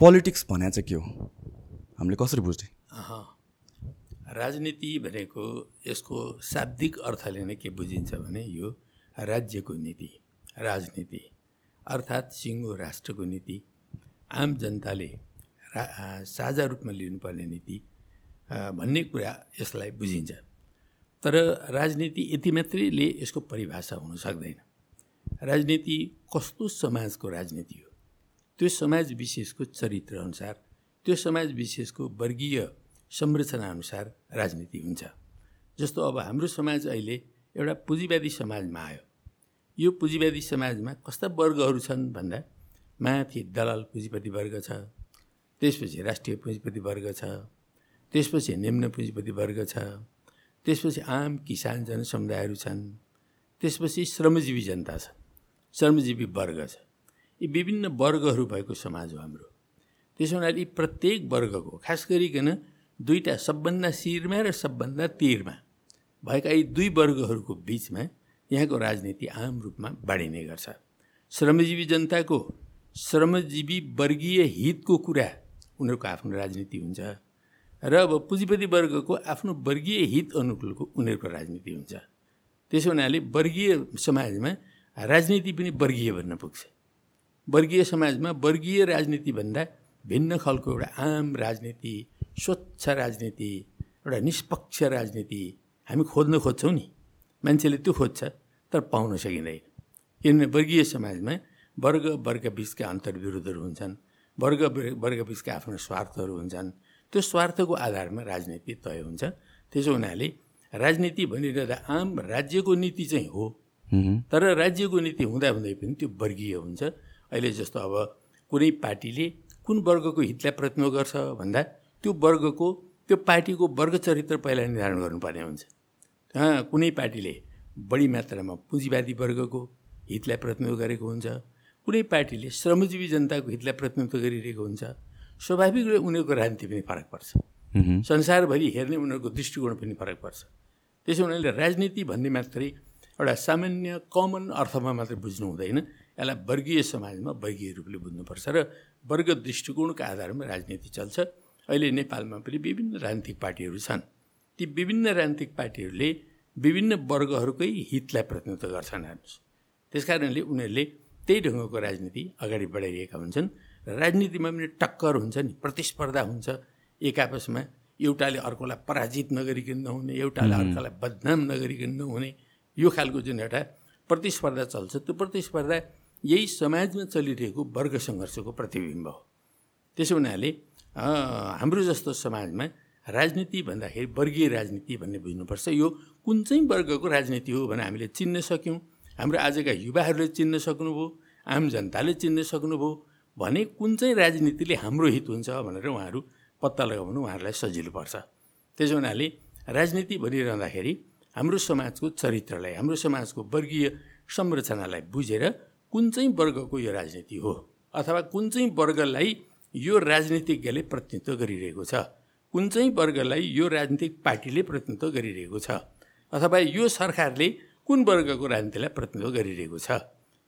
Politics भने चाहिँ के हो? हामीले कसरी बुझ्ने? राजनीति भनेको यसको शाब्दिक अर्थले नै के बुझिन्छ भने यो राज्यको नीति राजनीति अर्थात् सिङ्गो राष्ट्रको नीति आम जनताले रा साझा रूपमा लिनुपर्ने नीति भन्ने कुरा यसलाई बुझिन्छ। तर राजनीति यति मात्रैले यसको परिभाषा हुन सक्दैन। राजनीति कस्तो समाजको राजनीति हो? त्यो समाज विशेषको चरित्रअनुसार त्यो समाज विशेषको वर्गीय संरचनाअनुसार राजनीति हुन्छ। जस्तो अब हाम्रो समाज अहिले एउटा पुँजीवादी समाजमा आयो। यो पुँजीवादी समाजमा कस्ता वर्गहरू छन् भन्दा माथि दलाल पुँजीपति वर्ग छ त्यसपछि राष्ट्रिय पुँजीपति वर्ग छ त्यसपछि निम्न पुँजीपति वर्ग छ त्यसपछि आम किसान जनसमुदायहरू छन् त्यसपछि श्रमजीवी जनता छ श्रमजीवी वर्ग छ। यी विभिन्न वर्गहरू भएको समाज हो हाम्रो। त्यसो हुनाले यी प्रत्येक वर्गको खास गरिकन दुईवटा सबभन्दा शिरमा र सबभन्दा तिरमा भएका यी दुई वर्गहरूको बिचमा यहाँको राजनीति आम रूपमा बाँडिने गर्छ। श्रमजीवी जनताको श्रमजीवी वर्गीय हितको कुरा उनीहरूको आफ्नो राजनीति हुन्छ र अब पुँजीपति वर्गको आफ्नो वर्गीय हित अनुकूलको उनीहरूको राजनीति हुन्छ। त्यसो हुनाले वर्गीय समाजमा राजनीति पनि वर्गीय भन्न पुग्छ। वर्गीय समाजमा वर्गीय राजनीतिभन्दा भिन्न खालको एउटा आम राजनीति स्वच्छ राजनीति एउटा निष्पक्ष राजनीति हामी खोज्न खोज्छौँ नि। मान्छेले त्यो खोज्छ तर पाउन सकिँदैन। किनभने वर्गीय समाजमा वर्ग वर्गबिचका अन्तर्विरोधहरू हुन्छन्। वर्ग वर्गबिचका आफ्नो स्वार्थहरू हुन्छन्। त्यो स्वार्थको आधारमा राजनीति तय हुन्छ। त्यसो हुनाले राजनीति भनिरहँदा आम राज्यको नीति चाहिँ हो। तर राज्यको नीति हुँदा हुँदै पनि त्यो वर्गीय हुन्छ। अहिले जस्तो अब कुनै पार्टीले कुन वर्गको हितलाई प्रतिनिधित्व गर्छ भन्दा त्यो वर्गको त्यो पार्टीको वर्ग चरित्र पहिला निर्धारण गर्नुपर्ने हुन्छ। कुनै पार्टीले बढी मात्रामा पुँजीवादी वर्गको हितलाई प्रतिनिधित्व गरेको हुन्छ। कुनै पार्टीले श्रमजीवी जनताको हितलाई प्रतिनिधित्व गरिरहेको हुन्छ। स्वाभाविक रूपले उनीहरूको राजनीति पनि फरक पर्छ। संसारभरि हेर्ने उनीहरूको दृष्टिकोण पनि फरक पर्छ। त्यसो हुनाले राजनीति भन्ने मात्रै एउटा सामान्य कमन अर्थमा मात्रै बुझ्नु हुँदैन। यसलाई वर्गीय समाजमा वर्गीय रूपले बुझ्नुपर्छ र वर्ग दृष्टिकोणको आधारमा राजनीति चल्छ। अहिले नेपालमा पनि विभिन्न राजनीतिक पार्टीहरू छन्। ती विभिन्न राजनीतिक पार्टीहरूले विभिन्न वर्गहरूकै हितलाई प्रतिनिधित्व गर्छन् हेर्नुहोस् त्यस कारणले उनीहरूले त्यही ढङ्गको राजनीति अगाडि बढाइरहेका हुन्छन् र राजनीतिमा पनि टक्कर हुन्छ नि प्रतिस्पर्धा हुन्छ। एक आपसमा एउटाले अर्कोलाई पराजित नगरिकन नहुने एउटाले अर्कालाई बदनाम नगरिकन नहुने यो खालको जुन एउटा प्रतिस्पर्धा चल्छ त्यो प्रतिस्पर्धा यही समाजमा चलिरहेको वर्ग सङ्घर्षको प्रतिबिम्ब हो। त्यसो हुनाले हाम्रो जस्तो समाजमा राजनीति भन्दाखेरि वर्गीय राजनीति भन्ने बुझ्नुपर्छ। यो कुन चाहिँ वर्गको राजनीति हो भने हामीले चिन्न सक्यौँ। हाम्रो आजका युवाहरूले चिन्न सक्नुभयो आम जनताले चिन्न सक्नुभयो। भने कुन चाहिँ राजनीतिले हाम्रो हित हुन्छ भनेर उहाँहरू पत्ता लगाउनु उहाँहरूलाई सजिलो पर्छ। त्यसो हुनाले राजनीति भनिरहँदाखेरि हाम्रो समाजको चरित्रलाई हाम्रो समाजको वर्गीय संरचनालाई बुझेर कुन चाहिँ वर्गको यो राजनीति हो? अथवा कुन चाहिँ वर्गलाई यो राजनीतिज्ञले प्रतिनिधित्व गरिरहेको छ? कुन चाहिँ वर्गलाई यो राजनीतिक पार्टीले प्रतिनिधित्व गरिरहेको छ? अथवा यो सरकारले कुन वर्गको राजनीतिलाई प्रतिनिधित्व गरिरहेको छ?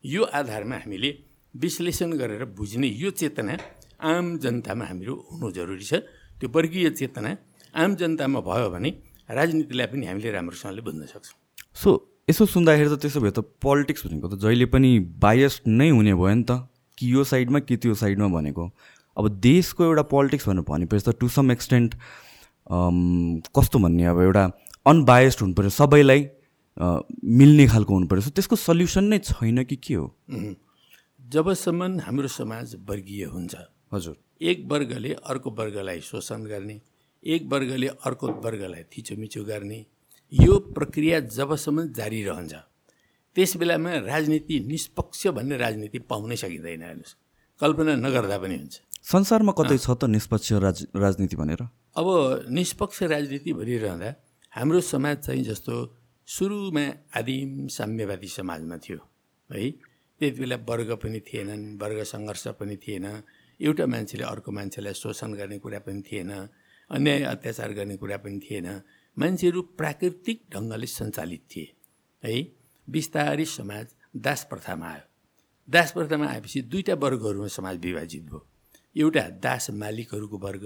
यो आधारमा हामीले विश्लेषण गरेर बुझ्ने यो चेतना आम जनतामा हाम्रो हुनु जरुरी छ। त्यो वर्गीय चेतना आम जनतामा भयो भने राजनीतिलाई पनि हामीले राम्रोसँगले बुझ्न सक्छौँ। सो यसो सुन्दाखेरि त त्यसो भए त पोलिटिक्स भनेको त जहिले पनि बायस्ड नै हुने भयो नि त। कि यो साइडमा कि त्यो साइडमा भनेको। अब देशको एउटा पोलिटिक्स भनेर भनेपछि त टु सम एक्सटेन्ट कस्तो भन्ने अब एउटा अनबायस्ड हुनु पऱ्यो सबैलाई मिल्ने खालको हुनु पऱ्यो सो त्यसको सल्युसन नै छैन कि के हो? जबसम्म हाम्रो समाज वर्गीय हुन्छ हजुर। एक वर्गले अर्को वर्गलाई शोषण गर्ने एक वर्गले अर्को वर्गलाई थिचोमिचो गर्ने यो प्रक्रिया जबसम्म जारी रहन्छ त्यस बेलामा राजनीति निष्पक्ष भन्ने राजनीति पाउनै सकिँदैन हेर्नुहोस्। कल्पना नगर्दा पनि हुन्छ। संसारमा कतै छ त निष्पक्ष राज राजनीति भनेर? अब निष्पक्ष राजनीति भनिरहँदा हाम्रो समाज चाहिँ जस्तो सुरुमा आदिम साम्यवादी समाजमा थियो है? त्यति बेला वर्ग पनि थिएनन् वर्ग सङ्घर्ष पनि थिएन एउटा मान्छेले अर्को मान्छेलाई शोषण गर्ने कुरा पनि थिएन अन्याय अत्याचार गर्ने कुरा पनि थिएन मान्छेहरू प्राकृतिक ढङ्गले सञ्चालित थिए। है बिस्तारै समाज दास प्रथामा आयो। दास प्रथामा आएपछि दुईवटा वर्गहरूमा समाज विभाजित भयो। एउटा दास मालिकहरूको वर्ग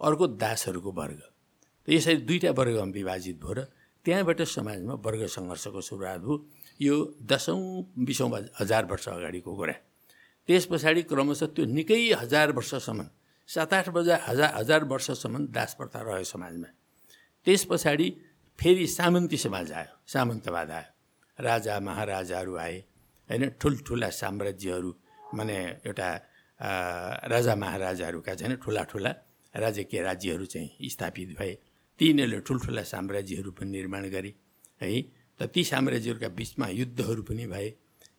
अर्को दासहरूको वर्ग। त यसरी दुईवटा वर्गमा विभाजित भयो र त्यहाँबाट समाजमा वर्ग सङ्घर्षको सुरुवात भयो। यो दसौँ बिसौँ हजार वर्ष अगाडिको कुरा। त्यस पछाडि क्रमशः त्यो निकै हजार वर्षसम्म सात आठ बजा हजार हजार वर्षसम्म दास प्रथा रह्यो समाजमा। त्यस पछाडि फेरि सामन्ती समाज आयो सामन्तवाद आयो। राजा महाराजाहरू आए होइन ठुल्ठुला साम्राज्यहरू माने एउटा राजा महाराजाहरूका चाहिँ ठुला ठुला राजकीय राज्यहरू चाहिँ स्थापित भए। तिनीहरूले ठुल्ठुला साम्राज्यहरू पनि निर्माण गरे है। त ती साम्राज्यहरूका बिचमा युद्धहरू पनि भए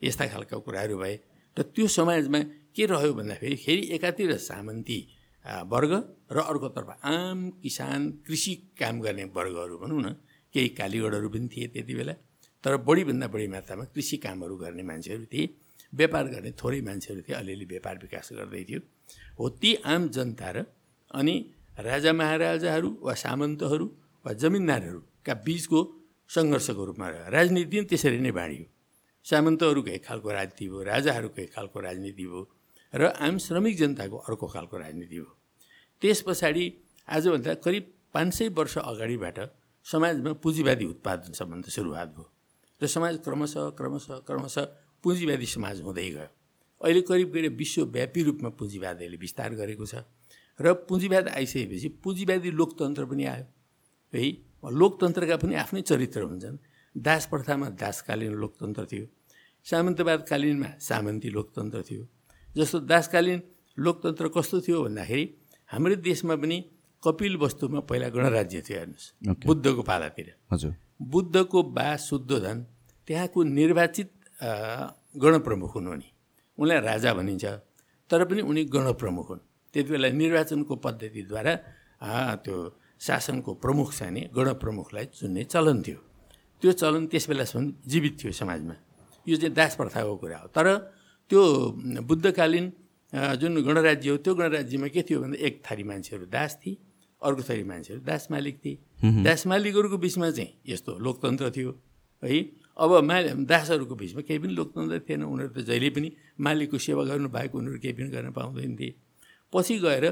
यस्ता खालका कुराहरू भए। र त्यो समाजमा के रह्यो भन्दाखेरि फेरि एकातिर सामन्ती वर्ग र अर्कोतर्फ आम किसान कृषि काम गर्ने वर्गहरू भनौँ न केही कालीगढहरू पनि थिए त्यति बेला तर बढीभन्दा बढी मात्रामा कृषि कामहरू गर्ने मान्छेहरू थिए व्यापार गर्ने थोरै मान्छेहरू थिए अलिअलि व्यापार विकास गर्दै थियो। हो ती आम जनता र अनि राजा महाराजाहरू वा सामन्तहरू वा जमिनदारहरूका बिचको सङ्घर्षको रूपमा रह्यो राजनीति त्यसरी नै बाँडियो। सामन्तहरूको एक खालको राजनीति भयो राजाहरूको एक खालको राजनीति भयो। र आम श्रमिक जनताको अर्को खालको राजनीति भयो त्यस पछाडि आजभन्दा करिब पाँच सय वर्ष अगाडिबाट समाजमा पुँजीवादी उत्पादन सम्बन्ध सुरुवात भयो र समाज क्रमशः क्रमशः क्रमशः पुँजीवादी समाज हुँदै गयो। अहिले करिब करिब विश्वव्यापी रूपमा पुँजीवादीले विस्तार गरेको छ र पुँजीवाद आइसकेपछि पुँजीवादी लोकतन्त्र पनि आयो। है लोकतन्त्रका पनि आफ्नै चरित्र हुन्छन्। दास प्रथामा दासकालीन लोकतन्त्र थियो। सामन्तवादकालीनमा सामन्ती लोकतन्त्र थियो। जस्तो दासकालीन लोकतन्त्र कस्तो थियो भन्दाखेरि हाम्रो देशमा पनि कपिल वस्तुमा पहिला गणराज्य थियो हेर्नुहोस् बुद्धको पालातिर। हजुर। बुद्धको बा शुद्धोधन त्यहाँको निर्वाचित गणप्रमुख हुन् उनी। उनलाई राजा भनिन्छ तर पनि उनी गणप्रमुख हुन्। त्यति बेला निर्वाचनको पद्धतिद्वारा त्यो शासनको प्रमुख चाहिँ गणप्रमुखलाई चुन्ने चलन थियो। त्यो चलन त्यस बेलासम्म जीवित थियो समाजमा। यो चाहिँ दास प्रथाको कुरा हो। तर त्यो बुद्धकालीन जुन गणराज्य हो त्यो गणराज्यमा के थियो भन्दा एक थरी मान्छेहरू दास थिए अर्को थरी मान्छेहरू दास मालिक थिए। दास मालिकहरूको बिचमा चाहिँ यस्तो लोकतन्त्र थियो है? अब मा दासहरूको बिचमा केही पनि लोकतन्त्र थिएन उनीहरू त जहिले पनि मालिकको सेवा गर्नु बाहेक उनीहरू केही पनि गर्न पाउँदैन थिए। पछि गएर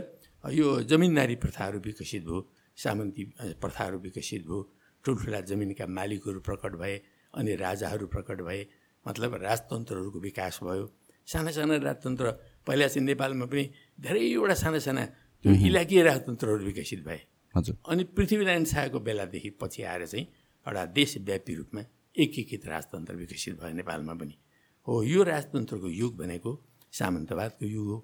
यो जमिनदारी प्रथाहरू विकसित भयो सामन्ती प्रथाहरू विकसित भयो ठुल्ठुला जमिनका मालिकहरू प्रकट भए अनि राजाहरू प्रकट भए मतलब राजतन्त्रहरूको विकास भयो। साना साना राजतन्त्र पहिला चाहिँ नेपालमा पनि धेरैवटा साना साना त्यो इलाकीय राजतन्त्रहरू विकसित भए। हजुर। अनि पृथ्वीनारायण शाहको बेलादेखि पछि आएर चाहिँ एउटा देशव्यापी रूपमा एकीकृत राजतन्त्र विकसित भयो नेपालमा पनि। हो यो राजतन्त्रको युग भनेको सामन्तवादको युग हो।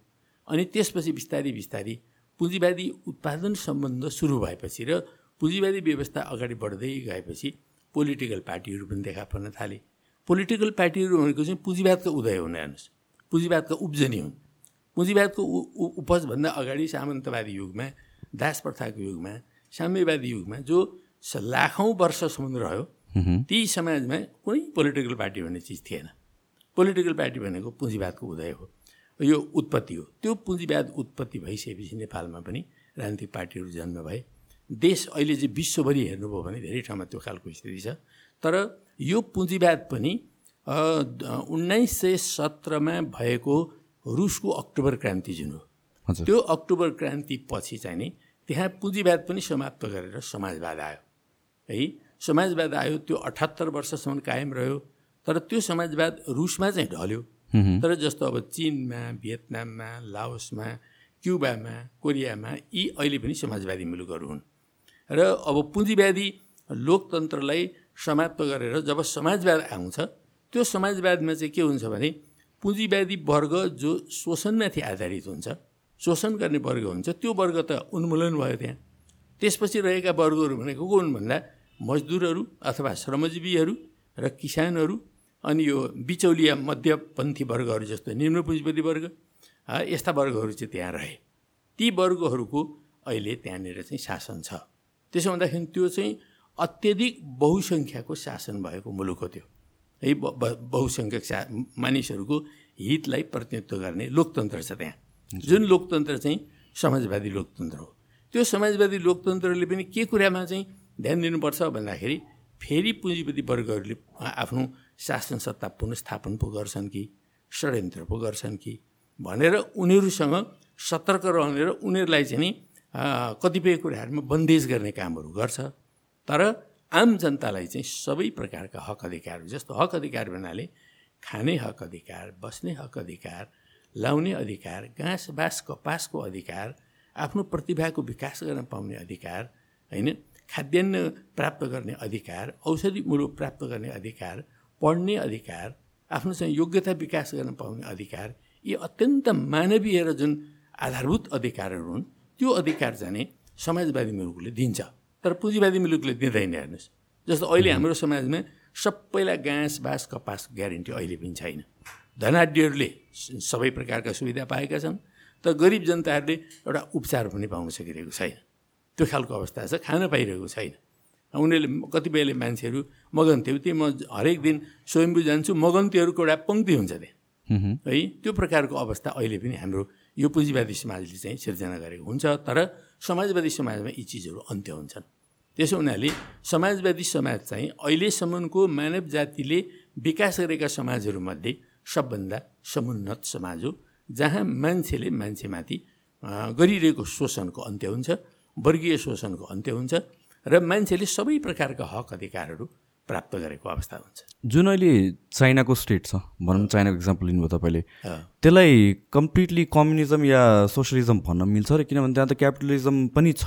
अनि त्यसपछि बिस्तारी बिस्तारी पुँजीवादी उत्पादन सम्बन्ध सुरु भएपछि र पुँजीवादी व्यवस्था अगाडि बढ्दै गएपछि पोलिटिकल पार्टीहरू पनि देखा पर्न थाले। पोलिटिकल पार्टीहरू भनेको चाहिँ पुँजीवादको उदय हुने हेर्नुहोस्। पुँजीवादको उब्जनी हुन्। पुँजीवादको उपजभन्दा अगाडि सामन्तवादी युगमा दास प्रथाको युगमा साम्यवादी युगमा जो लाखौँ वर्षसम्म रह्यो ती समाजमा कुनै पोलिटिकल पार्टी भन्ने चिज थिएन। पोलिटिकल पार्टी भनेको पुँजीवादको उदय हो यो उत्पत्ति हो। त्यो पुँजीवाद उत्पत्ति भइसकेपछि नेपालमा पनि राजनीतिक पार्टीहरू जन्म भए। देश अहिले चाहिँ विश्वभरि हेर्नुभयो भने धेरै ठाउँमा त्यो खालको स्थिति छ। तर यो पुँजीवाद पनि उन्नाइस सय सत्रमा भएको रुसको अक्टोबर क्रान्ति जुन हो। त्यो अक्टोबर क्रान्ति पछि चाहिँ नि त्यहाँ पुँजीवाद पनि समाप्त गरेर समाजवाद आयो। है समाजवाद आयो त्यो अठहत्तर वर्षसम्म कायम रह्यो तर त्यो समाजवाद रुसमा चाहिँ ढल्यो। तर जस्तो अब चिनमा भियतनाममा लाओसमा क्युबामा कोरियामा यी अहिले पनि समाजवादी मुलुकहरू हुन्। र अब पुँजीवादी लोकतन्त्रलाई समाप्त गरेर जब समाजवाद आउँछ त्यो समाजवादमा चाहिँ के हुन्छ भने पुँजीवादी वर्ग जो शोषणमाथि आधारित हुन्छ शोषण गर्ने वर्ग हुन्छ त्यो वर्ग त उन्मूलन भयो त्यहाँ। त्यसपछि रहेका वर्गहरू भनेको को हुन् भन्दा मजदुरहरू अथवा श्रमजीवीहरू र किसानहरू अनि यो बिचौलिया मध्यपन्थी वर्गहरू जस्तो निम्न पुँजीपति वर्ग यस्ता वर्गहरू चाहिँ त्यहाँ रहे। ती वर्गहरूको अहिले त्यहाँनिर चाहिँ शासन छ। त्यसो भन्दाखेरि त्यो चाहिँ अत्यधिक बहुसङ्ख्याको शासन भएको मुलुक हो त्यो। है बहुसङ्ख्यक सा मानिसहरूको हितलाई प्रतिनिधित्व गर्ने लोकतन्त्र छ त्यहाँ। जुन लोकतन्त्र चाहिँ समाजवादी लोकतन्त्र हो। त्यो समाजवादी लोकतन्त्रले पनि के कुरामा चाहिँ ध्यान दिनुपर्छ भन्दाखेरि फेरि पुँजीपति वर्गहरूले आफ्नो शासन सत्ता पुनस्थापन पो गर्छन् कि षड्यन्त्र पो गर्छन् कि भनेर उनीहरूसँग सतर्क रहने र उनीहरूलाई चाहिँ नि कतिपय कुराहरूमा बन्देज गर्ने कामहरू गर्छ। तर आम जनतालाई चाहिँ सबै प्रकारका हक अधिकारहरू जस्तो हक अधिकार भन्नाले खाने हक अधिकार बस्ने हक अधिकार लाउने अधिकार घाँस बाँस कपासको अधिकार आफ्नो प्रतिभाको विकास गर्न पाउने अधिकार होइन? खाद्यान्न प्राप्त गर्ने अधिकार औषधि मुलुक प्राप्त गर्ने अधिकार पढ्ने अधिकार आफ्नो चाहिँ योग्यता विकास गर्न पाउने अधिकार यी अत्यन्त मानवीय र जुन आधारभूत अधिकारहरू हुन् त्यो अधिकार जाने समाजवादी मुलुकले दिन्छ। तर पुँजीवादी मुलुकले दिँदैन हेर्नुहोस्। जस्तो अहिले हाम्रो समाजमा सबैलाई घाँस बाँस कपास ग्यारेन्टी अहिले पनि छैन। धनाढ्यहरूले सबै प्रकारका सुविधा पाएका छन् तर गरिब जनताहरूले एउटा उपचार पनि पाउन सकिरहेको छैन। त्यो खालको अवस्था छ खान पाइरहेको छैन। उनीहरूले कतिपयले मान्छेहरू मगन्थ्यो त्यही म हरेक दिन स्वयम्भू जान्छु मगन्तीहरूको एउटा पङ्क्ति हुन्छ त्यहाँ। है त्यो प्रकारको अवस्था अहिले पनि हाम्रो यो पुँजीवादी समाजले चाहिँ सिर्जना गरेको हुन्छ तर समाजवादी समाजमा यी चिजहरू अन्त्य हुन्छन्। त्यसो हुनाले समाजवादी समाज चाहिँ अहिलेसम्मको मानव जातिले विकास गरेका समाजहरूमध्ये सबभन्दा समुन्नत समाज हो जहाँ मान्छेले मान्छेमाथि गरिरहेको शोषणको अन्त्य हुन्छ वर्गीय शोषणको अन्त्य हुन्छ र मान्छेले सबै प्रकारका हक अधिकारहरू प्राप्त गरेको अवस्था हुन्छ। जुन अहिले चाइनाको स्टेट छ भनौँ चाइनाको इक्जाम्पल लिनुभयो तपाईँले त्यसलाई कम्प्लिटली कम्युनिजम या सोसियलिजम भन्न मिल्छ र किनभने त्यहाँ त क्यापिटलिजम पनि छ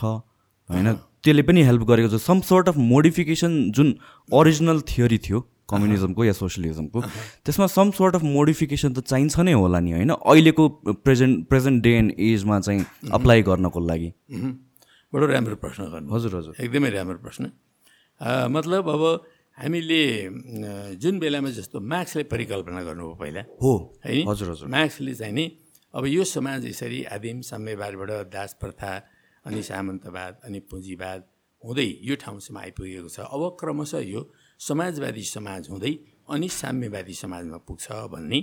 होइन? त्यसले पनि हेल्प गरेको छ। सम सर्ट अफ मोडिफिकेसन जुन ओरिजिनल थियोरी थियो कम्युनिजमको या सोसियलिजमको त्यसमा सम सर्ट अफ मोडिफिकेसन त चाहिन्छ नै होला नि होइन। अहिलेको प्रेजेन्ट प्रेजेन्ट डे एन्ड एजमा चाहिँ अप्लाई गर्नको लागि। बडो राम्रो प्रश्न गर्नु हजुर हजुर। एकदमै राम्रो प्रश्न। मतलब अब हामीले जुन बेलामा जस्तो मार्क्सले परिकल्पना गर्नुभयो पहिला हो। है हजुर हजुर। मार्क्सले चाहिँ नि अब यो समाज यसरी आदिम साम्यवादबाट दास प्रथा अनि सामन्तवाद अनि पुँजीवाद हुँदै यो ठाउँसम्म आइपुगेको छ। अब क्रमशः यो समाजवादी समाज हुँदै अनि साम्यवादी समाजमा पुग्छ भन्ने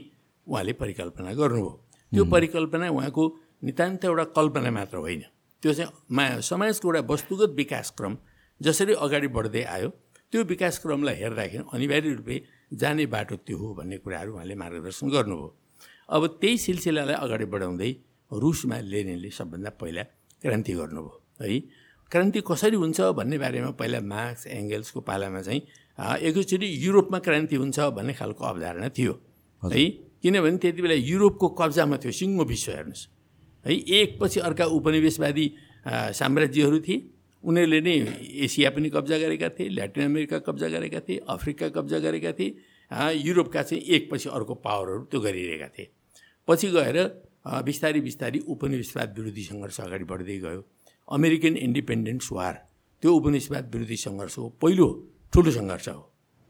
उहाँले परिकल्पना गर्नुभयो। त्यो परिकल्पना उहाँको नितान्त एउटा कल्पना मात्र होइन। त्यो चाहिँ मा समाजको एउटा वस्तुगत विकास क्रम जसरी अगाडि बढ्दै आयो त्यो विकास क्रमलाई हेर्दाखेरि अनिवार्य रूपले जाने बाटो त्यो हो भन्ने कुराहरू उहाँले मार्गदर्शन गर्नुभयो। अब त्यही सिलसिलालाई अगाडि बढाउँदै रुसमा लेनिनले सबभन्दा पहिला क्रान्ति गर्नुभयो है? क्रान्ति कसरी हुन्छ भन्ने बारेमा पहिला मार्क्स एङ्गल्सको पालामा चाहिँ एकैचोटि युरोपमा क्रान्ति हुन्छ भन्ने खालको अवधारणा थियो है? किनभने त्यति बेला युरोपको कब्जामा थियो सिङ्गो विश्व हेर्नुहोस् है? एकपछि अर्का उपनिवेशवादी साम्राज्यहरू थिए उनीहरूले नै एसिया पनि कब्जा गरेका थिए ल्याटिन अमेरिका कब्जा गरेका थिए अफ्रिका कब्जा गरेका थिए युरोपका चाहिँ एकपछि अर्को पावरहरू त्यो गरिरहेका थिए। पछि गएर बिस्तारै बिस्तारै उपनिवेशवाद विरोधी सङ्घर्ष अगाडि बढ्दै गयो। अमेरिकन इन्डिपेन्डेन्स वार त्यो उपनिवेशवाद विरोधी सङ्घर्षको पहिलो ठुलो सङ्घर्ष हो।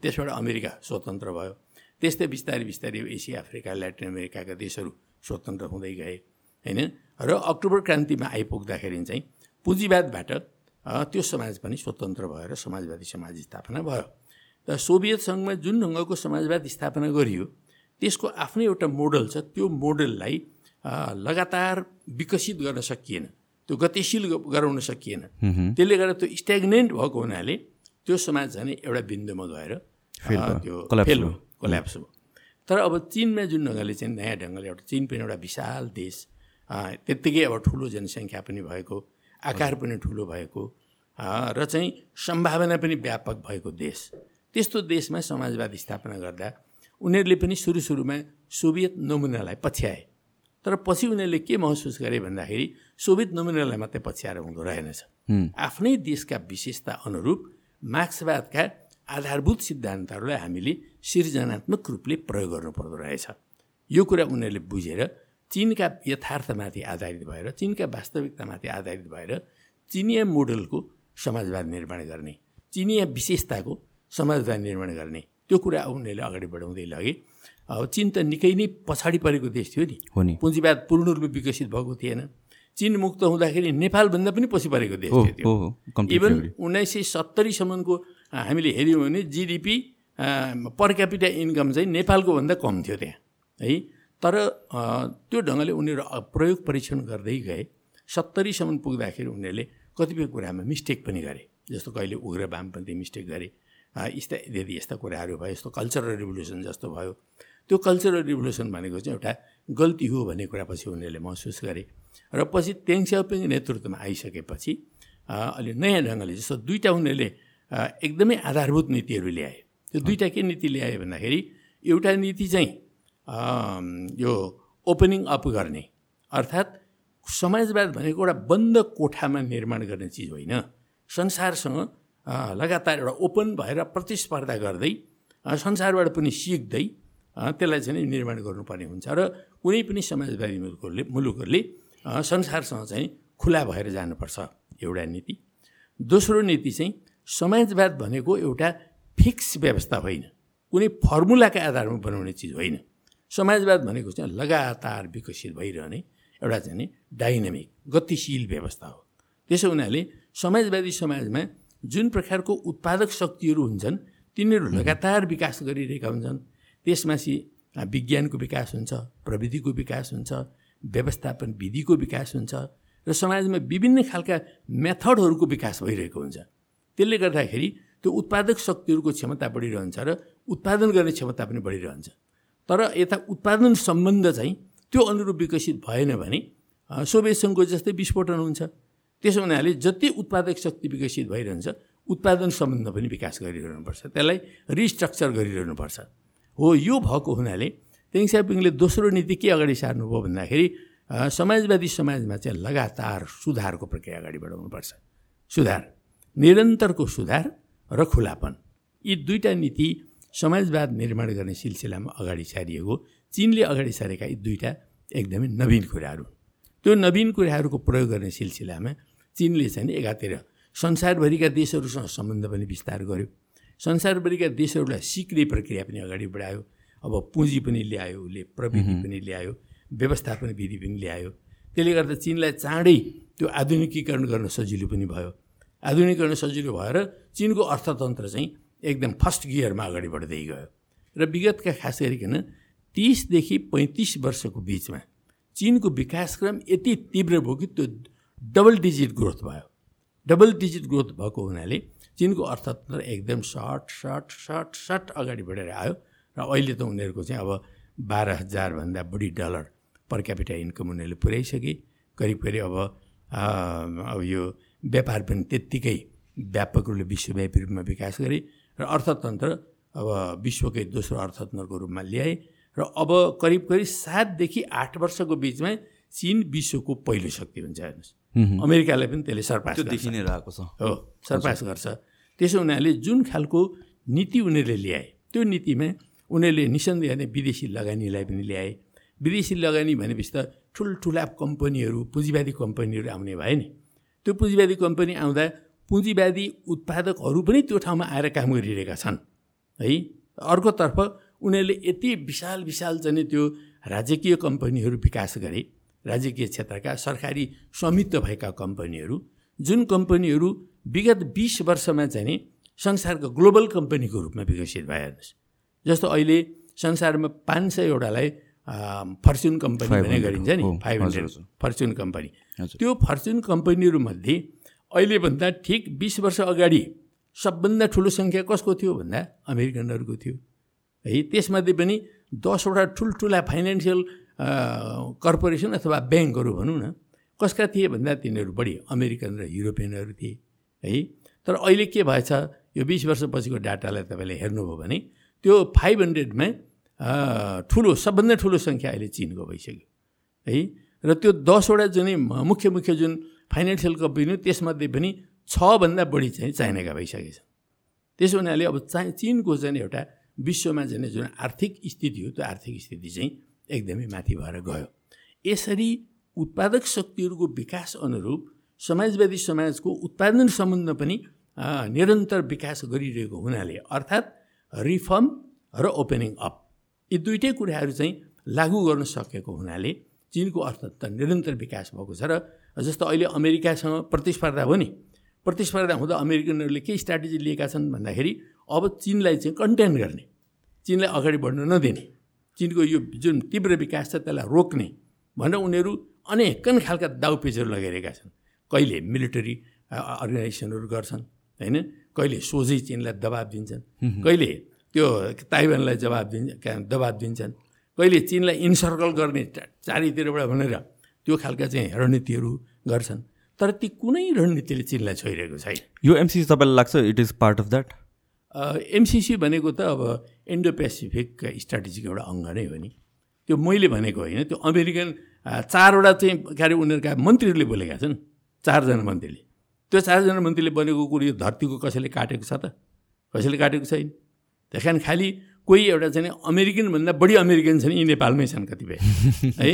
त्यसबाट अमेरिका स्वतन्त्र भयो। त्यस्तै बिस्तारै बिस्तारै एसिया अफ्रिका ल्याटिन अमेरिकाका देशहरू स्वतन्त्र हुँदै गए होइन? र अक्टोबर क्रान्तिमा आइपुग्दाखेरि चाहिँ पुँजीवादबाट त्यो समाज पनि स्वतन्त्र भएर समाजवादी समाज स्थापना भयो। र सोभियत सङ्घमा जुन ढङ्गको समाजवाद स्थापना गरियो त्यसको आफ्नै एउटा मोडल छ। त्यो मोडललाई लगातार विकसित गर्न सकिएन त्यो गतिशील गराउन सकिएन त्यसले गर्दा त्यो स्ट्याग्नेन्ट भएको हुनाले त्यो समाज झन् एउटा बिन्दुमा गएर त्यो फेल हो कोल्याप्स हो तर अब चिनमा जुन ढङ्गले चाहिँ नयाँ ढङ्गले एउटा चिन पनि एउटा विशाल देश त्यत्तिकै अब ठुलो जनसङ्ख्या पनि भएको आकार पनि ठुलो भएको र चाहिँ सम्भावना पनि व्यापक भएको देश त्यस्तो देशमा समाजवाद स्थापना गर्दा उनीहरूले पनि सुरु सुरुमा सोभियत नमुनालाई पछ्याए तर पछि उनीहरूले के महसुस गरे भन्दाखेरि सोभियत नमुनालाई मात्रै पछ्याएर हुँदो रहेनछ। आफ्नै देशका विशेषता अनुरूप मार्क्सवादका आधारभूत सिद्धान्तहरूलाई हामीले सृजनात्मक रूपले प्रयोग गर्नुपर्दो रहेछ। यो कुरा उनीहरूले बुझेर चिनका यथार्थमाथि आधारित भएर चिनका वास्तविकतामाथि आधारित भएर चिनिया मोडलको समाजवाद निर्माण गर्ने चिनिया विशेषताको समाजवाद निर्माण गर्ने त्यो कुरा उनीहरूले अगाडि बढाउँदै लगे। अब चिन त निकै नै पछाडि परेको देश थियो नि। पुँजीवाद पूर्ण रूपले विकसित भएको थिएन। चिन मुक्त हुँदाखेरि नेपालभन्दा पनि पछि परेको देश थियो इभन उन्नाइस सय सत्तरीसम्मको हामीले हेऱ्यौँ भने जिडिपी पर क्यापिटा इन्कम चाहिँ नेपालको भन्दा कम थियो त्यहाँ है। तर त्यो ढङ्गले उनीहरू प्रयोग परीक्षण गर्दै गए। सत्तरीसम्म पुग्दाखेरि उनीहरूले कतिपय कुरामा मिस्टेक पनि गरे जस्तो कहिले उग्र वामपन्थी मिस्टेक गरे। यस्ता यदि यस्ता कुराहरू भयो यस्तो कल्चरल रिभोल्युसन जस्तो भयो त्यो कल्चरल रिभोल्युसन भनेको चाहिँ एउटा गल्ती हो भन्ने कुरा पछि उनीहरूले महसुस गरे। र पछि तेङ स्याओपिङ नेतृत्वमा आइसकेपछि अलि नयाँ ढङ्गले जस्तो दुईवटा उनीहरूले एकदमै आधारभूत नीतिहरू ल्याए। त्यो दुईवटा के नीति ल्याए भन्दाखेरि एउटा नीति चाहिँ यो ओपनिङ अप गर्ने अर्थात् समाजवाद भनेको एउटा बन्द कोठामा निर्माण गर्ने चिज होइन। संसारसँग लगातार एउटा ओपन भएर प्रतिस्पर्धा गर्दै संसारबाट पनि सिक्दै त्यसलाई चाहिँ निर्माण गर्नुपर्ने हुन्छ र कुनै पनि समाजवादी मुलुकहरूले मुलुकहरूले संसारसँग चाहिँ खुला भएर जानुपर्छ एउटा नीति। दोस्रो नीति चाहिँ समाजवाद भनेको एउटा फिक्स व्यवस्था होइन। कुनै फर्मुलाका आधारमा बनाउने चिज होइन। समाजवाद भनेको चाहिँ लगातार विकसित भइरहने एउटा चाहिँ डाइनामिक गतिशील व्यवस्था हो। त्यसो हुनाले समाजवादी समाजमा जुन प्रकारको उत्पादक शक्तिहरू हुन्छन् तिनीहरू लगातार विकास गरिरहेका हुन्छन्। त्यसमाथि विज्ञानको विकास हुन्छ प्रविधिको विकास हुन्छ व्यवस्थापन विधिको विकास हुन्छ र समाजमा विभिन्न खालका मेथडहरूको विकास भइरहेको हुन्छ। त्यसले गर्दाखेरि त्यो उत्पादक शक्तिहरूको क्षमता बढिरहन्छ र उत्पादन गर्ने क्षमता पनि बढिरहन्छ। तर यता उत्पादन सम्बन्ध चाहिँ त्यो अनुरूप विकसित भएन भने सोभियत सङ्घको जस्तै विस्फोटन हुन्छ। त्यसो हुनाले जति उत्पादक शक्ति विकसित भइरहन्छ उत्पादन सम्बन्ध पनि विकास गरिरहनुपर्छ। त्यसलाई रिस्ट्रक्चर गरिरहनुपर्छ। हो यो भएको हुनाले तेङ दोस्रो नीति के अगाडि सार्नुभयो भन्दाखेरि समाजवादी समाजमा चाहिँ लगातार सुधारको प्रक्रिया अगाडि बढाउनुपर्छ सुधार निरन्तरको सुधार र खुलापन। यी दुईवटा नीति समाजवाद निर्माण गर्ने सिलसिलामा अगाडि सारिएको चिनले अगाडि सारेका यी दुईवटा एकदमै नवीन कुराहरू। त्यो नवीन कुराहरूको प्रयोग गर्ने सिलसिलामा चिनले चाहिँ एकातिर संसारभरिका देशहरूसँग सम्बन्ध पनि विस्तार गर्यो। संसारभरिका देशहरूलाई सिक्ने प्रक्रिया पनि अगाडि बढायो। अब पुँजी पनि ल्यायो उसले प्रविधि पनि ल्यायो व्यवस्थापन विधि पनि ल्यायो। त्यसले गर्दा चिनलाई चाँडै त्यो आधुनिकीकरण गर्न सजिलो पनि भयो। आधुनिकरण सजिलो भएर चिनको अर्थतन्त्र चाहिँ एकदम फर्स्ट गियरमा अगाडि बढ्दै गयो। र विगतका खास गरिकन तिसदेखि पैँतिस वर्षको बिचमा चिनको विकासक्रम यति तीव्र भयो कि त्यो डबल डिजिट ग्रोथ भयो। डबल डिजिट ग्रोथ भएको हुनाले चिनको अर्थतन्त्र एकदम सर्ट सर्ट सर्ट सर्ट अगाडि बढेर आयो र अहिले त उनीहरूको चाहिँ अब बाह्र हजारभन्दा बढी डलर पर क्यापिटा इन्कम उनीहरूले पुर्याइसके करिब करिब अब अब यो व्यापार पनि त्यत्तिकै व्यापक रूपले विश्वव्यापी रूपमा विकास गरे र अर्थतन्त्र अब विश्वकै दोस्रो अर्थतन्त्रको रूपमा ल्याए र अब करिब करिब सातदेखि आठ वर्षको बिचमा चिन विश्वको पहिलो शक्ति हुन्छ हेर्नुहोस्। अमेरिकालाई पनि त्यसले सरपास देखि नै रहेको छ। हो सरपास गर्छ। त्यसो हुनाले जुन खालको नीति उनीहरूले ल्याए त्यो नीतिमा उनीहरूले निसन्देह नै विदेशी लगानीलाई पनि ल्याए। विदेशी लगानी भनेपछि त ठुल्ठुला कम्पनीहरू पुँजीवादी कम्पनीहरू आउने भए नि। त्यो पुँजीवादी कम्पनी आउँदा पुँजीवादी उत्पादकहरू पनि त्यो ठाउँमा आएर काम गरिरहेका छन्। है अर्कोतर्फ उनीहरूले यति विशाल विशाल चाहिँ त्यो राजकीय कम्पनीहरू विकास गरे। राजकीय क्षेत्रका सरकारी स्वामित्व भएका कम्पनीहरू जुन कम्पनीहरू विगत बिस वर्षमा चाहिँ संसारको ग्लोबल कम्पनीको रूपमा विकसित भए हेर्नुहोस् जस्तो अहिले संसारमा पाँच सयवटालाई फर्चुन कम्पनी भन्ने गरिन्छ नि फाइभ हन्ड्रेड फर्चुन कम्पनी। त्यो फर्चुन कम्पनीहरूमध्ये अहिलेभन्दा ठिक बिस वर्ष अगाडि सबभन्दा ठुलो सङ्ख्या कसको थियो भन्दा अमेरिकनहरूको थियो। है त्यसमध्ये पनि दसवटा ठुल्ठुला फाइनेन्सियल कर्पोरेसन अथवा ब्याङ्कहरू भनौँ न कसका थिए भन्दा तिनीहरू बढी अमेरिकन र युरोपियनहरू थिए है? तर अहिले के भएछ यो बिस वर्षपछिको डाटालाई तपाईँले हेर्नुभयो भने त्यो फाइभ हन्ड्रेडमा ठुलो सबभन्दा ठुलो सङ्ख्या अहिले चिनको भइसक्यो है? र त्यो दसवटा जुनै मुख्य मुख्य जुन फाइनेन्सियल कम्पनी त्यसमध्ये पनि छभन्दा बढी चाहिँ चाइनाका भइसकेछ। त्यसो हुनाले अब चा चिनको चाहिँ एउटा विश्वमा चाहिँ जुन आर्थिक स्थिति हो त्यो आर्थिक स्थिति चाहिँ एकदमै माथि भएर गयो। यसरी उत्पादक शक्तिहरूको विकास अनुरूप समाजवादी समाजको उत्पादन सम्बन्ध पनि निरन्तर विकास गरिरहेको हुनाले अर्थात् रिफर्म र ओपनिङ अप यी दुइटै कुराहरू चाहिँ लागू गर्न सकेको हुनाले चिनको अर्थतन्त्र निरन्तर विकास भएको छ र जस्तो अहिले अमेरिकासँग प्रतिस्पर्धा हो नि प्रतिस्पर्धा हुँदा अमेरिकनहरूले के स्ट्राटेजी लिएका छन् भन्दाखेरि अब चिनलाई चाहिँ कन्टेन गर्ने चिनलाई अगाडि बढ्न नदिने। चिनको यो जुन तीव्र विकास छ त्यसलाई रोक्ने भनेर उनीहरू अनेकन खालका दाउपेचहरू लगाइरहेका छन्। कहिले मिलिटरी अर्गनाइजेसनहरू गर्छन् होइन? कहिले सोझै चिनलाई दबाब दिन्छन्। कहिले त्यो ताइवानलाई जवाब दिन्छ दबाब दिन्छन्। कहिले चिनलाई इन्सर्कल गर्ने चारैतिरबाट भनेर त्यो खालका चाहिँ रणनीतिहरू गर्छन्। तर ती कुनै रणनीतिले चिनलाई छोइरहेको छैन। यो एमसिसी तपाईँलाई लाग्छ it is part of that? MCC भनेको त अब इन्डो पेसिफिक स्ट्राटेजीको एउटा अङ्ग नै हो नि। त्यो मैले भनेको होइन त्यो अमेरिकन चारवटा चाहिँ के अरे उनीहरूका मन्त्रीहरूले बोलेका छन् चारजना मन्त्रीले। त्यो चारजना मन्त्रीले बनेको कुरो यो धरतीको कसैले काटेको छ त? कसैले काटेको छैन। त्यस कारण खालि कोही एउटा चाहिँ अमेरिकनभन्दा बढी अमेरिकन छन् यी नेपालमै छन् कतिपय। है?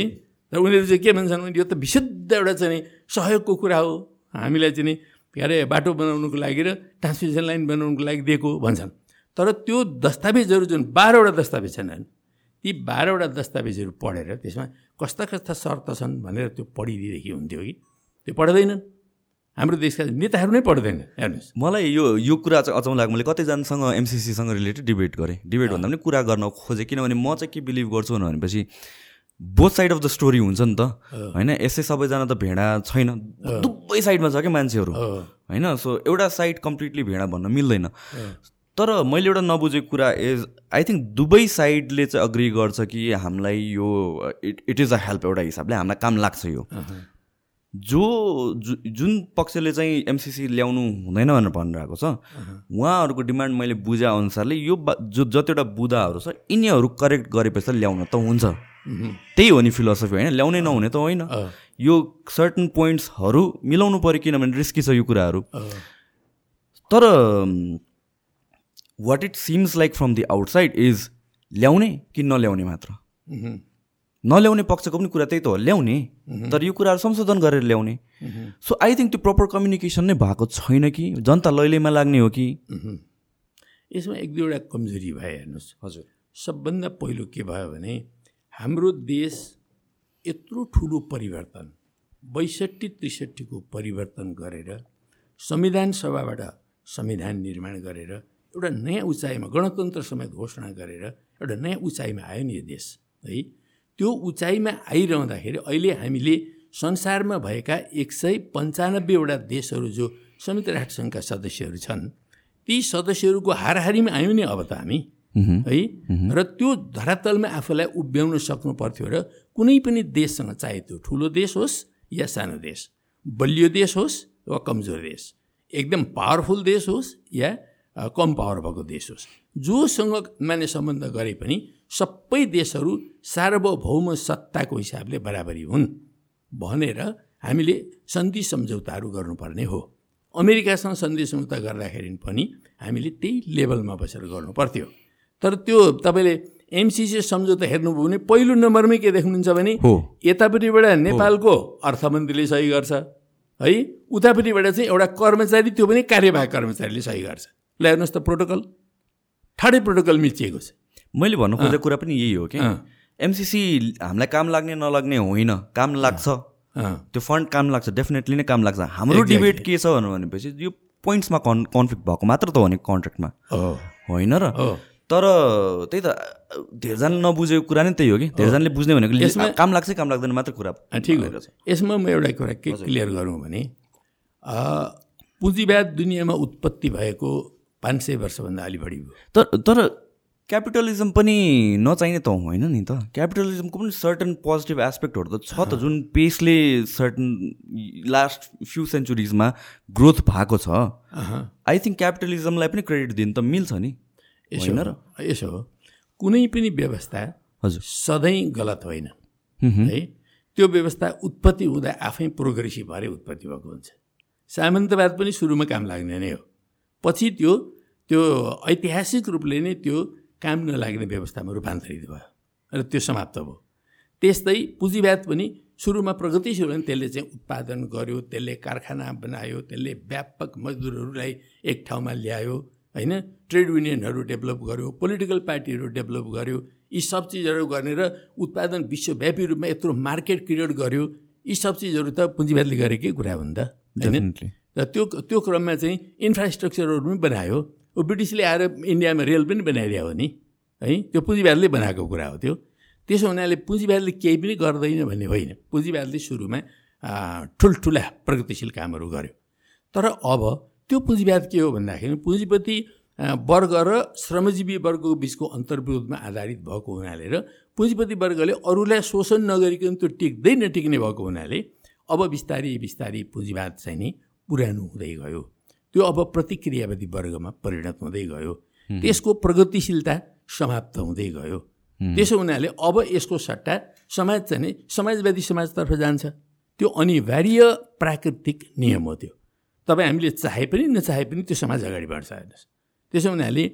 र उनीहरू चाहिँ के भन्छन् भने यो त विशुद्ध एउटा चाहिँ सहयोगको कुरा हो। हामीलाई चाहिँ के अरे बाटो बनाउनुको लागि र ट्रान्समिसन लाइन बनाउनुको लागि दिएको भन्छन्। तर त्यो दस्तावेजहरू जुन बाह्रवटा दस्तावेज छन् ती बाह्रवटा दस्तावेजहरू पढेर त्यसमा कस्ता कस्ता शर्त छन् भनेर त्यो पढिदिएदेखि हुन्थ्यो कि? त्यो पढ्दैनन्। हाम्रो देशका नेताहरू नै पढ्दैन हेर्नुहोस्। मलाई यो यो कुरा चाहिँ अचाउँ लाग्यो। मैले कतिजनासँग एमसिसीसँग रिलेटेड डिबेट गरेँ। डिबेट भन्दा पनि कुरा गर्न खोजेँ। किनभने म चाहिँ के बिलिभ गर्छु भनेपछि both side of the story हुन्छ नि त। होइन यसै सबैजना त भेडा छैन। दुवै साइडमा छ क्या मान्छेहरू। होइन सो एउटा साइड कम्प्लिटली भेडा भन्न मिल्दैन। तर मैले एउटा नबुझेको कुरा इज आई थिङ्क दुवै साइडले चाहिँ अग्री गर्छ कि हामीलाई यो it it is a help एउटा हिसाबले हामीलाई काम लाग्छ यो। जो जु जुन पक्षले चाहिँ एमसिसी ल्याउनु हुँदैन भनेर भनिरहेको छ उहाँहरूको डिमान्ड मैले बुझे अनुसारले यो बा- जो जतिवटा बुदाहरू छ यिनीहरू करेक्ट गरेपछि त ल्याउन त हुन्छ। त्यही हो नि फिलोसफी होइन ल्याउनै नहुने त होइन। यो सर्टन पोइन्ट्सहरू मिलाउनु पऱ्यो किनभने रिस्की छ यो कुराहरू। तर what it seems like from the outside is ल्याउने कि नल्याउने मात्र? नल्याउने पक्षको पनि कुरा त्यही त हो ल्याउने। तर यो कुराहरू संशोधन गरेर ल्याउने। सो आई थिङ्क त्यो प्रपर कम्युनिकेसन नै भएको छैन कि? जनता लैलैमा लाग्ने हो कि? यसमा एक दुईवटा कमजोरी भयो हेर्नुहोस्। हजुर। सबभन्दा पहिलो के भयो भने हाम्रो देश यत्रो ठुलो परिवर्तन बैसठी त्रिसठीको परिवर्तन गरेर संविधान सभाबाट संविधान निर्माण गरेर एउटा नयाँ उचाइमा गणतन्त्र समेत घोषणा गरेर एउटा नयाँ उचाइमा आयो नि यो देश है? त्यो उचाइमा आइरहँदाखेरि अहिले हामीले संसारमा भएका एक सय पन्चानब्बेवटा देशहरू जो संयुक्त राष्ट्रसङ्घका सदस्यहरू छन् ती सदस्यहरूको हाराहारीमा आयौँ नि अब त हामी। है? र त्यो धरातलमा आफूलाई उभ्याउन सक्नु पर्थ्यो र कुनै पनि देशसँग चाहे त्यो ठुलो देश होस् या सानो देश बलियो देश होस् वा कमजोर देश एकदम पावरफुल देश होस् या कम पावर भएको देश होस् जोसँग माने सम्बन्ध गरे पनि सबै देशहरू सार्वभौम सत्ताको हिसाबले बराबरी हुन् भनेर हामीले सन्धि सम्झौताहरू गर्नुपर्ने हो। अमेरिकासँग सन्धि सम्झौता गर्दाखेरि पनि हामीले त्यही लेभलमा बसेर गर्नु पर्थ्यो तर त्यो तपाईँले एमसिसी सम्झौता हेर्नुभयो भने पहिलो नम्बरमै के देख्नुहुन्छ भने यतापट्टिबाट नेपालको अर्थमन्त्रीले सही गर्छ है? उतापट्टिबाट चाहिँ एउटा कर्मचारी त्यो पनि कार्यवाहक कर्मचारीले सही गर्छ। ल हेर्नुहोस् त प्रोटोकल। ठाडै प्रोटोकल मिचिएको छ। मैले भन्नु खोजेको कुरा पनि यही हो कि। एमसिसी हामीलाई काम लाग्ने नलाग्ने होइन काम लाग्छ। त्यो फन्ड काम लाग्छ डेफिनेटली नै काम लाग्छ। हाम्रो. डिबेट के छ भनेपछि यो पोइन्ट्समा कन् कन्फ्लिक्ट भएको मात्र त हो नि कन्ट्र्याक्टमा होइन र? तर त्यही त धेरैजनाले नबुझेको कुरा नै त्यही हो कि। धेरैजनाले बुझ्ने भनेको यसमा- काम लाग्छ काम लाग्दैन मात्र कुरा ठिक हो। यसमा म एउटा कुरा के क्लियर गरौँ भने पुँजीवाद दुनियाँमा उत्पत्ति भएको पाँच सय वर्षभन्दा अलि बढी तर तर क्यापिटलिजम पनि नचाहिने त होइन नि त? क्यापिटलिजमको पनि सर्टन पोजिटिभ एस्पेक्टहरू त छ त जुन पेसले सर्टन लास्ट फ्यु सेन्चुरिजमा ग्रोथ भएको छ। आई थिङ्क क्यापिटलिजमलाई पनि क्रेडिट दिनु त मिल्छ नि यसो र? यसो हो। कुनै पनि व्यवस्था हजुर। सधैँ गलत होइन। हुँ, है? त्यो व्यवस्था उत्पत्ति हुँदा आफै प्रोग्रेसिभ भएर उत्पत्ति भएको हुन्छ। सामन्तवाद पनि सुरुमा काम लाग्ने नै हो। पछि त्यो त्यो ऐतिहासिक रूपले नै त्यो काम नलाग्ने व्यवस्थामा रूपान्तरित भयो र त्यो समाप्त भयो। त्यस्तै पुँजीवाद पनि सुरुमा प्रगतिशील भने त्यसले चाहिँ उत्पादन गर्यो त्यसले कारखाना बनायो त्यसले व्यापक मजदुरहरूलाई एक ठाउँमा ल्यायो होइन? ट्रेड युनियनहरू डेभलप गर्यो पोलिटिकल पार्टीहरू डेभलप गर्यो यी सब चिजहरू गर्ने र उत्पादन विश्वव्यापी रूपमा यत्रो मार्केट क्रिएट गर्यो यी सब चिजहरू त पुँजीवादले गरेकै कुरा हो नि त होइन? र त्यो त्यो क्रममा चाहिँ इन्फ्रास्ट्रक्चरहरू पनि बनायो ऊ ब्रिटिसले आएर इन्डियामा रेल पनि बनाइदियो हो नि है? त्यो पुँजीवादले बनाएको कुरा हो त्यो। त्यसो हुनाले पुँजीवादले केही पनि गर्दैन भन्ने होइन। पुँजीवादले सुरुमा ठुल्ठुला प्रगतिशील कामहरू गर्यो। तर अब त्यो पुँजीवाद के हो भन्दाखेरि पुँजीपति वर्ग र श्रमजीवी वर्गको बिचको अन्तर्विरोधमा आधारित भएको हुनाले र पुँजीपति वर्गले अरूलाई शोषण नगरिकन त्यो टिक्दै नटिक्ने भएको हुनाले अब बिस्तारै बिस्तारै पुँजीवाद चाहिँ नि पुरानो हुँदै गयो। त्यो अब प्रतिक्रियावादी वर्गमा परिणत हुँदै गयो। त्यसको प्रगतिशीलता समाप्त हुँदै गयो। त्यसो हुनाले अब यसको सट्टा समाज चाहिँ समाजवादी समाजतर्फ जान्छ। त्यो अनिवार्य प्राकृतिक नियम हो त्यो। तपाईँ हामीले चाहे पनि नचाहे पनि त्यो समाज अगाडि बढ्छ हेर्नुहोस्। त्यसो हुनाले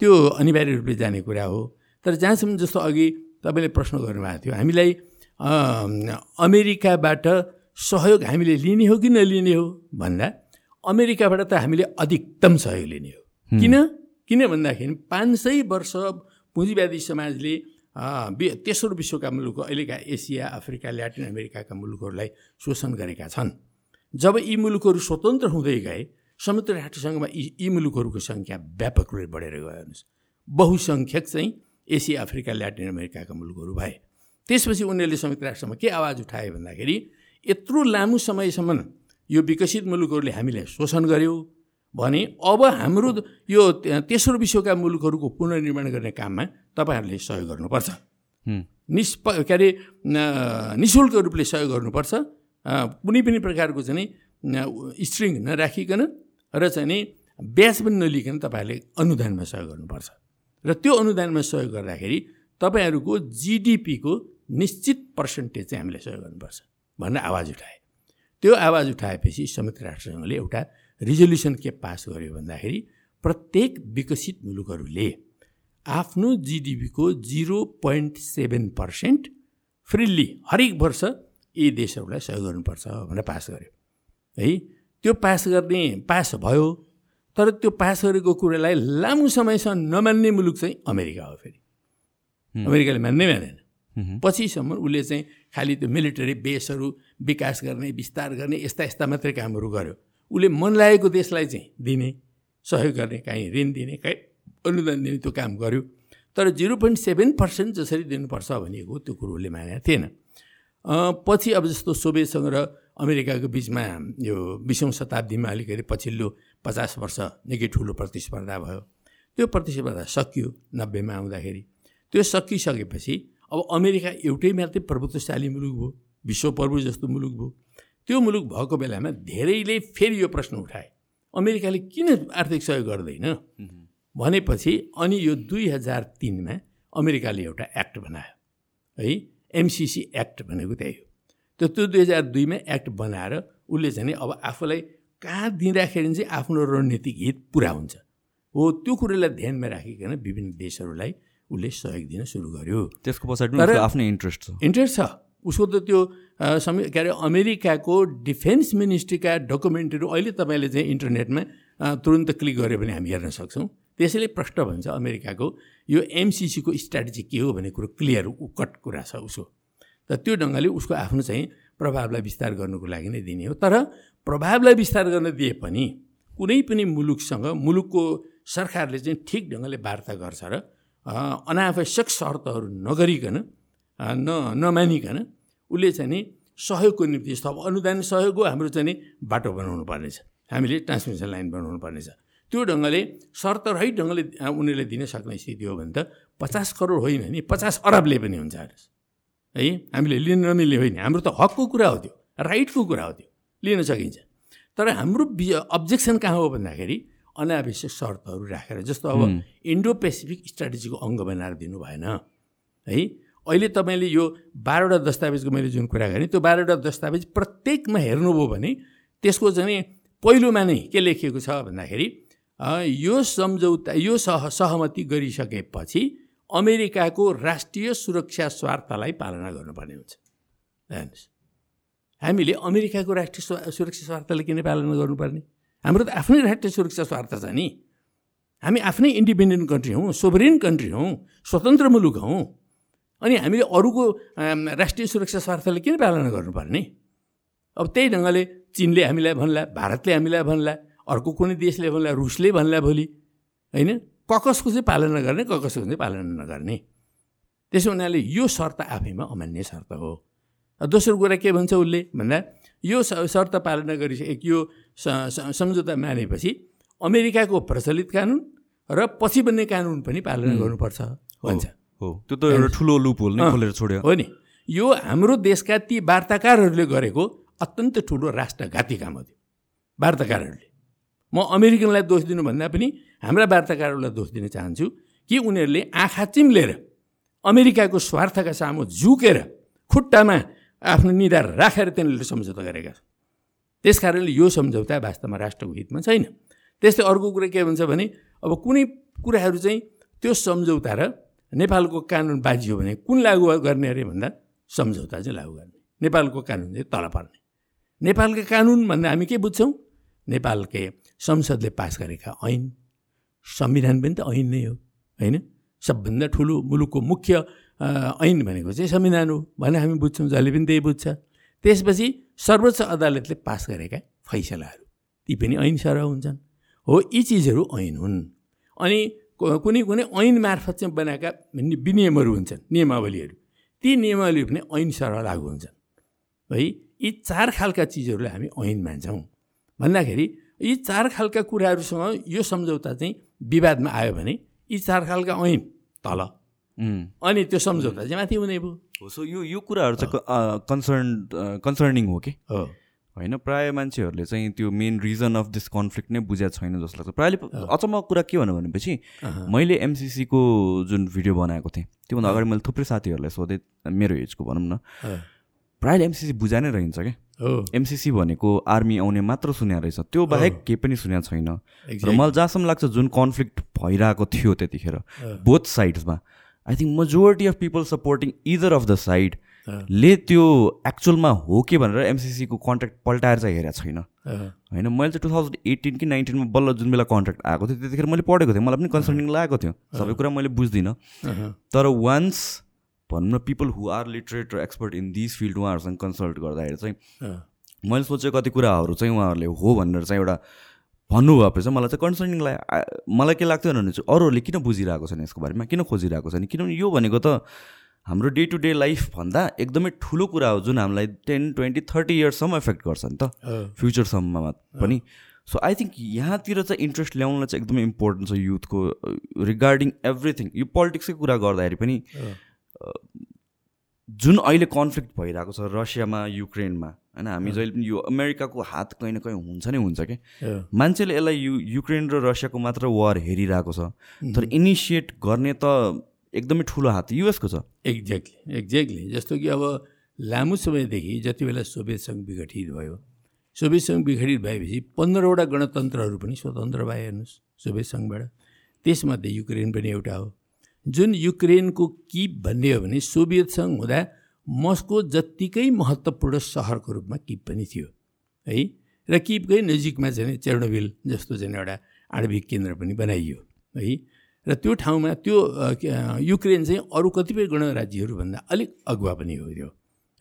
त्यो अनिवार्य रूपले जाने कुरा हो। तर जहाँसम्म जस्तो अघि तपाईँले प्रश्न गर्नुभएको थियो हामीलाई अमेरिकाबाट सहयोग हामीले लिने हो कि नलिने हो भन्दा अमेरिकाबाट त हामीले अधिकतम सहयोग लिने हो। किन? किन भन्दाखेरि पाँच सय वर्ष पुँजीवादी समाजले तेस्रो विश्वका मुलुक अहिलेका एसिया अफ्रिका ल्याटिन अमेरिकाका मुलुकहरूलाई शोषण गरेका छन्। जब यी मुलुकहरू स्वतन्त्र हुँदै गए संयुक्त राष्ट्रसङ्घमा यी यी मुलुकहरूको सङ्ख्या व्यापक रूपले बढेर गयो हेर्नुहोस्। बहुसङ्ख्यक चाहिँ एसिया अफ्रिका ल्याटिन अमेरिकाका मुलुकहरू भए। त्यसपछि उनीहरूले संयुक्त राष्ट्रमा के आवाज उठाए भन्दाखेरि यत्रो लामो समयसम्म यो विकसित मुलुकहरूले हामीलाई शोषण गर्यो भने अब हाम्रो यो तेस्रो विश्वका मुलुकहरूको पुनर्निर्माण गर्ने काममा तपाईँहरूले सहयोग गर्नुपर्छ। निष्प के अरे नि शुल्क रूपले सहयोग गर्नुपर्छ। कुनै पनि प्रकारको चाहिँ स्ट्रिङ नराखिकन र चाहिँ ब्याज पनि नलिकन तपाईँहरूले अनुदानमा सहयोग गर्नुपर्छ। र त्यो अनुदानमा सहयोग गर्दाखेरि तपाईँहरूको जिडिपीको निश्चित पर्सेन्टेज चाहिँ हामीले सहयोग गर्नुपर्छ। भनेर आवाज उठाए। त्यो आवाज उठाएपछि संयुक्त राष्ट्रसङ्घले एउटा रिजोल्युसन के पास गर्यो भन्दाखेरि प्रत्येक विकसित मुलुकहरूले आफ्नो जिडिपीको zero point seven percent freely हरेक वर्ष यी देशहरूलाई सहयोग गर्नुपर्छ भनेर पास गर्यो। है त्यो पास गर्ने पास भयो तर त्यो पास गरेको कुरालाई लामो समयसम्म नमान्ने मुलुक चाहिँ अमेरिका हो फेरि। अमेरिकाले मान्नै मानेन। पछिसम्म उसले चाहिँ खालि त्यो मिलिटरी बेसहरू विकास गर्ने विस्तार गर्ने यस्ता यस्ता मात्रै कामहरू गर्यो। उसले मन लागेको देशलाई चाहिँ दिने सहयोग गर्ने काहीँ ऋण दिने काहीँ अनुदान दिने त्यो काम गर्यो। तर जिरो पोइन्ट सेभेन पर्सेन्ट जसरी दिनुपर्छ भनेको त्यो कुरो उसले मानेको थिएन। पछि अब जस्तो सोभियतसँग र अमेरिकाको बिचमा यो बिसौँ शताब्दीमा अलिकति पछिल्लो पचास वर्ष निकै ठुलो प्रतिस्पर्धा भयो। त्यो प्रतिस्पर्धा सकियो नब्बेमा आउँदाखेरि। त्यो सकिसकेपछि अब अमेरिका एउटै मात्रै प्रभुत्वशाली मुलुक भयो विश्व प्रभु जस्तो मुलुक भयो। त्यो मुलुक भएको बेलामा धेरैले फेरि यो प्रश्न उठाए। अमेरिकाले किन आर्थिक सहयोग गर्दैन? भनेपछि अनि यो दुई हजार तिनमा अमेरिकाले एउटा एक्ट बनायो। है एमसिसी एक्ट भनेको त्यही हो। त्यो त्यो दुई हजार दुईमा एक्ट बनाएर उसले चाहिँ अब आफूलाई कहाँ दिँदाखेरि चाहिँ आफ्नो रणनीतिक हित पुरा हुन्छ। हो त्यो कुरोलाई ध्यानमा राखिकन विभिन्न देशहरूलाई उसले सहयोग दिन सुरु गर्यो। त्यसको पछाडि आफ्नै इन्ट्रेस्ट छ। इन्ट्रेस्ट छ। उसको त त्यो समय के अरे अमेरिकाको डिफेन्स मिनिस्ट्रीका डकुमेन्टहरू अहिले तपाईँले चाहिँ इन्टरनेटमा तुरन्त क्लिक गऱ्यो भने हामी हेर्न सक्छौँ। त्यसैले प्रश्न भन्छ अमेरिकाको यो एमसिसीको स्ट्राटेजी के हो भन्ने कुरो क्लियर कट कुरा छ उसको त त्यो ढङ्गले उसको आफ्नो चाहिँ प्रभावलाई विस्तार गर्नुको लागि नै दिने हो। तर प्रभावलाई विस्तार गर्न दिए पनि कुनै पनि मुलुकसँग मुलुकको सरकारले चाहिँ ठिक ढङ्गले वार्ता गर्छ र अनावश्यक शर्तहरू नगरिकन न नमानिकन उसले चाहिँ नि सहयोगको निम्ति अब अनुदान सहयोग हो हाम्रो चाहिँ नि बाटो बनाउनु पर्नेछ। हामीले ट्रान्समिसन लाइन बनाउनु पर्नेछ। त्यो ढङ्गले शर्तरहित ढङ्गले उनीहरूले दिन सक्ने स्थिति हो भने त पचास करोड होइन नि पचास अरबले पनि हुन्छ हेर्नुहोस्। है हामीले लिन नमिल्ने होइन हाम्रो त हकको कुरा हो त्यो राइटको कुरा हो त्यो लिन सकिन्छ। तर हाम्रो अब्जेक्सन कहाँ हो भन्दाखेरि अनावश्यक शर्तहरू राखेर जस्तो अब इन्डो पेसिफिक स्ट्राटेजीको अङ्ग बनाएर दिनु भएन है अहिले तपाईँले यो बाह्रवटा दस्तावेजको मैले जुन कुरा गरेँ त्यो बाह्रवटा दस्तावेज प्रत्येकमा हेर्नुभयो भने त्यसको चाहिँ पहिलोमा नै के लेखिएको छ भन्दाखेरि यो सम्झौता यो सह सहमति गरिसकेपछि अमेरिकाको राष्ट्रिय सुरक्षा स्वार्थलाई पालना गर्नुपर्ने हुन्छ। हेर्नुहोस् हामीले अमेरिकाको राष्ट्रिय सुरक्षा स्वार्थलाई किन पालना गर्नुपर्ने? हाम्रो त आफ्नै राष्ट्रिय सुरक्षा स्वार्थ छ नि। हामी आफ्नै इन्डिपेन्डेन्ट कन्ट्री हौँ सोभरेन कन्ट्री हौँ स्वतन्त्र मुलुक हौँ। अनि हामीले अरूको राष्ट्रिय सुरक्षा स्वार्थलाई किन पालना गर्नुपर्ने? अब त्यही ढङ्गले चिनले हामीलाई भन्ला भारतले हामीलाई भन्ला अर्को कुनै देशले भन्ला रुसले भन्ला भोलि होइन? ककसको चाहिँ पालना गर्ने ककसको चाहिँ पालना नगर्ने। त्यसो हुनाले यो शर्त आफैमा अमान्य शर्त हो। दोस्रो कुरा के भन्छ उसले? भन्दा यो शर्त पालना गरिसके यो सम्झौता मानेपछि अमेरिकाको प्रचलित कानुन र पछि बन्ने कानुन पनि पालना गर्नुपर्छ भन्छ। हो। त्यो त एउटा ठुलो लुप होल नै खोलेर छोड्यो। हो नि। यो हाम्रो देशका ती वार्ताकारहरूले गरेको अत्यन्त ठुलो राष्ट्रघाती काम हो त्यो वार्ताकारहरूले। म अमेरिकनलाई दोष दिनुभन्दा पनि हाम्रा वार्ताकारहरूलाई दोष दिन चाहन्छु कि उनीहरूले आँखा चिम्लेर अमेरिकाको स्वार्थका सामु झुकेर खुट्टामा आफ्नो निधार राखेर तिनीहरूले सम्झौता गरेका छन्। त्यस कारणले यो सम्झौता वास्तवमा राष्ट्रको हितमा छैन। त्यस्तै अर्को कुरा के भन्छ भने अब कुनै कुराहरू चाहिँ त्यो सम्झौता र नेपालको कानुन बाजियो भने कुन लागु गर्ने अरे भन्दा सम्झौता चाहिँ लागु गर्ने। नेपालको कानुन चाहिँ तल पर्ने। नेपालका कानुन भन्दा हामी के बुझ्छौँ? नेपालकै संसदले पास गरेका ऐन। संविधान पनि त ऐन नै हो होइन? सबभन्दा ठुलो मुलुकको मुख्य ऐन भनेको चाहिँ संविधान हो भने हामी बुझ्छौँ जसले पनि त्यही बुझ्छ। त्यसपछि सर्वोच्च अदालतले पास गरेका फैसलाहरू ती पनि ऐन सरह हुन्छन्। हो यी चिजहरू ऐन हुन्। अनि कुनै कुनै ऐन मार्फत चाहिँ बनाएका विनियमहरू हुन्छन् नियमावलीहरू। ती नियमावली पनि ऐन सरह लागु हुन्छन्। है यी चार खालका चिजहरूलाई हामी ऐन मान्छौँ। भन्दाखेरि यी चार खालका कुराहरूसँग यो सम्झौता चाहिँ विवादमा आयो भने यी चार खालका ऐन तल। अनि त्यो सम्झौता चाहिँ माथि हुने भयो। हो सो यो यो कुराहरू चाहिँ कन्सर्न कन्सर्निङ हो कि? हो। होइन प्रायः मान्छेहरूले चाहिँ त्यो main reason of this conflict नै बुझेको छैन जस्तो लाग्छ। प्रायःले अचम्मको कुरा के भन्नु भनेपछि मैले एमसिसीको जुन भिडियो बनाएको थिएँ त्योभन्दा अगाडि मैले थुप्रै साथीहरूलाई सोधेँ मेरो एजको भनौँ न प्रायःले एमसिसी बुझा नै रहन्छ क्या। एमसिसी भनेको आर्मी आउने मात्र सुने रहेछ। त्यो बाहेक केही पनि सुनेको छैन। र. मलाई जहाँसम्म लाग्छ जुन कन्फ्लिक्ट भइरहेको थियो त्यतिखेर both साइड्समा I think majority of people supporting either of the side ले त्यो एक्चुअलमा हो कि भनेर एमसिसीको कन्ट्र्याक्ट पल्टाएर चाहिँ हेरेको छैन। होइन मैले चाहिँ टु थाउजन्ड एटिन कि नाइन्टिनमा बल्ल जुन बेला कन्ट्र्याक्ट आएको थियो त्यतिखेर मैले पढेको थिएँ। मलाई पनि कन्सर्निङ लागेको थियो। सबै कुरा मैले बुझ्दिनँ। तर वान्स भनौँ न पिपल हु आर लिटरेट र एक्सपर्ट इन दिस फिल्ड उहाँहरूसँग कन्सल्ट गर्दाखेरि चाहिँ मैले सोचेको कति कुराहरू चाहिँ उहाँहरूले हो भनेर चाहिँ एउटा भन्नुभएपछि चाहिँ मलाई चाहिँ कन्सर्निङ मलाई के लाग्थ्यो भने चाहिँ अरूहरूले किन बुझिरहेको छन् यसको बारेमा? किन खोजिरहेको छन्? किनभने यो भनेको त हाम्रो डे टु डे लाइफभन्दा एकदमै ठुलो कुरा हो जुन हामीलाई टेन ट्वेन्टी थर्टी इयर्ससम्म इफेक्ट गर्छ नि त। फ्युचरसम्ममा पनि। सो आई थिङ्क यहाँतिर चाहिँ इन्ट्रेस्ट ल्याउनलाई चाहिँ एकदमै इम्पोर्टेन्ट छ युथको रिगार्डिङ एभ्रिथिङ यो पोलिटिक्सकै कुरा गर्दाखेरि पनि जुन अहिले कन्फ्लिक्ट भइरहेको छ रसियामा युक्रेनमा होइन हामी जहिले पनि यो अमेरिकाको हात कहीँ न कहीँ हुन्छ नै हुन्छ क्या मान्छेले यसलाई यु युक्रेन र रसियाको मात्र वार हेरिरहेको छ। तर इनिसिएट गर्ने त एकदमै ठुलो हात युएसको छ। एक्ज्याक्टली एक्ज्याक्टली जस्तो कि अब लामो समयदेखि जति बेला सोभियत सङ्घ विघटित भयो सोभियत सङ्घ विघटित भएपछि पन्ध्रवटा गणतन्त्रहरू पनि स्वतन्त्र भए हेर्नुहोस् सोभियत सङ्घबाट। त्यसमध्ये युक्रेन पनि एउटा हो। जुन युक्रेनको किप भन्ने हो भने सोभियत सङ्घ हुँदा मस्को जत्तिकै महत्त्वपूर्ण सहरको रूपमा किप पनि थियो है? र किपकै नजिकमा चाहिँ चेर्नोबिल जस्तो चाहिँ एउटा आणविक केन्द्र पनि बनाइयो है? र त्यो ठाउँमा त्यो युक्रेन चाहिँ अरू कतिपय गणराज्यहरूभन्दा अलिक अगुवा पनि हो त्यो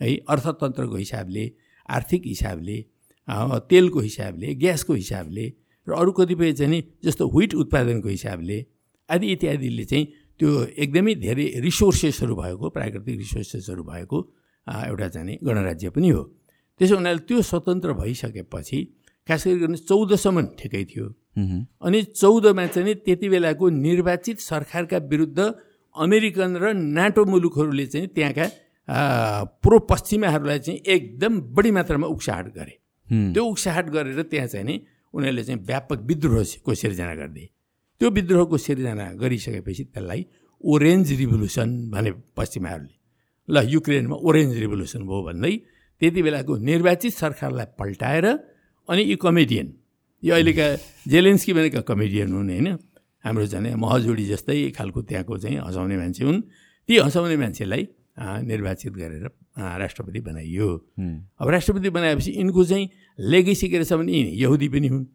है अर्थतन्त्रको हिसाबले आर्थिक हिसाबले तेलको हिसाबले ग्यासको हिसाबले र अरू कतिपय चाहिँ नि जस्तो व्हिट उत्पादनको हिसाबले आदि इत्यादिले चाहिँ त्यो एकदमै धेरै रिसोर्सेसहरू भएको प्राकृतिक रिसोर्सेसहरू भएको एउटा चाहिँ गणराज्य पनि हो त्यसो हुनाले त्यो स्वतन्त्र भइसकेपछि खास गरिकन चौधसम्म ठिकै थियो। अनि चौधमा चाहिँ त्यति बेलाको निर्वाचित सरकारका विरुद्ध अमेरिकन र नाटो मुलुकहरूले चाहिँ त्यहाँका आ, प्रो पश्चिमाहरूलाई चाहिँ एकदम बढी मात्रामा उक्साहट गरे। त्यो उक्साहट गरेर त्यहाँ चाहिँ नि उनीहरूले चाहिँ व्यापक विद्रोहको सिर्जना गरिदिए। त्यो विद्रोहको सिर्जना गरिसकेपछि त्यसलाई ओरेन्ज रिभोल्युसन भने पश्चिमाहरूले ल युक्रेनमा ओरेन्ज रिभोल्युसन भयो भन्दै त्यति बेलाको निर्वाचित सरकारलाई पल्टाएर अनि यी कमेडियन यो अहिलेका जेलेन्स्की भनेका कमेडियन हुन् होइन? हाम्रो झन् महजोडी जस्तै खालको त्यहाँको चाहिँ हँसाउने मान्छे हुन्। ती हँसाउने मान्छेलाई निर्वाचित गरेर राष्ट्रपति बनाइयो। अब राष्ट्रपति बनाएपछि यिनको चाहिँ लेगेसी के रहेछ भने यिनी यहुदी पनि हुन्।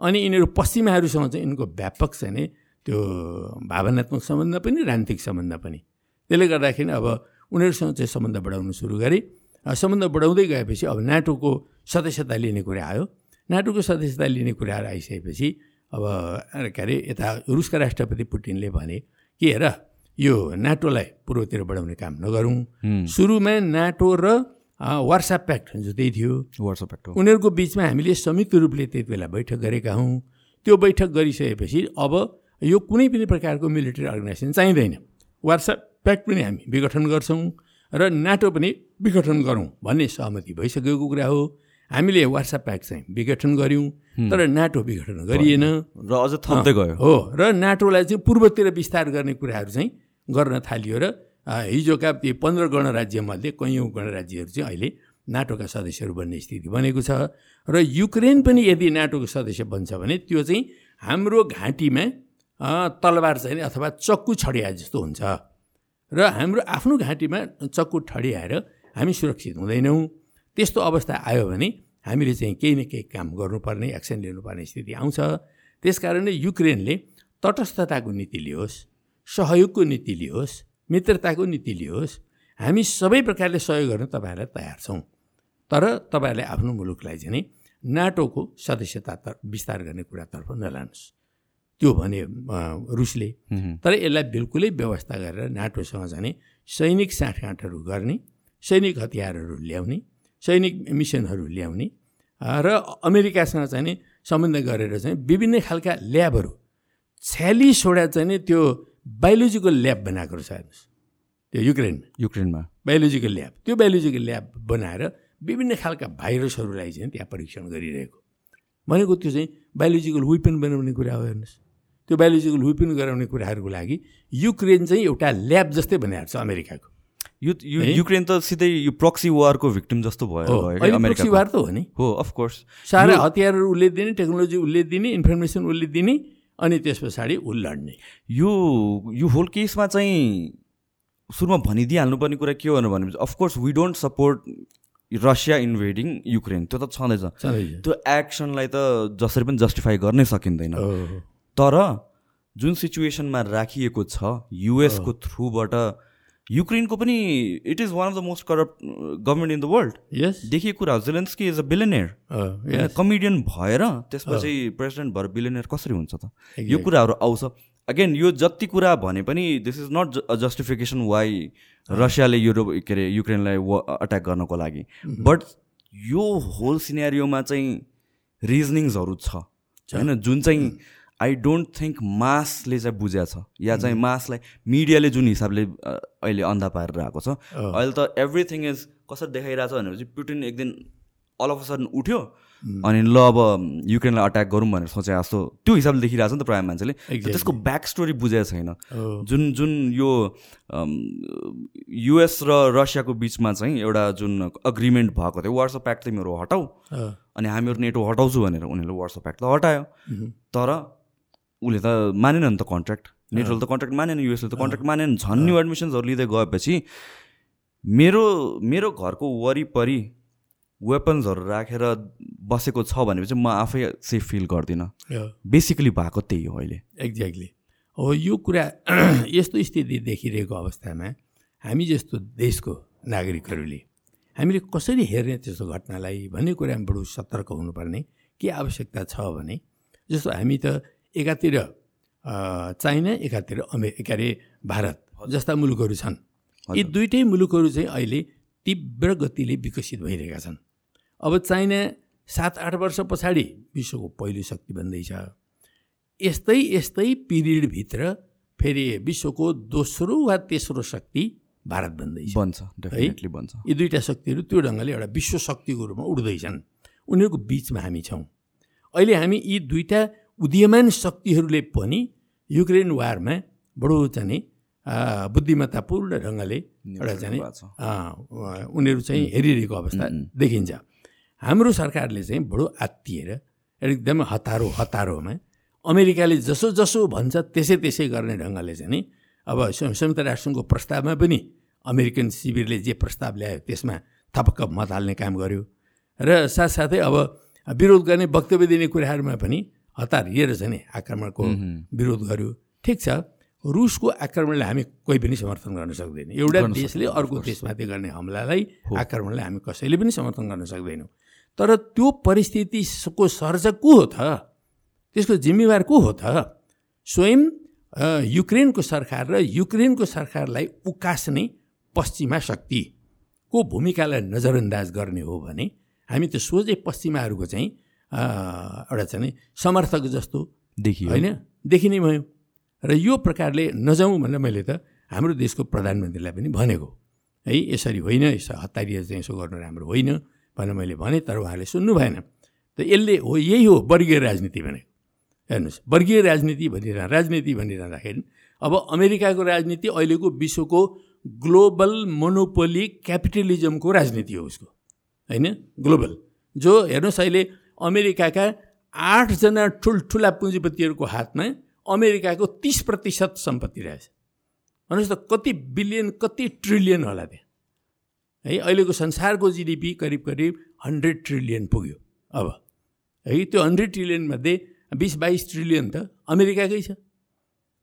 अनि यिनीहरू पश्चिमाहरूसँग चाहिँ यिनको व्यापक चाहिँ नि त्यो भावनात्मक सम्बन्ध पनि राजनीतिक सम्बन्ध पनि। त्यसले गर्दाखेरि अब उनीहरूसँग चाहिँ सम्बन्ध बढाउनु सुरु गरे। सम्बन्ध बढाउँदै गएपछि अब नाटोको सदस्यता लिने कुरा आयो। नाटोको सदस्यता लिने कुराहरू आइसकेपछि अब के अरे यता रुसका राष्ट्रपति पुटिनले भने कि हेर यो नाटोलाई पूर्वतिर बढाउने काम नगरौँ। सुरुमा नाटो र वार्सा प्याक्ट जो त्यही थियो। वाट्सएप एक्ट हो। उनीहरूको बिचमा हामीले संयुक्त रूपले त्यति बेला बैठक गरेका हौँ। त्यो बैठक गरिसकेपछि अब यो कुनै पनि प्रकारको मिलिट्री अर्गनाइजेसन चाहिँदैन। वाट्सएप प्याक्ट पनि हामी विघटन गर्छौँ र नाटो पनि विघटन गरौँ भन्ने सहमति भइसकेको कुरा हो। हामीले वाट्सएप प्याक चाहिँ विघटन गऱ्यौँ तर नाटो विघटन गरिएन। र अझ थप्दै गयो। हो र नाटोलाई चाहिँ पूर्वतिर विस्तार गर्ने कुराहरू चाहिँ गर्न थालियो र हिजोका ती पन्ध्र गणराज्यमध्ये कैयौँ गणराज्यहरू चाहिँ अहिले नाटोका सदस्यहरू बन्ने स्थिति बनेको छ। र युक्रेन पनि यदि नाटोको सदस्य बन्छ भने त्यो चाहिँ हाम्रो घाँटीमा तलवार चाहिँ अथवा चक्कु छडिया जस्तो हुन्छ। र हाम्रो आफ्नो घाँटीमा चक्कु ठडियाएर हामी सुरक्षित हुँदैनौँ। त्यस्तो अवस्था आयो भने हामीले चाहिँ केही न केही काम गर्नुपर्ने एक्सन लिनुपर्ने स्थिति आउँछ। त्यस कारणले युक्रेनले तटस्थताको नीति लियोस् सहयोगको नीति लियोस् मित्रताको नीति लियोस्। हामी सबै प्रकारले सहयोग गर्न तपाईँहरूलाई तयार छौँ। तर तपाईँहरूले आफ्नो मुलुकलाई चाहिँ नाटोको सदस्यता विस्तार गर्ने कुरातर्फ नलानुहोस्। त्यो भने रुसले। तर यसलाई बिल्कुलै व्यवस्था गरेर नाटोसँग जाने सैनिक साँठगाँठहरू गर्ने सैनिक हतियारहरू ल्याउने सैनिक मिसनहरू ल्याउने र अमेरिकासँग चाहिँ सम्बन्ध गरेर चाहिँ विभिन्न खालका ल्याबहरू छ्यालिसवटा चाहिँ त्यो बायोलोजिकल ल्याब बनाएको रहेछ हेर्नुहोस् त्यो युक्रेनमा। युक्रेनमा। बायोलोजिकल ल्याब त्यो बायोलोजिकल ल्याब बनाएर विभिन्न खालका भाइरसहरूलाई चाहिँ त्यहाँ परीक्षण गरिरहेको। भनेको त्यो चाहिँ बायोलोजिकल वेपन बनाउने कुरा हो हेर्नुहोस्। त्यो बायोलोजिकल वेपन गराउने कुराहरूको लागि युक्रेन चाहिँ एउटा ल्याब जस्तै बनाएको छ अमेरिकाको। यो यो युक्रेन त सिधै यो प्रक्सी वारको भिक्टिम जस्तो भयो proxy war त हो नि। हो अफकोर्स सारा हतियारहरू उसले दिने टेक्नोलोजी उसले दिने इन्फर्मेसन उसले दिने अनि त्यस पछाडि ऊ लड्ने यो यो होल केसमा चाहिँ सुरुमा भनिदिइहाल्नुपर्ने कुरा के हो भनेपछि of course we don't support Russia invading Ukraine त्यो त छँदैछ। त्यो एक्सनलाई त जसरी पनि जस्टिफाई गर्नै सकिँदैन। तर जुन सिचुएसनमा राखिएको छ युएसको थ्रुबाट युक्रेनको पनि it is one of the most corrupt government in the world यस देखिएको कुरा Zelensky is a billionaire comedian भएर त्यसपछि प्रेसिडेन्ट भएर बिलिनियर कसरी हुन्छ त? यो. कुराहरू आउँछ। अगेन यो जति कुरा भने पनि this is not a justification why रसियाले Europe के अरे युक्रेनलाई अट्याक गर्नको लागि। बट यो होल सिनेरियोमा चाहिँ रिजनिङ्सहरू छ। होइन जुन चाहिँ आई डोन्ट थिङ्क मासले चाहिँ बुझ्या छ। या चाहिँ मासलाई मिडियाले जुन हिसाबले अहिले अन्धा पारेर आएको छ। अहिले त एभ्रिथिङ इज कसरी देखाइरहेको छ भनेपछि पुटिन एक दिन अल अफ सडन उठ्यो। अनि ल अब युक्रेनलाई अट्याक गरौँ भनेर सोचे जस्तो त्यो हिसाबले देखिरहेको छ नि त प्रायः मान्छेले. त्यसको ब्याक स्टोरी बुझेको छैन। जुन जुन यो युएस र रसियाको बिचमा चाहिँ एउटा जुन अग्रिमेन्ट भएको थियो वार्सो प्याक्ट तिमीहरू हटाऊ। अनि हामीहरू नेटो हटाउँछु भनेर उनीहरूले वार्सो प्याक्ट त हटायो। तर उसले त मानेन नि त कन्ट्र्याक्ट नेटोले त कन्ट्र्याक्ट मानेन युएसले त कन्ट्र्याक्ट मानेन। झन् न्यू एडमिसन्सहरू लिँदै गएपछि मेरो मेरो घरको वरिपरि वेपन्सहरू राखेर बसेको छ भनेपछि म आफै सेफ फिल गर्दिनँ। बेसिकली भएको त्यही हो अहिले। एक्ज्याक्टली हो यो कुरा यस्तो स्थिति देखिरहेको अवस्थामा हामी जस्तो देशको नागरिकहरूले हामीले कसरी हेर्ने त्यस्तो घटनालाई भन्ने कुरामा बडो सतर्क हुनुपर्ने के आवश्यकता छ भने जस्तो हामी त एकातिर चाइना एकातिर अमे के अरे भारत जस्ता मुलुकहरू छन्। यी दुइटै मुलुकहरू चाहिँ अहिले तीव्र गतिले विकसित भइरहेका छन्। अब चाइना सात आठ वर्ष पछाडि विश्वको पहिलो शक्ति बन्दैछ। यस्तै यस्तै पिरियडभित्र फेरि विश्वको दोस्रो वा तेस्रो शक्ति भारत बन्दैछ। बन्छ डेफिनेटली बन्छ। यी दुईवटा शक्तिहरू त्यो ढङ्गले एउटा विश्व शक्तिको रूपमा उड्दैछन्। उनीहरूको बिचमा हामी छौँ। अहिले हामी यी दुईवटा उदीयमान शक्तिहरूले पनि युक्रेन वारमा बडो चाहिँ बुद्धिमत्तापूर्ण ढङ्गले एउटा चाहिँ उनीहरू चाहिँ हेरिरहेको अवस्था देखिन्छ। हाम्रो सरकारले चाहिँ बडो आत्तिएर एकदमै हतारो हतारोमा अमेरिकाले जसो जसो भन्छ त्यसै त्यसै गर्ने ढङ्गले चाहिँ नि अब संयुक्त राष्ट्रसङ्घको प्रस्तावमा पनि अमेरिकन शिविरले जे प्रस्ताव ल्यायो त्यसमा थपक्क मत हाल्ने काम गर्यो। र साथसाथै अब विरोध गर्ने वक्तव्य दिने कुराहरूमा पनि हतारिएर चाहिँ नि आक्रमणको विरोध गर्यो। ठिक छ रुसको आक्रमणलाई हामी कोही पनि समर्थन गर्न सक्दैन। एउटा देशले अर्को देशमाथि गर्ने हमलालाई आक्रमणलाई हामी कसैले पनि समर्थन गर्न सक्दैनौँ। तर त्यो परिस्थितिको सर्जक को हो त? त्यसको जिम्मेवार को हो त? स्वयं युक्रेनको सरकार र युक्रेनको सरकारलाई उकास्ने पश्चिमा शक्तिको भूमिकालाई नजरअन्दाज गर्ने हो भने हामी त सोझै पश्चिमाहरूको चाहिँ एउटा चाहिँ समर्थक जस्तो देखियो। होइन? देखिने भयो। र यो प्रकारले नजाउँ भनेर मैले त हाम्रो देशको प्रधानमन्त्रीलाई पनि भनेको। है यसरी होइन यसो हतारिएर चाहिँ यसो गर्नु राम्रो होइन भनेर मैले भनेँ तर उहाँले सुन्नु भएन। त यसले हो यही हो वर्गीय राजनीति भनेको। हेर्नुहोस् वर्गीय राजनीति भनिरह राजनीति भनिरहँदाखेरि अब अमेरिकाको राजनीति अहिलेको विश्वको ग्लोबल मोनोपोली क्यापिटलिजमको राजनीति हो उसको। होइन? ग्लोबल। जो हेर्नुहोस् अहिले अमेरिकाका आठजना ठुल्ठुला पुँजीपतिहरूको हातमा अमेरिकाको तिस प्रतिशत सम्पत्ति रहेछ। भन्नुहोस् त कति बिलियन कति ट्रिलियन होला त्यहाँ? है अहिलेको संसारको जिडिपी करिब करिब हन्ड्रेड ट्रिलियन पुग्यो। अब है त्यो हन्ड्रेड ट्रिलियनमध्ये बिस बाइस ट्रिलियन त अमेरिकाकै छ।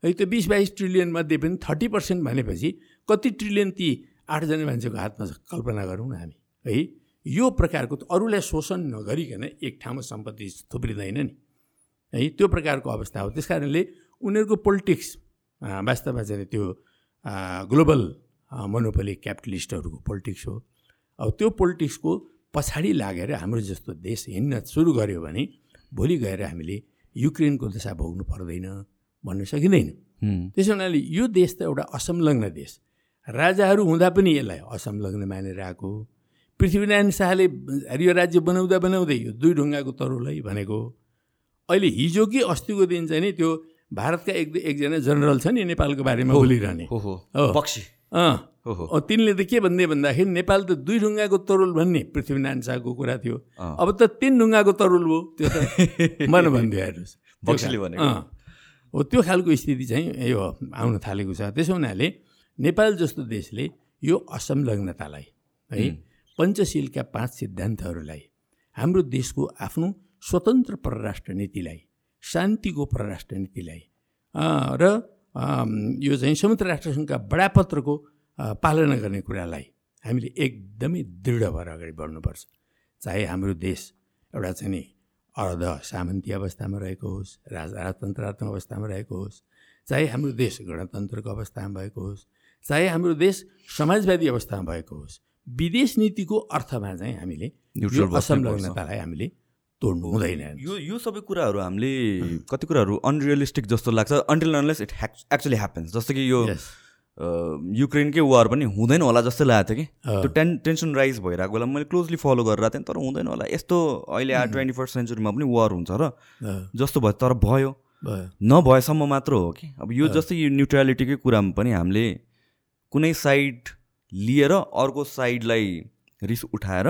है त्यो बिस बाइस ट्रिलियनमध्ये पनि थर्टी पर्सेन्ट भनेपछि कति ट्रिलियन ती आठजना मान्छेको हातमा छ? कल्पना गरौँ न हामी। है यो प्रकारको अरूलाई शोषण नगरिकन एक ठाउँमा सम्पत्ति थुप्रिँदैन नि। है त्यो प्रकारको अवस्था हो। त्यस कारणले उनीहरूको पोलिटिक्स वास्तवमा चाहिँ त्यो ग्लोबल मोनोपोली क्यापिटलिस्टहरूको पोलिटिक्स हो। अब त्यो पोलिटिक्सको पछाडि लागेर हाम्रो जस्तो देश हिँड्न सुरु गऱ्यो भने भोलि गएर हामीले युक्रेनको दशा भोग्नु पर्दैन भन्न सकिँदैन। त्यसो हुनाले यो देश त एउटा असंलग्न देश। राजाहरू हुँदा पनि यसलाई असंलग्न मानेर आएको पृथ्वीनारायण शाहले यो राज्य बनाउँदा बनाउँदै यो दुई ढुङ्गाको तरुल है भनेको अहिले हिजो कि अस्तिको दिन चाहिँ नि त्यो भारतका एक एकजना जनरल छ नि नेपालको बारेमा बोलिरहने। अँ। तिनले त के भन्दै भन्दाखेरि नेपाल त दुई ढुङ्गाको तरुल भन्ने पृथ्वीनारायण शाहको कुरा थियो। अब त तिन ढुङ्गाको तरुल हो त्यो त मन भनिदियो हेर्नुहोस्। हो त्यो खालको स्थिति चाहिँ यो आउन थालेको छ। त्यसो हुनाले नेपाल जस्तो देशले यो असंलग्नतालाई है। पञ्चशीलका पाँच सिद्धान्तहरूलाई हाम्रो देशको आफ्नो स्वतन्त्र परराष्ट्र नीतिलाई शान्तिको परराष्ट्र नीतिलाई र यो चाहिँ संयुक्त राष्ट्रसङ्घका बडापत्रको पालना गर्ने कुरालाई हामीले एकदमै दृढ भएर अगाडि बढ्नुपर्छ। चाहे हाम्रो देश एउटा चाहिँ नि अर्ध सामन्ती अवस्थामा रहेको होस् राज राजतन्त्रात्मक अवस्थामा रहेको होस् चाहे हाम्रो देश गणतन्त्रको अवस्थामा भएको होस् चाहे हाम्रो देश समाजवादी अवस्थामा भएको होस् विदेश नीतिको अर्थमा चाहिँ हामीले असंलग्नतालाई हामीले तोड्नु हुँदैन। यो यो सबै कुराहरू हामीले कति कुराहरू अनरियलिस्टिक जस्तो लाग्छ। Until unless it actually happens जस्तो कि यो युक्रेनकै वार पनि हुँदैन होला जस्तो लागेको थियो कि। त्यो टेन टेन्सन राइज भइरहेको बेला मैले क्लोजली फलो गरेर थिएँ तर हुँदैन होला। यस्तो अहिले ट्वेन्टी फर्स्ट सेन्चुरीमा पनि वार हुन्छ र जस्तो भयो तर भयो। नभएसम्म मात्र हो कि। अब यो जस्तै यो न्युट्रालिटीकै कुरामा पनि हामीले कुनै साइड लिएर अर्को साइडलाई रिस उठाएर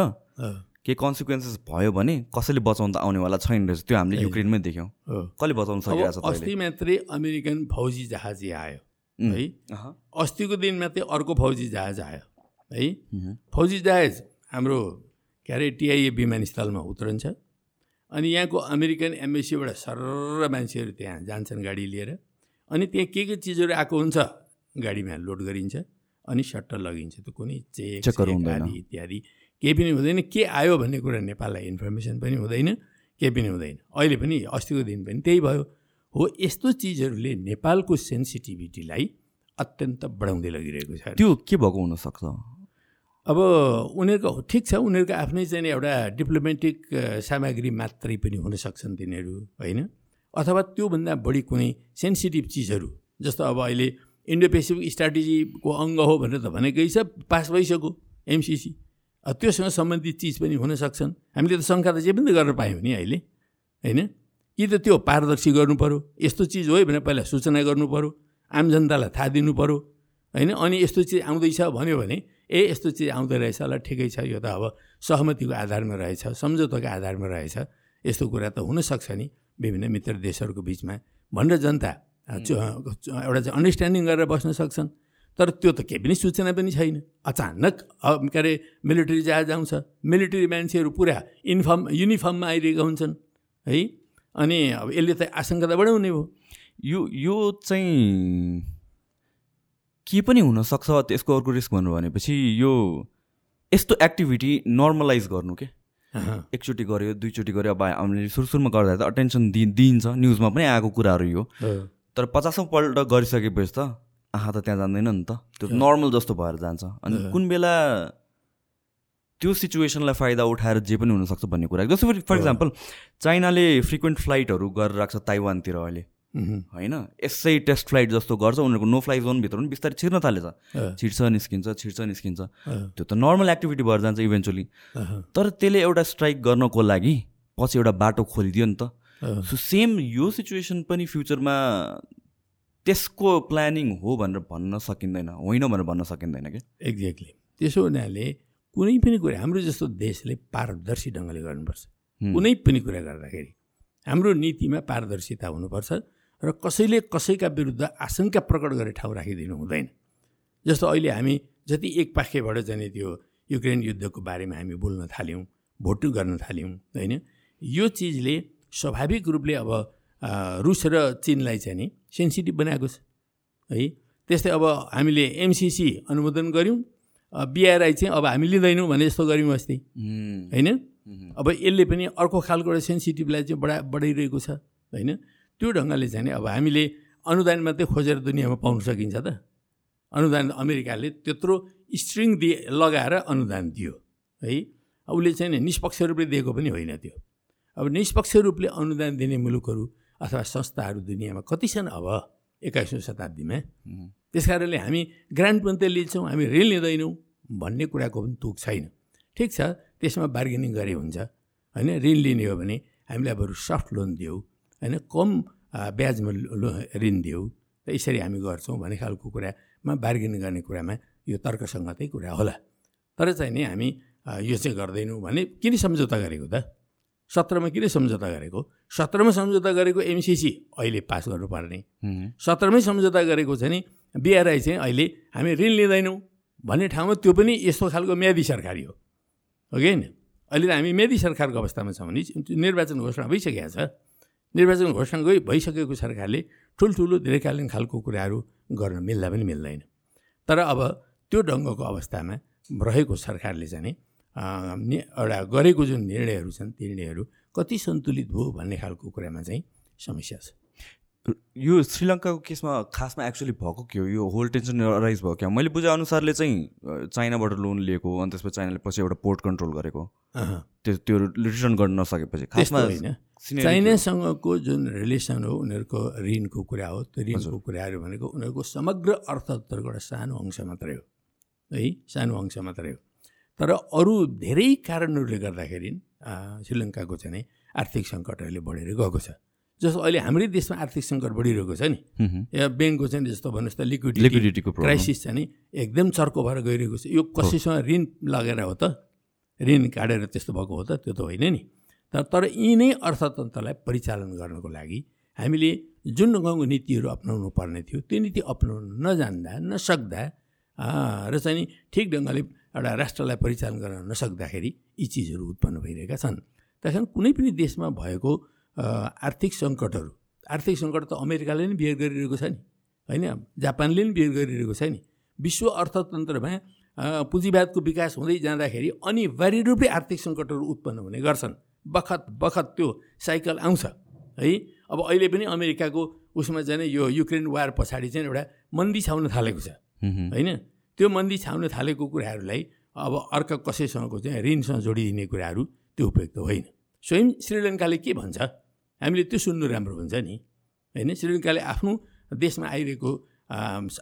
केही कन्सिक्वेन्सेस भयो भने कसैले बचाउनु त आउनेवाला छैन रहेछ। त्यो हामीले युक्रेनमै देख्यौँ। कसले बचाउनु सकिरहेको छ अस्ति मात्रै अमेरिकन फौजी जहाज आयो है। अस्तिको दिन मात्रै अर्को फौजी जहाज आयो है। फौजी जहाज हाम्रो के अरे टिआइए विमानस्थलमा उत्रन्छ। अनि यहाँको अमेरिकन एम्बेसीबाट सर मान्छेहरू त्यहाँ जान्छन् गाडी लिएर। अनि त्यहाँ के के चिजहरू आएको हुन्छ गाडीमा लोड गरिन्छ। अनि सट्ट लगिन्छ त कुनै चेक आदि इत्यादि। केही पनि हुँदैन। के आयो भन्ने कुरा नेपाललाई इन्फर्मेसन पनि हुँदैन केही पनि हुँदैन। अहिले पनि अस्तिको दिन पनि त्यही भयो। हो यस्तो चिजहरूले नेपालको सेन्सिटिभिटीलाई अत्यन्त बढाउँदै लगिरहेको छ। त्यो के भएको हुनसक्छ? अब उनीहरूको ठिक छ उनीहरूको आफ्नै चाहिँ एउटा डिप्लोमेटिक सामग्री मात्रै पनि हुनसक्छन् तिनीहरू होइन? अथवा त्योभन्दा बढी कुनै सेन्सिटिभ चिजहरू जस्तो अब अहिले इन्डो पेसिफिक स्ट्राटेजीको अङ्ग हो भनेर त भनेकै छ पास भइसक्यो एमसिसी त्योसँग सम्बन्धित चिज पनि हुनसक्छन् हामीले त शङ्का त जे पनि त गर्न पायौँ नि अहिले होइन? कि त त्यो पारदर्शी पऱ्यो यस्तो चिज हो भनेर पहिला सूचना पऱ्यो आम जनतालाई थाहा दिनु पऱ्यो होइन? अनि यस्तो चिज आउँदैछ भन्यो भने ए यस्तो चिज आउँदो रहेछ ल ठिकै छ यो त अब सहमतिको आधारमा रहेछ सम्झौताको आधारमा रहेछ। यस्तो कुरा त हुनसक्छ नि विभिन्न मित्र देशहरूको बिचमा। भनेर जनता एउटा चाहिँ अन्डरस्ट्यान्डिङ गरेर बस्न सक्छन्। तर त्यो त केही पनि सूचना पनि छैन। अचानक के अरे मिलिट्री जहाज आउँछ। मिलिट्री मान्छेहरू पुरा इन्फर्म युनिफर्ममा आइरहेका हुन्छन् है? अनि अब यसले त आशङ्का त बढाउने हो। यो यो चाहिँ के पनि हुनसक्छ त्यसको अर्को रिस्क भन्नु भनेपछि यो यस्तो एक्टिभिटी नर्मलाइज गर्नु के? एकचोटि गऱ्यो दुईचोटि गऱ्यो अब हामीले सुरु सुरुमा गर्दा त अटेन्सन दिइन्छ। न्युजमा पनि आएको कुराहरू यो। तर पचासौँ पल्ट गरिसकेपछि त आँखा त त्यहाँ जान्दैन नि त। त्यो नर्मल जस्तो भएर जान्छ। अनि कुन बेला त्यो सिचुएसनलाई फाइदा उठाएर जे पनि हुनसक्छ भन्ने कुरा। जस्तो फर इक्जाम्पल चाइनाले फ्रिक्वेन्ट फ्लाइटहरू गरेर राख्छ ताइवानतिर अहिले। होइन? यसै टेस्ट फ्लाइट जस्तो गर्छ उनीहरूको नो फ्लाइ जोनभित्र पनि बिस्तारै छिर्न थालेछ। छिर्छ निस्किन्छ छिर्छ निस्किन्छ। त्यो त नर्मल एक्टिभिटी भएर जान्छ इभेन्चुली तर त्यसले एउटा स्ट्राइक गर्नको लागि पछि एउटा बाटो खोलिदियो नि त। सो सेम यो सिचुएसन पनि फ्युचरमा त्यसको प्लानिङ हो भनेर भन्न सकिँदैन होइन भनेर भन्न सकिँदैन क्या? एक्ज्याक्टली त्यसो हुनाले कुनै पनि कुरा हाम्रो जस्तो देशले पारदर्शी ढङ्गले गर्नुपर्छ। कुनै पनि कुरा गर्दाखेरि हाम्रो नीतिमा पारदर्शिता हुनुपर्छ र कसैले कसैका विरुद्ध आशंका प्रकट गरेर ठाउँ राखिदिनु हुँदैन। जस्तो अहिले हामी जति एक पाखेबाट जाने त्यो युक्रेन युद्धको बारेमा हामी बोल्न थाल्यौँ भोट गर्न थाल्यौँ होइन? यो चिजले स्वाभाविक रूपले अब रुस र चिनलाई चाहिँ नि सेन्सिटिभ बनाएको छ। है त्यस्तै अब हामीले एमसिसी अनुमोदन गऱ्यौँ बिआरआई चाहिँ अब हामी लिँदैनौँ भने जस्तो गऱ्यौँ अस्ति। होइन? अब यसले पनि अर्को खालको एउटा सेन्सिटिभलाई चाहिँ बढा बढाइरहेको छ। होइन? त्यो ढङ्गले चाहिँ अब हामीले अनुदान मात्रै खोजेर दुनियाँमा पाउन सकिन्छ त। अनुदान अमेरिकाले त्यत्रो स्ट्रिङ दिए लगाएर अनुदान दियो। है उसले चाहिँ निष्पक्ष रूपले दिएको पनि होइन त्यो। अब निष्पक्ष रूपले अनुदान दिने मुलुकहरू अथवा संस्थाहरू दुनियाँमा कति छन् अब? एक्काइसौँ शताब्दीमा। त्यस कारणले हामी ग्रान्ट मात्रै लिन्छौँ हामी ऋण लिँदैनौँ भन्ने कुराको पनि तुक छैन। ठिक छ त्यसमा बार्गेनिङ गरे हुन्छ। होइन ऋण लिने हो भने हामीले अब सफ्ट लोन दियौँ। होइन कम ब्याजमा लो ऋण दियौँ। र यसरी हामी गर्छौँ भन्ने खालको कुरामा बार्गेनिङ गर्ने कुरामा यो तर्कसङ्गतै कुरा होला। तर चाहिँ नि हामी यो चाहिँ गर्दैनौँ भने किन सम्झौता गरेको त? सत्रमा किन सम्झौता गरेको? सत्रमा सम्झौता गरेको एमसिसी अहिले पास गर्नुपर्ने। सत्रमै सम्झौता गरेको छ नि बिआरआई चाहिँ अहिले हामी ऋण लिँदैनौँ भन्ने ठाउँमा त्यो पनि यस्तो खालको म्यादी सरकारी हो। हो कि होइन? अहिले त हामी मेदी सरकारको अवस्थामा छौँ भने निर्वाचन घोषणा भइसकेको छ। निर्वाचन घोषणा गइ भइसकेको सरकारले ठुल्ठुलो धेरैकालीन खालको कुराहरू गर्न मिल्दा पनि मिल्दैन। तर अब त्यो ढङ्गको अवस्थामा रहेको सरकारले चाहिँ एउटा गरेको जुन निर्णयहरू छन् निर्णयहरू कति सन्तुलित भयो भन्ने खालको कुरामा चाहिँ समस्या छ। यो श्रीलङ्काको केसमा खासमा एक्चुली भएको के हो? यो होल टेन्सन राइज भयो क्या? मैले बुझे अनुसारले चाहिँ चाइनाबाट लोन लिएको अनि त्यसपछि चाइनाले पछि एउटा पोर्ट कन्ट्रोल गरेको। त्यो त्यो रिटर्न गर्न नसकेपछि। खासमा होइन। चाइनासँगको जुन रिलेसन हो उनीहरूको ऋणको कुरा हो त्यो ऋणको कुराहरू भनेको उनीहरूको समग्र अर्थतन्त्रको एउटा सानो अंश मात्रै हो। है सानो अंश मात्रै हो। तर अरू धेरै कारणहरूले गर्दाखेरि श्रीलङ्काको चाहिँ आर्थिक सङ्कटहरूले बढेर गएको छ। जस्तो अहिले हाम्रै देशमा आर्थिक सङ्कट बढिरहेको छ नि। या ब्याङ्कको चाहिँ जस्तो भन्नुहोस् त लिक्विडिटी लिक्विडिटीको क्राइसिस छ नि एकदम चर्को भएर गइरहेको छ। यो कसैसँग ऋण लगेर हो त ऋण काटेर त्यस्तो भएको हो त त्यो त होइन नि। तर तर यी नै अर्थतन्त्रलाई परिचालन गर्नको लागि हामीले जुन ढङ्गको नीतिहरू अप्नाउनु पर्ने थियो त्यो नीति अप्नाउनु नजान्दा नसक्दा र चाहिँ ठिक ढङ्गले एउटा राष्ट्रलाई परिचालन गर्न नसक्दाखेरि यी चिजहरू उत्पन्न भइरहेका छन्। त्यस कुनै पनि देशमा भएको आर्थिक सङ्कटहरू आर्थिक सङ्कट त अमेरिकाले नै बिहेर गरिरहेको छ नि होइन? जापानले पनि बिहेर गरिरहेको छ नि। विश्व अर्थतन्त्रमा पुँजीवादको विकास हुँदै जाँदाखेरि अनिवार्य रूपले आर्थिक सङ्कटहरू उत्पन्न हुने गर्छन्। बखत बखत त्यो साइकल आउँछ है? अब अहिले पनि अमेरिकाको उसमा चाहिँ यो युक्रेन वार पछाडि चाहिँ एउटा मन्दी छाउन थालेको छ होइन? त्यो मन्दी छाउन थालेको कुराहरूलाई अब अर्का कसैसँगको चाहिँ ऋणसँग जोडिदिने कुराहरू त्यो उपयुक्त होइन। स्वयं श्रीलङ्काले के भन्छ? हामीले त्यो सुन्नु राम्रो हुन्छ नि। होइन? श्रीलङ्काले आफ्नो देशमा आइरहेको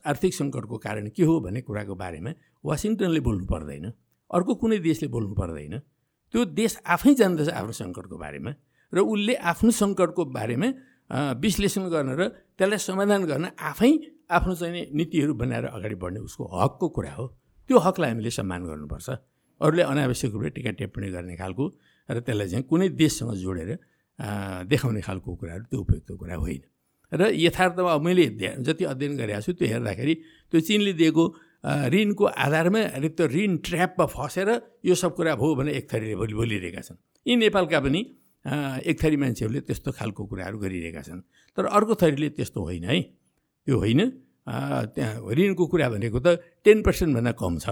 आर्थिक सङ्कटको कारण के हो भन्ने कुराको बारेमा वासिङटनले बोल्नु पर्दैन। अर्को कुनै देशले बोल्नु पर्दैन। त्यो देश आफै जान्दछ आफ्नो सङ्कटको बारेमा र उसले आफ्नो सङ्कटको बारेमा विश्लेषण गर्न र त्यसलाई समाधान गर्न आफै आफ्नो चाहिँ नीतिहरू बनाएर अगाडि बढ्ने उसको हकको कुरा हो। त्यो हकलाई हामीले सम्मान गर्नुपर्छ। अरूले अनावश्यक रूपले टिका टिप्पणी गर्ने खालको र त्यसलाई चाहिँ कुनै देशसँग जोडेर देखाउने खालको कुराहरू त्यो उपयुक्त कुरा होइन। र यथार्थमा मैले जति अध्ययन गरेको छु त्यो हेर्दाखेरि त्यो चिनले दिएको ऋणको आधारमा त्यो ऋण ट्र्यापमा फसेर यो सब कुरा भयो भने एक थरीले बोलि बोलिरहेका छन्। यी नेपालका पनि एक थरी मान्छेहरूले त्यस्तो खालको कुराहरू गरिरहेका छन्। तर अर्को थरीले त्यस्तो होइन है। त्यो होइन त्यहाँ ऋणको कुरा भनेको त टेन पर्सेन्टभन्दा कम छ।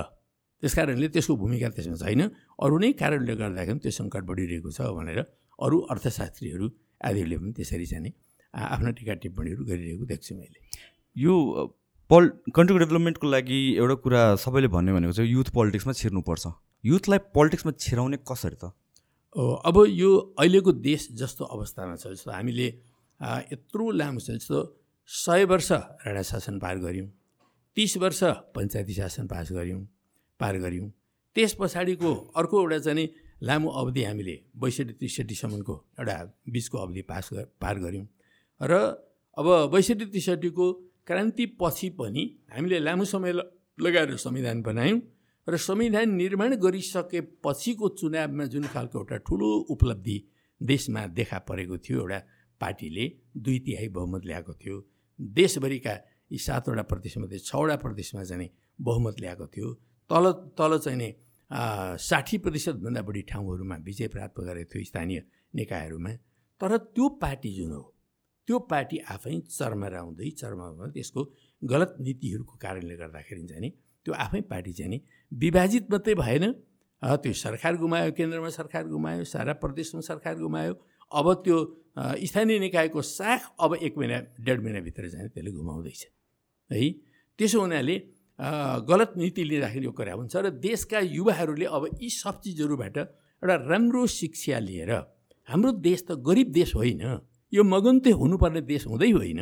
त्यस कारणले त्यसको भूमिका त्यसमा छैन। अरू नै कारणले गर्दाखेरि त्यो सङ्कट बढिरहेको छ भनेर अरू अर्थशास्त्रीहरू आदिहरूले पनि त्यसरी चाहिँ आफ्नो टिका टिप्पणीहरू गरिरहेको देख्छु मैले। यो पल कन्ट्री डेभलपमेन्टको लागि एउटा कुरा सबैले भन्ने भनेको चाहिँ युथ पोलिटिक्समा छिर्नुपर्छ। युथलाई पोलिटिक्समा छिराउने कसरी त? अब यो अहिलेको देश जस्तो अवस्थामा छ जस्तो हामीले यत्रो लामो छ जस्तो सय वर्ष राणा शासन पार गऱ्यौँ तिस वर्ष पञ्चायती शासन पास गऱ्यौँ पार गऱ्यौँ। त्यस पछाडिको अर्को एउटा चाहिँ लामो अवधि हामीले बैसठी त्रिसठीसम्मको एउटा बिचको अवधि पास पार गऱ्यौँ। र अब बैसठी त्रिसठीको क्रान्तिपछि पनि हामीले लामो समय लगाएर संविधान बनायौँ र संविधान निर्माण गरिसकेपछिको चुनावमा जुन खालको एउटा ठुलो उपलब्धि देशमा देखा परेको थियो एउटा पार्टीले दुई तिहाई बहुमत ल्याएको थियो। देशभरिका यी सातवटा प्रदेशमध्ये छवटा प्रदेशमा चाहिँ बहुमत ल्याएको थियो। तल तल चाहिँ नै साठी प्रतिशतभन्दा बढी ठाउँहरूमा विजय प्राप्त गरेको थियो स्थानीय निकायहरूमा। तर त्यो पार्टी जुन हो त्यो पार्टी आफै चर्मराउँदै चर्मराउँदै त्यसको गलत नीतिहरूको कारणले गर्दाखेरि चाहिँ नि त्यो आफै पार्टी चाहिँ नि विभाजित मात्रै भएन। त्यो सरकार गुमायो केन्द्रमा सरकार गुमायो सारा प्रदेशमा सरकार गुमायो अब त्यो स्थानीय निकायको साख अब एक महिना डेढ महिनाभित्र चाहिँ त्यसले घुमाउँदैछ। है? त्यसो हुनाले गलत नीति लिँदाखेरि यो कुरा हुन्छ र देशका युवाहरूले अब यी सब चिजहरूबाट एउटा राम्रो शिक्षा लिएर हाम्रो देश त गरिब देश होइन यो मगन्ते हुनुपर्ने देश हुँदै होइन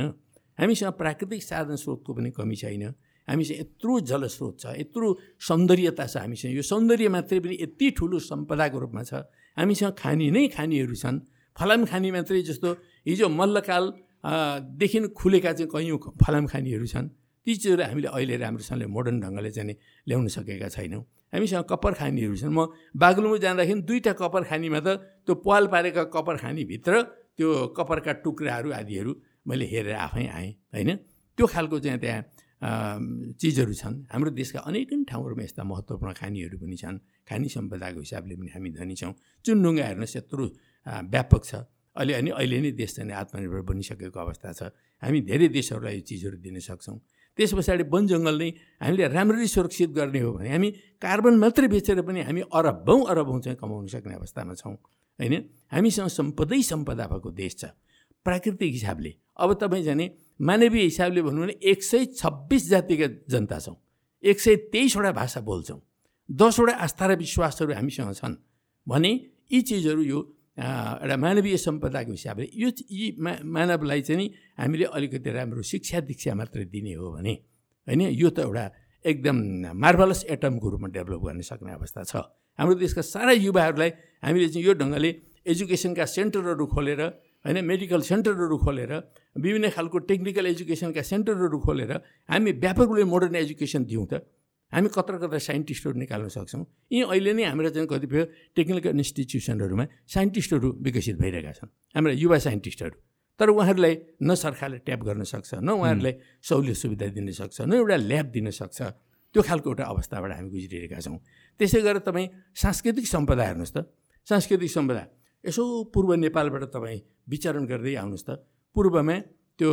हामीसँग प्राकृतिक साधन स्रोतको पनि कमी छैन हामीसँग यत्रो जलस्रोत छ यत्रो सौन्दर्यता छ हामीसँग यो सौन्दर्य मात्रै पनि यति ठुलो सम्पदाको रूपमा छ हामीसँग खानी नै खानीहरू छन् फलाम खानी मात्रै जस्तो हिजो मल्लकाल देखि खुलेका चाहिँ कैयौँ फलाम खानीहरू छन्। ती चिजहरू हामीले अहिले राम्रोसँगले मोडर्न ढङ्गले चाहिँ ल्याउन सकेका छैनौँ। हामीसँग कप्पर खानीहरू छन्। म बागलुङमा जाँदाखेरि दुईवटा कप्पर खानीमा त त्यो पाल पारेका कप्पर खानीभित्र त्यो कप्परका टुक्राहरू आदिहरू मैले हेरेर आफै आएँ होइन? त्यो खालको चाहिँ त्यहाँ चिजहरू छन्। हाम्रो देशका अनेकन ठाउँहरूमा यस्ता महत्त्वपूर्ण खानीहरू पनि छन्। खानी सम्पदाको हिसाबले पनि हामी धनी छौँ। चुनढुङ्गा हेर्नुहोस् यत्रो व्यापक छ। अहिले अनि अहिले नै देश चाहिँ आत्मनिर्भर बनिसकेको अवस्था छ। हामी धेरै देशहरूलाई यो चिजहरू दिन सक्छौँ। त्यस पछाडि वन जङ्गल नै हामीले राम्ररी सुरक्षित गर्ने हो भने हामी कार्बन मात्रै बेचेर पनि हामी अरबौँ अरबौँ चाहिँ कमाउन सक्ने अवस्थामा छौँ। होइन? हामीसँग सम्पदै सम्पदा भएको देश छ। प्राकृतिक हिसाबले। अब तपाईँ जाने मानवीय हिसाबले भनौँ भने एक सय छब्बिस जातिका जनता छौँ। एक सय तेइसवटा भाषा बोल्छौँ। दसवटा आस्था र विश्वासहरू हामीसँग छन्। भने यी चिजहरू यो एउटा मानवीय सम्पदाको हिसाबले यो यी मा मानवलाई चाहिँ हामीले अलिकति राम्रो शिक्षा दीक्षा मात्रै दिने हो भने होइन? यो त एउटा एकदम मार्भलस एटमको रूपमा डेभलप गर्न सक्ने अवस्था छ। हाम्रो देशका सारा युवाहरूलाई हामीले चाहिँ यो ढङ्गले एजुकेसनका सेन्टरहरू खोलेर होइन? मेडिकल सेन्टरहरू खोलेर विभिन्न खालको टेक्निकल एजुकेसनका सेन्टरहरू खोलेर हामी व्यापक रूपले मोडर्न एजुकेसन दिउँ त। हामी कत्र कत्र साइन्टिस्टहरू निकाल्न सक्छौँ। यी अहिले नै हाम्रो चाहिँ कतिपय टेक्निकल इन्स्टिट्युसनहरूमा साइन्टिस्टहरू विकसित भइरहेका छन् हाम्रा युवा साइन्टिस्टहरू। तर उहाँहरूलाई न सरकारले ट्याप गर्न सक्छ न उहाँहरूलाई सहुलियत सुविधा दिन सक्छ न एउटा ल्याब दिन सक्छ। त्यो खालको एउटा अवस्थाबाट हामी गुज्रिरहेका छौँ। त्यसै गरेर तपाईँ सांस्कृतिक सम्पदा हेर्नुहोस् त। सांस्कृतिक सम्पदा यसो पूर्व नेपालबाट तपाईँ विचरण गर्दै आउनुहोस् त। पूर्वमा त्यो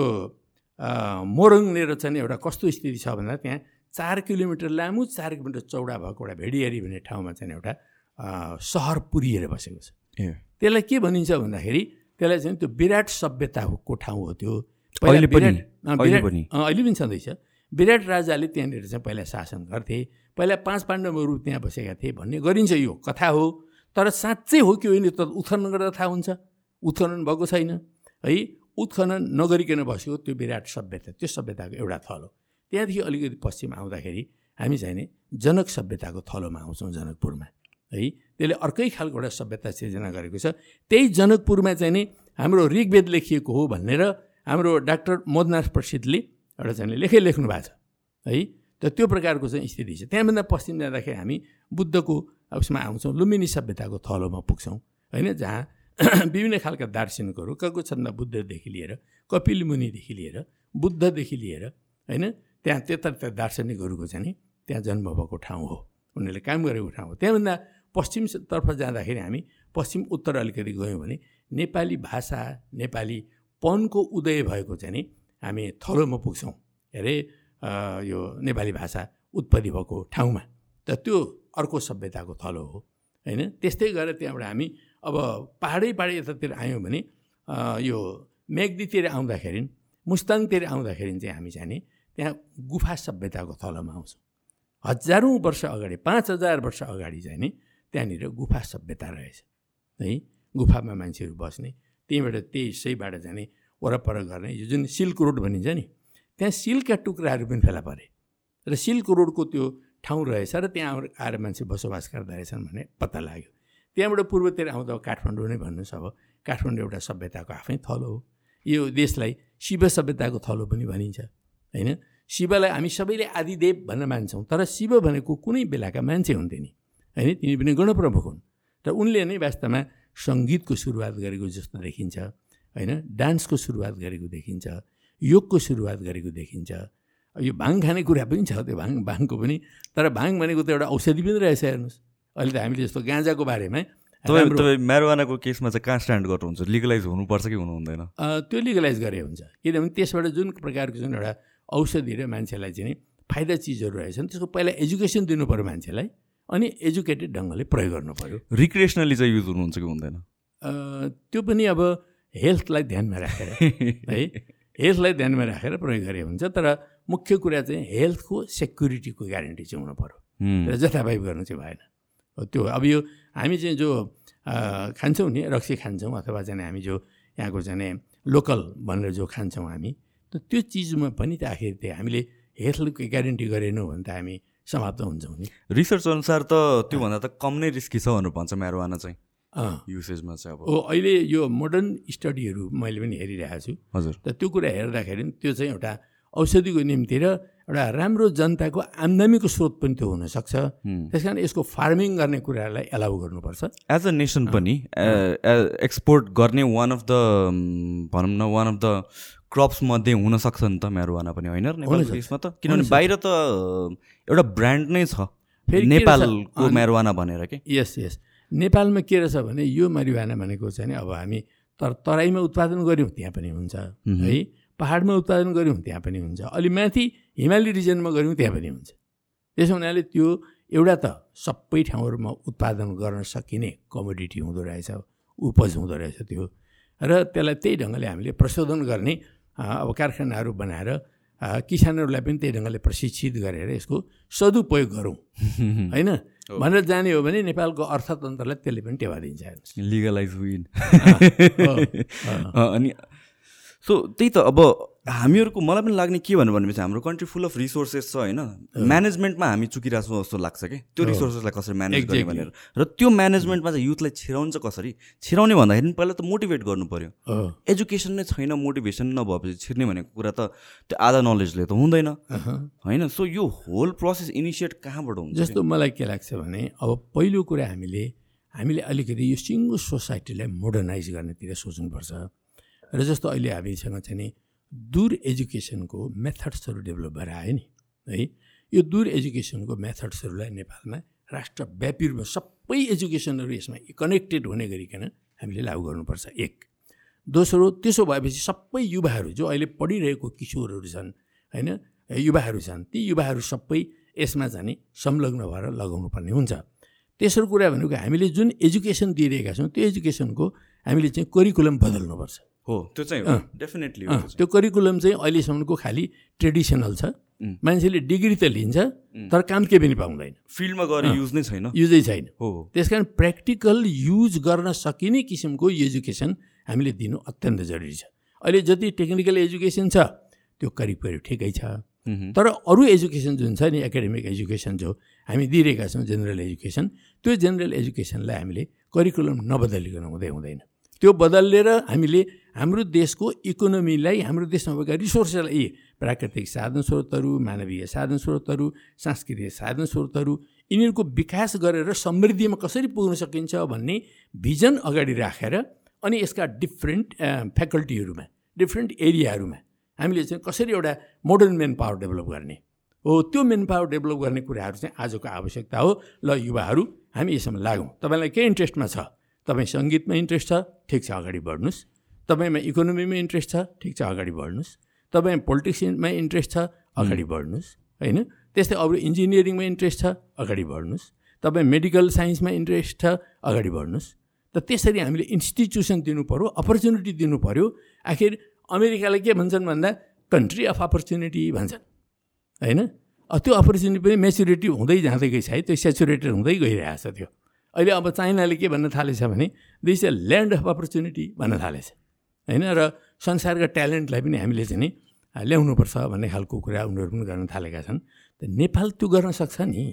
मोरङनेर चाहिँ एउटा कस्तो स्थिति छ भन्दा त्यहाँ चार किलोमिटर लामो चार किलोमिटर चौडा भएको एउटा भेडियारी भन्ने ठाउँमा चाहिँ एउटा सहर पुरिएर बसेको छ। त्यसलाई के भनिन्छ भन्दाखेरि त्यसलाई चाहिँ त्यो विराट सभ्यताको ठाउँ हो त्यो। अहिले पनि? अहिले पनि? छँदैछ। विराट राजाले त्यहाँनिर चाहिँ पहिला शासन गर्थे। पहिला पाँच पाण्डवहरू त्यहाँ बसेका थिए भन्ने गरिन्छ यो कथा हो। तर साँच्चै हो कि होइन त उत्खनन गर्दा थाहा हुन्छ। उत्खनन भएको छैन। है उत्खनन नगरिकन बसेको त्यो विराट सभ्यता त्यो सभ्यताको एउटा थल हो। त्यहाँदेखि अलिकति पश्चिम आउँदाखेरि हामी चाहिँ नि जनक सभ्यताको थलोमा आउँछौँ जनकपुरमा। है त्यसले अर्कै खालको एउटा सभ्यता सिर्जना गरेको छ। त्यही जनकपुरमा चाहिँ नि हाम्रो ऋग्वेद लेखिएको हो भनेर हाम्रो डाक्टर मोदनाथ प्रसिद्धले एउटा चाहिँ लेखै लेख्नु भएको छ। है त त्यो प्रकारको चाहिँ स्थिति छ। त्यहाँभन्दा पश्चिम जाँदाखेरि हामी बुद्धको उसमा आउँछौँ लुम्बिनी सभ्यताको थलोमा पुग्छौँ। होइन जहाँ विभिन्न खालका दार्शनिकहरू कको छन्द बुद्धदेखि लिएर कपिल मुनिदेखि लिएर बुद्धदेखि लिएर होइन त्यहाँ त्यता दार्शनिकहरूको चाहिँ त्यहाँ जन्म भएको ठाउँ हो। उनीहरूले काम गरेको ठाउँ हो। त्यहाँभन्दा पश्चिमतर्फ जाँदाखेरि हामी पश्चिम उत्तर अलिकति गयौँ भने नेपाली भाषा नेपाली पनको उदय भएको चाहिँ हामी थलोमा पुग्छौँ। अरे यो नेपाली भाषा उत्पत्ति भएको ठाउँमा। त त्यो अर्को सभ्यताको थलो हो। होइन? त्यस्तै गरेर त्यहाँबाट हामी अब पाहाडै पाहाडै यतातिर आयौँ भने यो मेघदीतिर आउँदाखेरि मुस्ताङतिर आउँदाखेरि चाहिँ हामी चाहिँ त्यहाँ गुफा सभ्यताको थलोमा आउँछौँ। हजारौँ वर्ष अगाडि पाँच हजार वर्ष अगाडि चाहिँ नि त्यहाँनिर गुफा सभ्यता रहेछ। है गुफामा मान्छेहरू बस्ने त्यहीँबाट त्यही सहीबाट जाने वरपर गर्ने यो जुन सिल्क रोड भनिन्छ नि त्यहाँ सिल्कका टुक्राहरू पनि फेला परे। र सिल्क रोडको त्यो ठाउँ रहेछ र त्यहाँ आएर मान्छे बसोबास गर्दा रहेछन् भन्ने पत्ता लाग्यो। त्यहाँबाट पूर्वतिर आउँदा काठमाडौँ नै भन्नुहोस् अब काठमाडौँ एउटा सभ्यताको आफ्नै थलो हो। यो देशलाई शिव सभ्यताको थलो पनि भनिन्छ। होइन? शिवलाई हामी सबैले आदिदेव भन्न मान्छौँ तर शिव भनेको कुनै बेलाका मान्छे हुन्थे नि। होइन? तिनी पनि गणप्रमुख हुन्। र उनले नै वास्तवमा सङ्गीतको सुरुवात गरेको जस्तो देखिन्छ। होइन? डान्सको सुरुवात गरेको देखिन्छ। योगको सुरुवात गरेको देखिन्छ। यो भाङ खाने कुरा पनि छ त्यो भाङ भाङको पनि। तर भाङ भनेको त एउटा औषधि पनि रहेछ हेर्नुहोस्। अहिले त हामीले जस्तो गाँजाको बारेमा तपाईँ तपाईँ म्यारोवानाको केसमा चाहिँ कहाँ स्ट्यान्ड गर्नुहुन्छ? लिगलाइज हुनुपर्छ कि हुनु हुँदैन त्यो लिगलाइज गरे हुन्छ। किनभने त्यसबाट जुन प्रकारको जुन एउटा औषधि र मान्छेलाई चाहिँ फाइदा चिजहरू रहेछन्। त्यसको पहिला एजुकेसन दिनु पऱ्यो मान्छेलाई अनि एजुकेटेड ढङ्गले प्रयोग गर्नु पऱ्यो रिक्रिएसनली चाहिँ युज हुनुहुन्छ कि हुँदैन? त्यो पनि अब हेल्थलाई ध्यानमा राखेर है? हेल्थलाई ध्यानमा राखेर प्रयोग गरे हुन्छ तर मुख्य कुरा चाहिँ हेल्थको सेक्युरिटीको ग्यारेन्टी चाहिँ हुनु पऱ्यो र जथाभावी गर्नु चाहिँ भएन। त्यो अब यो हामी चाहिँ जो खान्छौँ नि रक्सी खान्छौँ अथवा चाहिँ हामी जो यहाँको चाहिँ लोकल भनेर जो खान्छौँ हामी त्यो चिजमा पनि त आखिर त्यो हामीले हेल्थको ग्यारेन्टी गरेनौँ भने त हामी समाप्त हुन्छौँ नि। रिसर्च अनुसार त त्योभन्दा त कम नै रिस्की छ भन्नु भन्छ म्यारोवाना चाहिँ। युसेजमा चाहिँ अब। हो अहिले यो मोडर्न स्टडीहरू मैले पनि हेरिरहेको छु। हजुर। त त्यो कुरा हेर्दाखेरि त्यो चाहिँ एउटा औषधिको निम्ति र एउटा राम्रो जनताको आम्दामीको स्रोत पनि त्यो हुनसक्छ। त्यस कारण यसको फार्मिङ गर्ने कुरालाई एलाउ गर्नुपर्छ। As a. नेसन पनि एक्सपोर्ट गर्ने वान अफ द भनौँ न वान अफ द क्रप्स मध्ये हुनसक्छ नि त म्यारोवाना पनि होइन त? किनभने बाहिर त एउटा ब्रान्ड नै छ। फेरि नेपालको म्यारोवाना भनेर के? यस यस। नेपालमा के रहेछ भने यो मरिवाना भनेको चाहिँ अब हामी तर तराईमा उत्पादन गऱ्यौँ त्यहाँ पनि हुन्छ। है? पाहाडमा उत्पादन गऱ्यौँ त्यहाँ पनि हुन्छ। अलि माथि हिमाली रिजनमा गऱ्यौँ त्यहाँ पनि हुन्छ। त्यसो हुनाले त्यो एउटा त सबै ठाउँहरूमा उत्पादन गर्न सकिने कमोडिटी हुँदो रहेछ उपज हुँदो रहेछ त्यो। र त्यसलाई त्यही ढङ्गले हामीले प्रशोधन गर्ने अब कारखानाहरू बनाएर किसानहरूलाई पनि त्यही ढङ्गले प्रशिक्षित गरेर यसको सदुपयोग गरौँ। होइन? भनेर जाने हो भने नेपालको अर्थतन्त्रलाई त्यसले पनि टेवा दिन्छ लिगलाइज विन अनि सो त्यही त अब हामीहरूको मलाई पनि लाग्ने के भन्नु भनेपछि हाम्रो कन्ट्री फुल अफ रिसोर्सेस छ होइन? म्यानेजमेन्टमा हामी चुकिरहेको छौँ जस्तो लाग्छ कि? त्यो रिसोर्सेसलाई कसरी म्यानेज गर्ने भनेर। र त्यो म्यानेजमेन्टमा चाहिँ युथलाई छिराउनु चाहिँ कसरी? छिराउने भन्दाखेरि पहिला त मोटिभेट गर्नु पऱ्यो एजुकेसन नै छैन मोटिभेसन नभएपछि छिर्ने भनेको कुरा त त्यो आधा नलेजले त हुँदैन। होइन? सो यो होल प्रोसेस इनिसिएट कहाँबाट हुन्छ जस्तो मलाई के लाग्छ भने अब पहिलो कुरा हामीले हामीले अलिकति यो सिङ्गो सोसाइटीलाई मोडर्नाइज गर्नेतिर सोच्नुपर्छ। र जस्तो अहिले हामीसँग चाहिँ नि दूर एजुकेसनको मेथड्सहरू डेभलप भएर आयो नि है? यो दूर एजुकेसनको मेथड्सहरूलाई नेपालमा राष्ट्रव्यापी रूपमा सबै एजुकेसनहरू यसमा कनेक्टेड हुने गरिकन हामीले लागु गर्नुपर्छ। एक। दोस्रो त्यसो भएपछि सबै युवाहरू जो अहिले पढिरहेको किशोरहरू छन् होइन? युवाहरू छन् ती युवाहरू सबै यसमा जाने संलग्न भएर लगाउनु पर्ने हुन्छ। तेस्रो कुरा भनेको हामीले जुन एजुकेसन दिइरहेका छौँ त्यो एजुकेसनको हामीले चाहिँ करिकुलम बदल्नुपर्छ। हो त्यो चाहिँ डेफिनेटली त्यो करिकुलम चाहिँ अहिलेसम्मको खालि ट्रेडिसनल छ। मान्छेले डिग्री त लिन्छ तर काम केही पनि पाउँदैन। फिल्डमा गएर युज नै छैन। युजै छैन। हो त्यस कारण प्र्याक्टिकल युज गर्न सकिने किसिमको एजुकेसन हामीले दिनु अत्यन्त जरुरी छ। अहिले जति टेक्निकल एजुकेसन छ त्यो करिब करिब ठिकै छ। तर अरू एजुकेसन जुन छ नि एकाडेमिक एजुकेसन जो हामी दिइरहेका छौँ जेनरल एजुकेसन त्यो जेनरल एजुकेसनलाई हामीले करिकुलम नबदलिकन हुँदै हुँदैन। त्यो बदलेर हामीले हाम्रो देशको इकोनोमीलाई हाम्रो देशमा भएका रिसोर्सलाई प्राकृतिक साधन स्रोतहरू मानवीय साधन स्रोतहरू सांस्कृतिक साधन स्रोतहरू यिनीहरूको विकास गरेर समृद्धिमा कसरी पुग्न सकिन्छ भन्ने भिजन अगाडि राखेर अनि यसका डिफ्रेन्ट फ्याकल्टीहरूमा डिफ्रेन्ट एरियाहरूमा हामीले चाहिँ कसरी एउटा मोडर्न मेन पावर डेभलप गर्ने। हो त्यो मेन पावर डेभलप गर्ने कुराहरू चाहिँ आजको आवश्यकता हो। ल युवाहरू हामी यसमा लागौँ। तपाईँलाई के इन्ट्रेस्टमा छ? तपाईँ सङ्गीतमा इन्ट्रेस्ट छ? ठिक छ अगाडि बढ्नुहोस्। तपाईँमा इकोनोमीमा इन्ट्रेस्ट छ? ठिक छ अगाडि बढ्नुहोस्। तपाईँ पोलिटिक्समा इन्ट्रेस्ट छ? अगाडि बढ्नुहोस्। होइन? त्यस्तै अरू इन्जिनियरिङमा इन्ट्रेस्ट छ? अगाडि बढ्नुहोस्। तपाईँ मेडिकल साइन्समा इन्ट्रेस्ट छ? अगाडि बढ्नुहोस्। त त्यसरी हामीले इन्स्टिट्युसन दिनु पऱ्यो अपर्च्युनिटी दिनु पऱ्यो आखिर अमेरिकाले के भन्छन् भन्दा कन्ट्री अफ अपर्च्युनिटी भन्छन्। होइन? त्यो अपर्च्युनिटी पनि मेच्युरिटी हुँदै जाँदै गइछ है त्यो सेचुरेटेड हुँदै गइरहेछ त्यो। अहिले अब चाइनाले के भन्न थालेछ भने this a land of opportunity भन्न थालेछ। होइन? र संसारका ट्यालेन्टलाई पनि हामीले चाहिँ नि ल्याउनुपर्छ भन्ने खालको कुरा उनीहरू पनि गर्न थालेका छन्। त नेपाल त्यो गर्न सक्छ नि।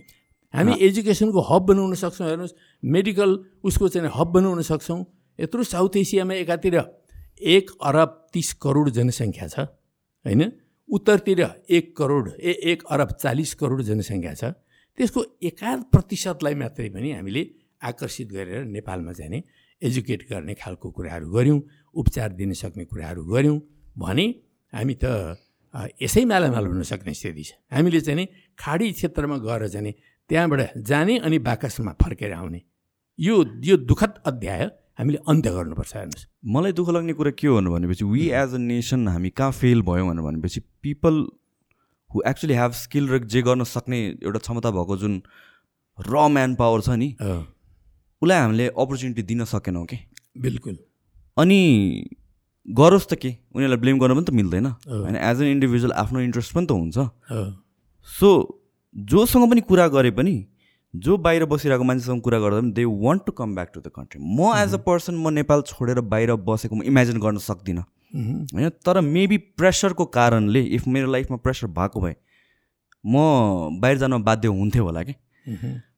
हामी एजुकेसनको हब बनाउन सक्छौँ। हेर्नुहोस् मेडिकल उसको चाहिँ हब बनाउन सक्छौँ। यत्रो साउथ एसियामा एकातिर एक अरब तिस करोड जनसङ्ख्या छ। होइन? उत्तरतिर एक करोड ए एक अरब चालिस करोड जनसङ्ख्या छ। त्यसको एकाध प्रतिशतलाई मात्रै पनि हामीले आकर्षित गरेर नेपालमा चाहिँ नि एजुकेट गर्ने खालको कुराहरू गऱ्यौँ उपचार दिन सक्ने कुराहरू गऱ्यौँ भने हामी त यसै मालामाल हुन सक्ने स्थिति छ। हामीले चाहिँ नि खाडी क्षेत्रमा गएर चाहिँ नि त्यहाँबाट जाने अनि बाकसमा फर्केर आउने। यो यो दुःखद अध्याय हामीले अन्त्य गर्नुपर्छ हेर्नुहोस्। मलाई दुःख लाग्ने कुरा के हो भनेपछि वी एज अ नेसन हामी कहाँ फेल भयौँ भनेपछि people who actually have skill र जे गर्न सक्ने एउटा क्षमता भएको जुन र म्यान पावर छ नि उसलाई हामीले अपर्च्युनिटी दिन सकेनौँ कि? बिल्कुल। अनि गरोस् त के? उनीहरूलाई ब्लेम गर्न पनि त मिल्दैन। होइन एज एन इन्डिभिजुअल आफ्नो इन्ट्रेस्ट पनि त हुन्छ। सो जोसँग पनि कुरा गरे पनि जो बाहिर बसिरहेको मान्छेसँग कुरा गर्दा पनि they want to come back to the country म एज अ पर्सन म नेपाल छोडेर बाहिर बसेको म इमेजिन गर्न सक्दिनँ। होइन तर मेबी प्रेसरको कारणले इफ मेरो लाइफमा प्रेसर भएको भए म बाहिर जान बाध्य हुन्थ्यो होला कि?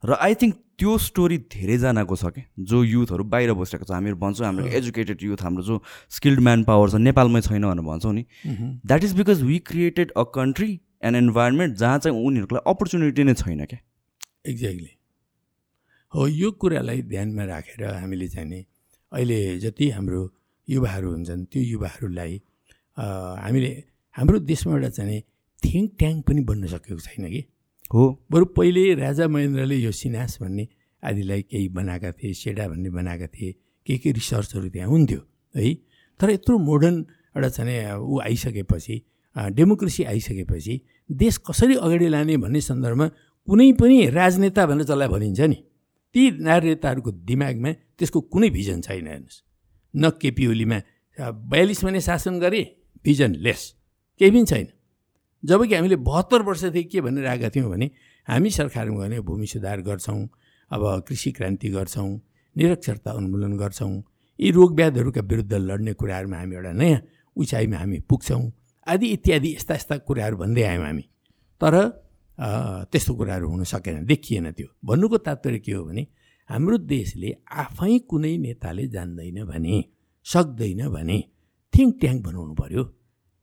र आई थिङ्क त्यो स्टोरी धेरैजनाको छ कि जो युथहरू बाहिर बसिरहेको छ। हामीहरू भन्छौँ हाम्रो एजुकेटेड युथ हाम्रो जो स्किल्ड म्यान पावर छ नेपालमै छैन भनेर भन्छौँ नि। That is because we created a country and environment जहाँ चाहिँ उनीहरूको लागि अपर्च्युनिटी नै छैन क्या। एक्ज्याक्टली हो यो कुरालाई ध्यानमा राखेर हामीले चाहिँ नि अहिले जति हाम्रो युवाहरू हुन्छन् त्यो युवाहरूलाई हामीले हाम्रो देशमा एउटा चाहिँ थिङ्क ट्याङ्क पनि बन्न सकेको छैन कि? हो। बरु पहिले राजा महेन्द्रले यो सिनास भन्ने आदिलाई केही बनाएका थिए सेडा भन्ने बनाएका थिए के के रिसर्चहरू त्यहाँ हुन्थ्यो है? तर यत्रो मोडर्न एउटा चाहिँ ऊ आइसकेपछि डेमोक्रेसी आइसकेपछि देश कसरी अगाडि लाने भन्ने सन्दर्भमा कुनै पनि राजनेता भनेर जसलाई भनिन्छ नि ती राजनेताहरूको दिमागमा त्यसको कुनै भिजन छैन हेर्नुहोस्। न केपी ओलीमा बयालिस महिना शासन गरे भिजन लेस केही पनि छैन। जब कि हामीले बहत्तर वर्षदेखि के भनेर आएका थियौँ भने हामी सरकारमा भने भूमि सुधार गर्छौँ अब कृषि क्रान्ति गर्छौँ निरक्षरता उन्मूलन गर्छौँ यी रोगव्याधहरूका विरुद्ध लड्ने कुराहरूमा हामी एउटा नयाँ उचाइमा हामी पुग्छौँ आदि इत्यादि यस्ता यस्ता कुराहरू भन्दै आयौँ हामी। तर त्यस्तो कुराहरू हुन सकेन देखिएन त्यो भन्नुको तात्पर्य के हो भने हाम्रो देशले आफै कुनै नेताले जान्दैन भने सक्दैन भने थिङ्क ट्याङ्क बनाउनु पऱ्यो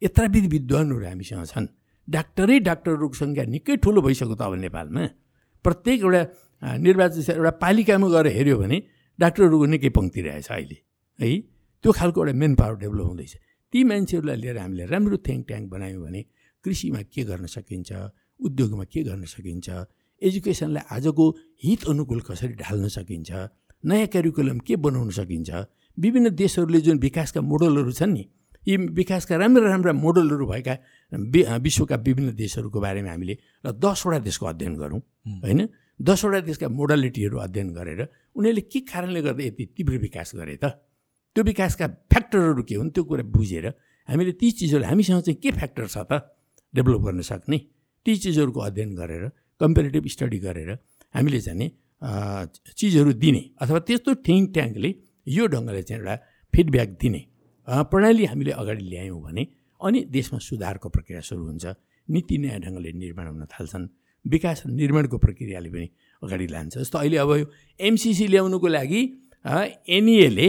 यत्र विधि विद्वानहरू हामीसँग छन् डाक्टरै डाक्टरहरूको सङ्ख्या निकै ठुलो भइसक्यो त अब नेपालमा प्रत्येक एउटा निर्वाचित एउटा पालिकामा गएर हेऱ्यो भने डाक्टरहरूको निकै पङ्क्ति रहेछ अहिले है त्यो खालको एउटा मेन पावर डेभलप हुँदैछ ती मान्छेहरूलाई लिएर हामीले राम्रो थिङ्क ट्याङ्क बनायौँ भने कृषिमा के गर्न सकिन्छ उद्योगमा के गर्न सकिन्छ? एजुकेसनलाई आजको हित अनुकूल कसरी ढाल्न सकिन्छ? नयाँ क्यारिकुलम के बनाउन सकिन्छ? विभिन्न देशहरूले जुन विकासका मोडलहरू छन् नि यी विकासका राम्रा राम्रा मोडलहरू भएका विश्वका विभिन्न देशहरूको बारेमा हामीले र दसवटा देशको अध्ययन गरौँ होइन? दसवटा देशका मोडालिटीहरू अध्ययन गरेर उनीहरूले के कारणले गर्दा यति तीव्र विकास गरे त? त्यो विकासका फ्याक्टरहरू के हुन् त्यो कुरा बुझेर हामीले ती चिजहरू हामीसँग चाहिँ के फ्याक्टर छ त? डेभलप गर्न सक्ने? ती चिजहरूको अध्ययन गरेर कम्पेरिटिभ स्टडी गरेर हामीले चाहिँ चिजहरू दिने अथवा त्यस्तो थिङ्क ट्याङ्कले यो ढङ्गले चाहिँ एउटा फिडब्याक दिने प्रणाली हामीले अगाडि ल्यायौँ भने अनि देशमा सुधारको प्रक्रिया सुरु हुन्छ। नीति नयाँ ढङ्गले निर्माण हुन थाल्छन्। विकास निर्माणको प्रक्रियाले पनि अगाडि लान्छ। जस्तो अहिले अब यो एमसिसी ल्याउनुको लागि एनइएले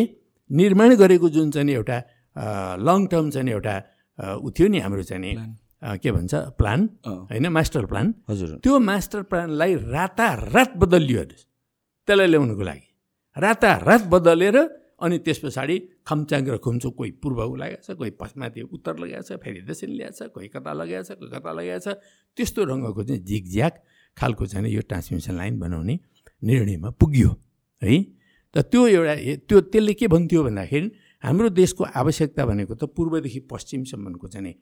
निर्माण गरेको जुन चाहिँ एउटा लङ टर्म चाहिँ एउटा ऊ थियो नि हाम्रो चाहिँ के भन्छ? प्लान होइन मास्टर प्लान हजुर। त्यो मास्टर प्लानलाई रातारात बदलियो त्यसलाई ल्याउनुको लागि। रातारात बदलेर अनि त्यस पछाडि खम्चाङ र खुम्चो कोही पूर्व लगाएको छ कोही पश्चिमाथि उत्तर लगाएको छ फेरि दक्षिण ल्याएको छ कोही कता लगाएको छ कोही कता लगाएको छ। त्यस्तो रङ्गको चाहिँ झिकझ्याक खालको चाहिँ यो ट्रान्समिसन लाइन बनाउने निर्णयमा पुग्यो है? त त्यो एउटा त्यो त्यसले के भन्थ्यो भन्दाखेरि हाम्रो देशको आवश्यकता भनेको त पूर्वदेखि पश्चिमसम्मको चाहिँ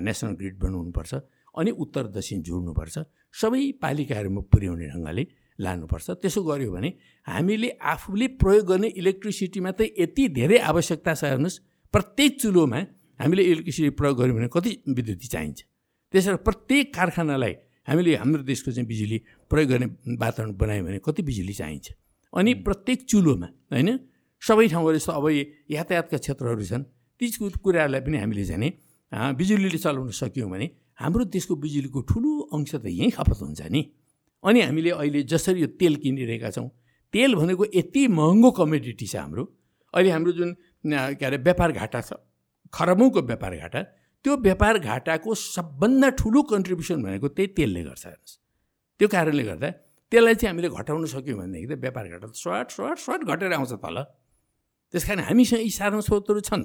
नेसनल ग्रिड बनाउनुपर्छ अनि उत्तर दक्षिण जोड्नुपर्छ सबै पालिकाहरूमा पुर्याउने ढङ्गले लानुपर्छ। त्यसो गऱ्यो भने हामीले आफूले प्रयोग गर्ने इलेक्ट्रिसिटीमा त यति धेरै आवश्यकता छ हेर्नुहोस् प्रत्येक चुलोमा हामीले इलेक्ट्रिसिटी प्रयोग गऱ्यौँ भने कति विद्युत चाहिन्छ। त्यसरी प्रत्येक कारखानालाई हामीले हाम्रो देशको चाहिँ बिजुली प्रयोग गर्ने वातावरण बनायौँ भने कति बिजुली चाहिन्छ। अनि प्रत्येक चुलोमा होइन सबै ठाउँहरू जस्तो अब यातायातका क्षेत्रहरू छन् ती कुराहरूलाई पनि हामीले चाहिँ बिजुलीले चलाउन सक्यौँ भने हाम्रो देशको बिजुलीको ठुलो अंश त यहीँ खपत हुन्छ नि। अनि हामीले अहिले जसरी यो तेल किनिरहेका छौँ तेल भनेको यति महँगो कमोडिटी छ हाम्रो। अहिले हाम्रो जुन के अरे व्यापार घाटा छ खरबौँको व्यापार घाटा त्यो व्यापार घाटाको सबभन्दा ठुलो कन्ट्रिब्युसन भनेको त्यही तेलले गर्छ हेर्नुहोस्। त्यो कारणले गर्दा त्यसलाई चाहिँ हामीले घटाउन सक्यौँ भनेदेखि त व्यापार घाटा त सर्ट सर्ट सर्ट घटेर आउँछ तल। त्यस कारण हामीसँग यी साधन स्रोतहरू छन्।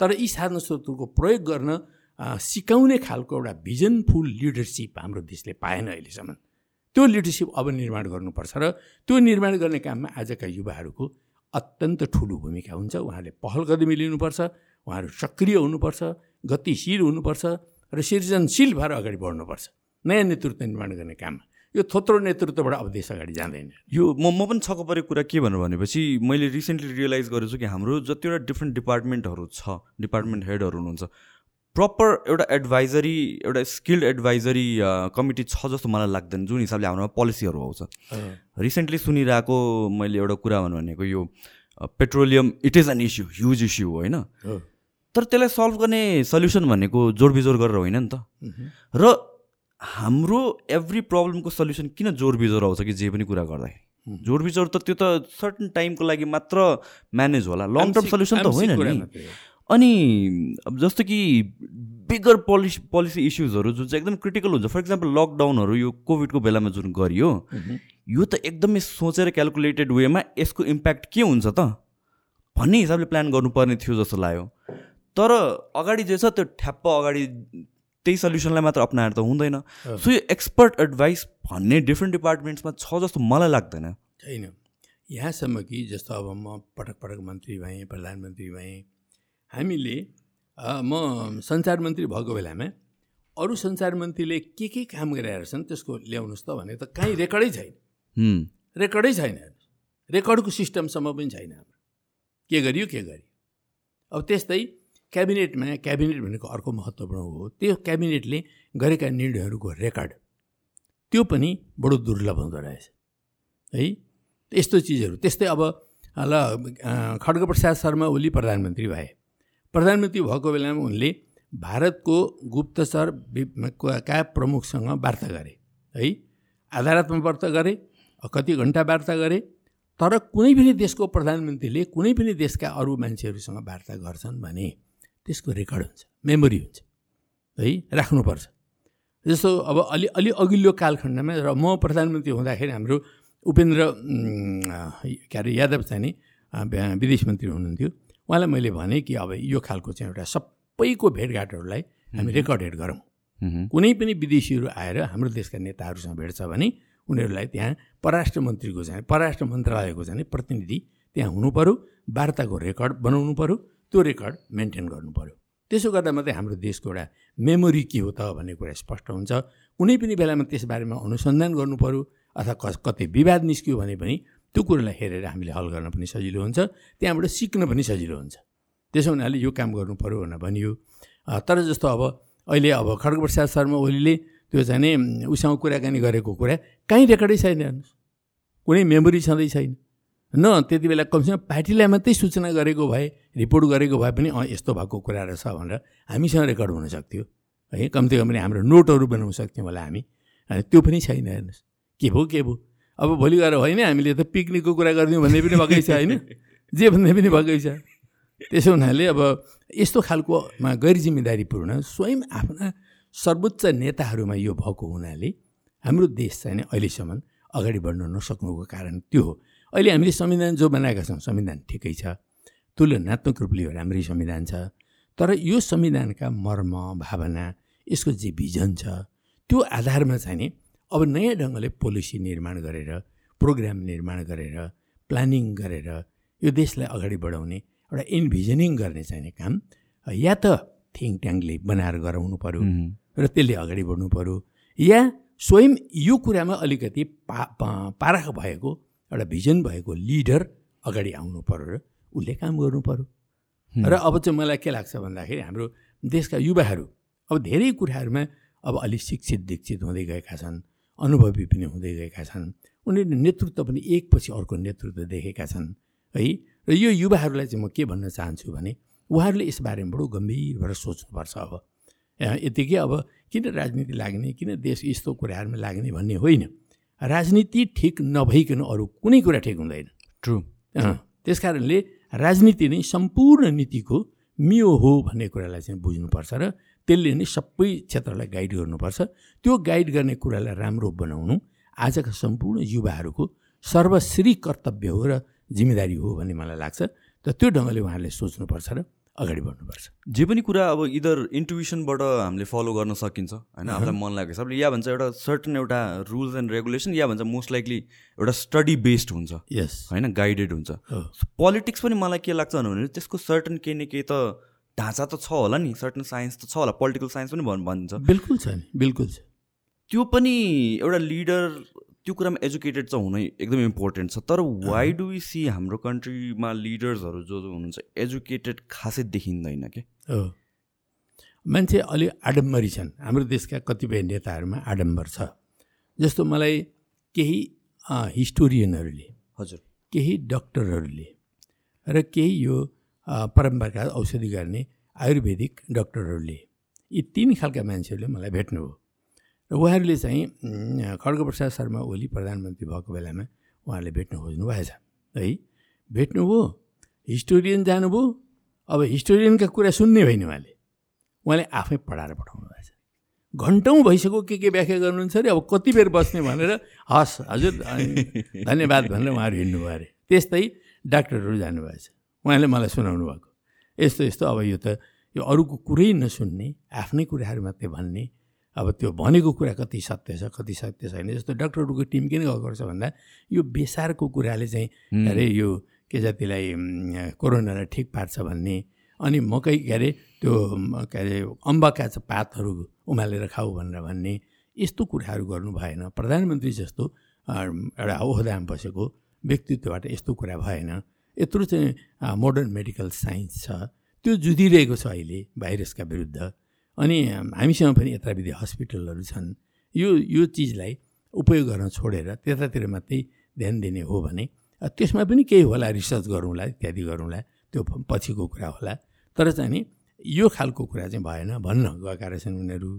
तर यी साधन स्रोतहरूको प्रयोग गर्न सिकाउने खालको एउटा भिजनफुल लिडरसिप हाम्रो देशले पाएन अहिलेसम्म। त्यो लिडरसिप अब निर्माण गर्नुपर्छ र त्यो निर्माण गर्ने काममा आजका युवाहरूको अत्यन्त ठुलो भूमिका हुन्छ। उहाँहरूले पहल कदमी लिनुपर्छ उहाँहरू सक्रिय हुनुपर्छ गतिशील हुनुपर्छ र सृजनशील भएर अगाडि बढ्नुपर्छ। नयाँ नेतृत्व निर्माण गर्ने काममा। यो थोत्रो नेतृत्वबाट अब देश अगाडि जाँदैन। यो म म पनि छक्क परेको कुरा के भनेर भनेपछि मैले रिसेन्टली रियलाइज गरेको छु कि हाम्रो जतिवटा डिफ्रेन्ट डिपार्टमेन्टहरू छ डिपार्टमेन्ट हेडहरू हुनुहुन्छ प्रपर एउटा एडभाइजरी एउटा स्किल्ड एडभाइजरी कमिटी छ जस्तो मलाई लाग्दैन। जुन हिसाबले हाम्रोमा पोलिसीहरू आउँछ। रिसेन्टली सुनिरहेको मैले एउटा कुरा भन्नु भनेको यो petroleum it is an issue huge issue हो होइन? तर त्यसलाई सल्भ गर्ने सल्युसन भनेको जोडबिजोड गरेर होइन नि त। र हाम्रो एभ्री प्रब्लमको सल्युसन किन जोडबिजोड आउँछ कि जे पनि कुरा गर्दाखेरि? जोडबिजोड त त्यो त सर्टन टाइमको लागि मात्र म्यानेज होला। लङ टर्म सल्युसन त होइन नि। अनि अब जस्तो कि बिगर पोलिसी पोलिसी इस्युजहरू जुन चाहिँ एकदम क्रिटिकल हुन्छ। फर इक्जाम्पल लकडाउनहरू यो कोभिडको बेलामा जुन गरियो यो त एकदमै सोचेर क्यालकुलेटेड वेमा यसको इम्प्याक्ट के हुन्छ त? भन्ने हिसाबले प्लान गर्नुपर्ने थियो जस्तो लाग्यो। तर अगाडि जे छ त्यो ठ्याप्प अगाडि त्यही सल्युसनलाई मात्र अप्नाएर त हुँदैन। सो यो एक्सपर्ट एडभाइस भन्ने डिफ्रेन्ट डिपार्टमेन्ट्समा छ जस्तो मलाई लाग्दैन। छैन। यहाँसम्म कि जस्तो अब म पटक पटक मन्त्री भएँ प्रधानमन्त्री भएँ हामीले म सञ्चार मन्त्री भएको बेलामा अरू सञ्चार मन्त्रीले के के काम गरिरहेका छन् त्यसको ल्याउनुहोस् त भने त काहीँ रेकर्डै छैन। रेकर्डै छैन। रेकर्डको सिस्टमसम्म पनि छैन हाम्रो। के गरियो के गरियो? अब त्यस्तै क्याबिनेटमा क्याबिनेट भनेको अर्को महत्त्वपूर्ण हो। त्यो क्याबिनेटले गरेका निर्णयहरूको रेकर्ड। त्यो पनि बडो दुर्लभ हुँदो रहेछ। है? यस्तो चिजहरू। त्यस्तै अब ल खड्गप्रसाद शर्मा ओली प्रधानमन्त्री भए। प्रधानमन्त्री भएको बेलामा उनले भारतको गुप्तचर का प्रमुखसँग वार्ता गरे। है? आधारात्मक वार्ता गरे कति घन्टा वार्ता गरे तर कुनै पनि देशको प्रधानमन्त्रीले कुनै पनि देशका अरू मान्छेहरूसँग वार्ता गर्छन् भने त्यसको रेकर्ड हुन्छ मेमोरी हुन्छ है राख्नुपर्छ। जस्तो अब अलि अलि अघिल्लो कालखण्डमा र म प्रधानमन्त्री हुँदाखेरि हाम्रो उपेन्द्र के अरे यादव चाहिँ विदेश मन्त्री हुनुहुन्थ्यो। उहाँलाई मैले भनेँ कि अब यो खालको चाहिँ एउटा सबैको भेटघाटहरूलाई हामी रेकर्डेड गरौँ। कुनै पनि विदेशीहरू आएर हाम्रो देशका नेताहरूसँग भेट्छ भने उनीहरूलाई त्यहाँ परराष्ट्र मन्त्रीको चाहिँ परराष्ट्र मन्त्रालयको चाहिँ प्रतिनिधि त्यहाँ हुनु पऱ्यो वार्ताको रेकर्ड बनाउनु पऱ्यो त्यो रेकर्ड मेन्टेन गर्नु पऱ्यो त्यसो गर्दा मात्रै हाम्रो देशको एउटा मेमोरी के हो त भन्ने कुरा स्पष्ट हुन्छ। कुनै पनि बेलामा त्यसबारेमा अनुसन्धान गर्नु पऱ्यो अथवा कस कतै विवाद निस्क्यो भने पनि त्यो कुरोलाई हेरेर हामीले हल गर्न पनि सजिलो हुन्छ। त्यहाँबाट सिक्न पनि सजिलो हुन्छ। त्यसो हुनाले यो काम गर्नु पऱ्यो भनेर भनियो। तर जस्तो अब अहिले अब खड्गप्रसाद शर्मा ओलीले त्यो चाहिँ नि उसँग कुराकानी गरेको कुरा कहीँ रेकर्डै छैन हेर्नुहोस्। कुनै मेमोरी छँदै छैन। न त्यति बेला कमसेकम पार्टीलाई मात्रै सूचना गरेको भए रिपोर्ट गरेको भए पनि अँ यस्तो भएको कुरा रहेछ भनेर हामीसँग रेकर्ड हुनसक्थ्यो है कम्ती कम्ती हाम्रो नोटहरू बनाउन सक्थ्यौँ होला हामी। त्यो पनि छैन हेर्नुहोस्। के भयो के भयो? अब भोलि गएर होइन हामीले त पिकनिकको कुरा गरिदिउँ भन्ने पनि भएकै छ होइन? जे भन्ने पनि भएकै छ। त्यसो हुनाले अब यस्तो खालकोमा गैर जिम्मेदारीपूर्ण स्वयं आफ्ना सर्वोच्च नेताहरूमा यो भएको हुनाले हाम्रो देश चाहिँ अहिलेसम्म अगाडि बढ्न नसक्नुको कारण त्यो हो। अहिले हामीले संविधान जो बनाएका छौँ संविधान ठिकै छ तुलनात्मक रूपले राम्रै संविधान छ तर यो संविधानका मर्म भावना यसको जे भिजन छ त्यो आधारमा चाहिँ नि अब नयाँ ढङ्गले पोलिसी निर्माण गरेर प्रोग्राम निर्माण गरेर प्लानिङ गरेर यो देशलाई अगाडि बढाउने एउटा इन्भिजनिङ गर्ने चाहिने काम या त थिङ ट्याङ्कले बनाएर गराउनु पऱ्यो र त्यसले अगाडि बढ्नु पऱ्यो या स्वयं यो कुरामा अलिकति पा पारख भएको एउटा भिजन भएको लिडर अगाडि आउनु पऱ्यो र उसले काम गर्नु पऱ्यो र अब चाहिँ मलाई के लाग्छ भन्दाखेरि हाम्रो देशका युवाहरू अब धेरै कुराहरूमा अब अलिक शिक्षित दीक्षित हुँदै गएका छन् अनुभवी पनि हुँदै गएका छन्। उनीहरूले नेतृत्व पनि एकपछि अर्को नेतृत्व देखेका छन् है? र यो युवाहरूलाई चाहिँ म के भन्न चाहन्छु भने उहाँहरूले यसबारेमा बडो गम्भीर भएर सोच्नुपर्छ अब। यतिकै अब किन राजनीति लाग्ने किन देश यस्तो कुराहरूमा लाग्ने भन्ने होइन। राजनीति ठिक नभइकन अरू कुनै कुरा ठिक हुँदैन। ट्रु त्यस कारणले राजनीति नै सम्पूर्ण नीतिको मियो हो भन्ने कुरालाई चाहिँ बुझ्नुपर्छ र त्यसले नै सबै क्षेत्रलाई गाइड गर्नुपर्छ। त्यो गाइड गर्ने कुरालाई राम्रो बनाउनु आजका सम्पूर्ण युवाहरूको सर्वश्री कर्तव्य हो र जिम्मेदारी हो भन्ने मलाई लाग्छ। र त्यो ढङ्गले उहाँहरूले सोच्नुपर्छ र अगाडि बढ्नुपर्छ। जे पनि कुरा अब इदर इन्टुविसनबाट हामीले फलो गर्न सकिन्छ होइन? हामीलाई मन लागेको हिसाबले या भन्छ एउटा सर्टन एउटा रुल्स एन्ड रेगुलेसन या भन्छ मोस्ट लाइकली एउटा स्टडी बेस्ड हुन्छ यस होइन? गाइडेड हुन्छ। पोलिटिक्स पनि मलाई के लाग्छ भने त्यसको सर्टन केही न केही त ढाँचा त छ होला नि सर्टन साइन्स त छ होला पोलिटिकल साइन्स पनि भन् भनिन्छ। बिल्कुल छ नि बिल्कुल छ। त्यो पनि एउटा लिडर त्यो कुरामा एजुकेटेड चाहिँ हुनै एकदम इम्पोर्टेन्ट छ। तर वाइ डु वी सी हाम्रो कन्ट्रीमा लिडर्सहरू जो जो हुनुहुन्छ एजुकेटेड खासै देखिँदैन के? मान्छे अलि आडम्बरी छन्। हाम्रो देशका कतिपय नेताहरूमा आडम्बर छ। जस्तो मलाई केही हिस्टोरियनहरूले हजुर। केही डक्टरहरूले र केही यो अँ, परम्परागत औषधि गर्ने आयुर्वेदिक डक्टरहरूले यी तिन खालका मान्छेहरूले मलाई भेट्नुभयो र उहाँहरूले चाहिँ खड्गप्रसाद शर्मा ओली प्रधानमन्त्री भएको बेलामा उहाँहरूले भेट्न खोज्नु भएछ है भेट्नुभयो हिस्टोरियन जानुभयो अब हिस्टोरियनका कुरा सुन्ने होइन उहाँले। उहाँले आफै पढाएर पठाउनु भएछ घन्टौँ भइसक्यो के के व्याख्या गर्नुहुन्छ अरे अब कति बेर बस्ने भनेर हस् हजुर धन्यवाद भनेर उहाँहरू हिँड्नुभयो अरे। त्यस्तै डाक्टरहरू जानुभएछ उहाँले मलाई सुनाउनु भएको। यस्तो यस्तो अब यो त यो अरूको कुरै नसुन्ने आफ्नै कुराहरू मात्रै भन्ने अब त्यो भनेको कुरा कति सत्य छ कति सत्य छैन जस्तो डक्टरहरूको टिम किन गएको गर्छ भन्दा यो बेसारको कुराले चाहिँ के अरे यो के जातिलाई कोरोनालाई ठिक पार्छ भन्ने अनि मकै के अरे त्यो के अरे अम्बका पातहरू उमालेर खाऊ भनेर भन्ने यस्तो कुराहरू गर्नु भएन। प्रधानमन्त्री जस्तो एउटा ओहदामा बसेको व्यक्तित्वबाट यस्तो कुरा भएन। यत्रो चाहिँ मोडर्न मेडिकल साइन्स छ। त्यो जुधिरहेको छ अहिले भाइरसका विरुद्ध। अनि हामीसँग पनि यताविधि हस्पिटलहरू छन्। यो यो चिजलाई उपयोग गर्न छोडेर त्यतातिर मात्रै ध्यान दिने हो भने त्यसमा पनि केही होला रिसर्च गरौँला इत्यादि गरौँला त्यो पछिको कुरा होला। तर चाहिँ नि यो खालको कुरा चाहिँ भएन भन्न गएका रहेछन् उनीहरू।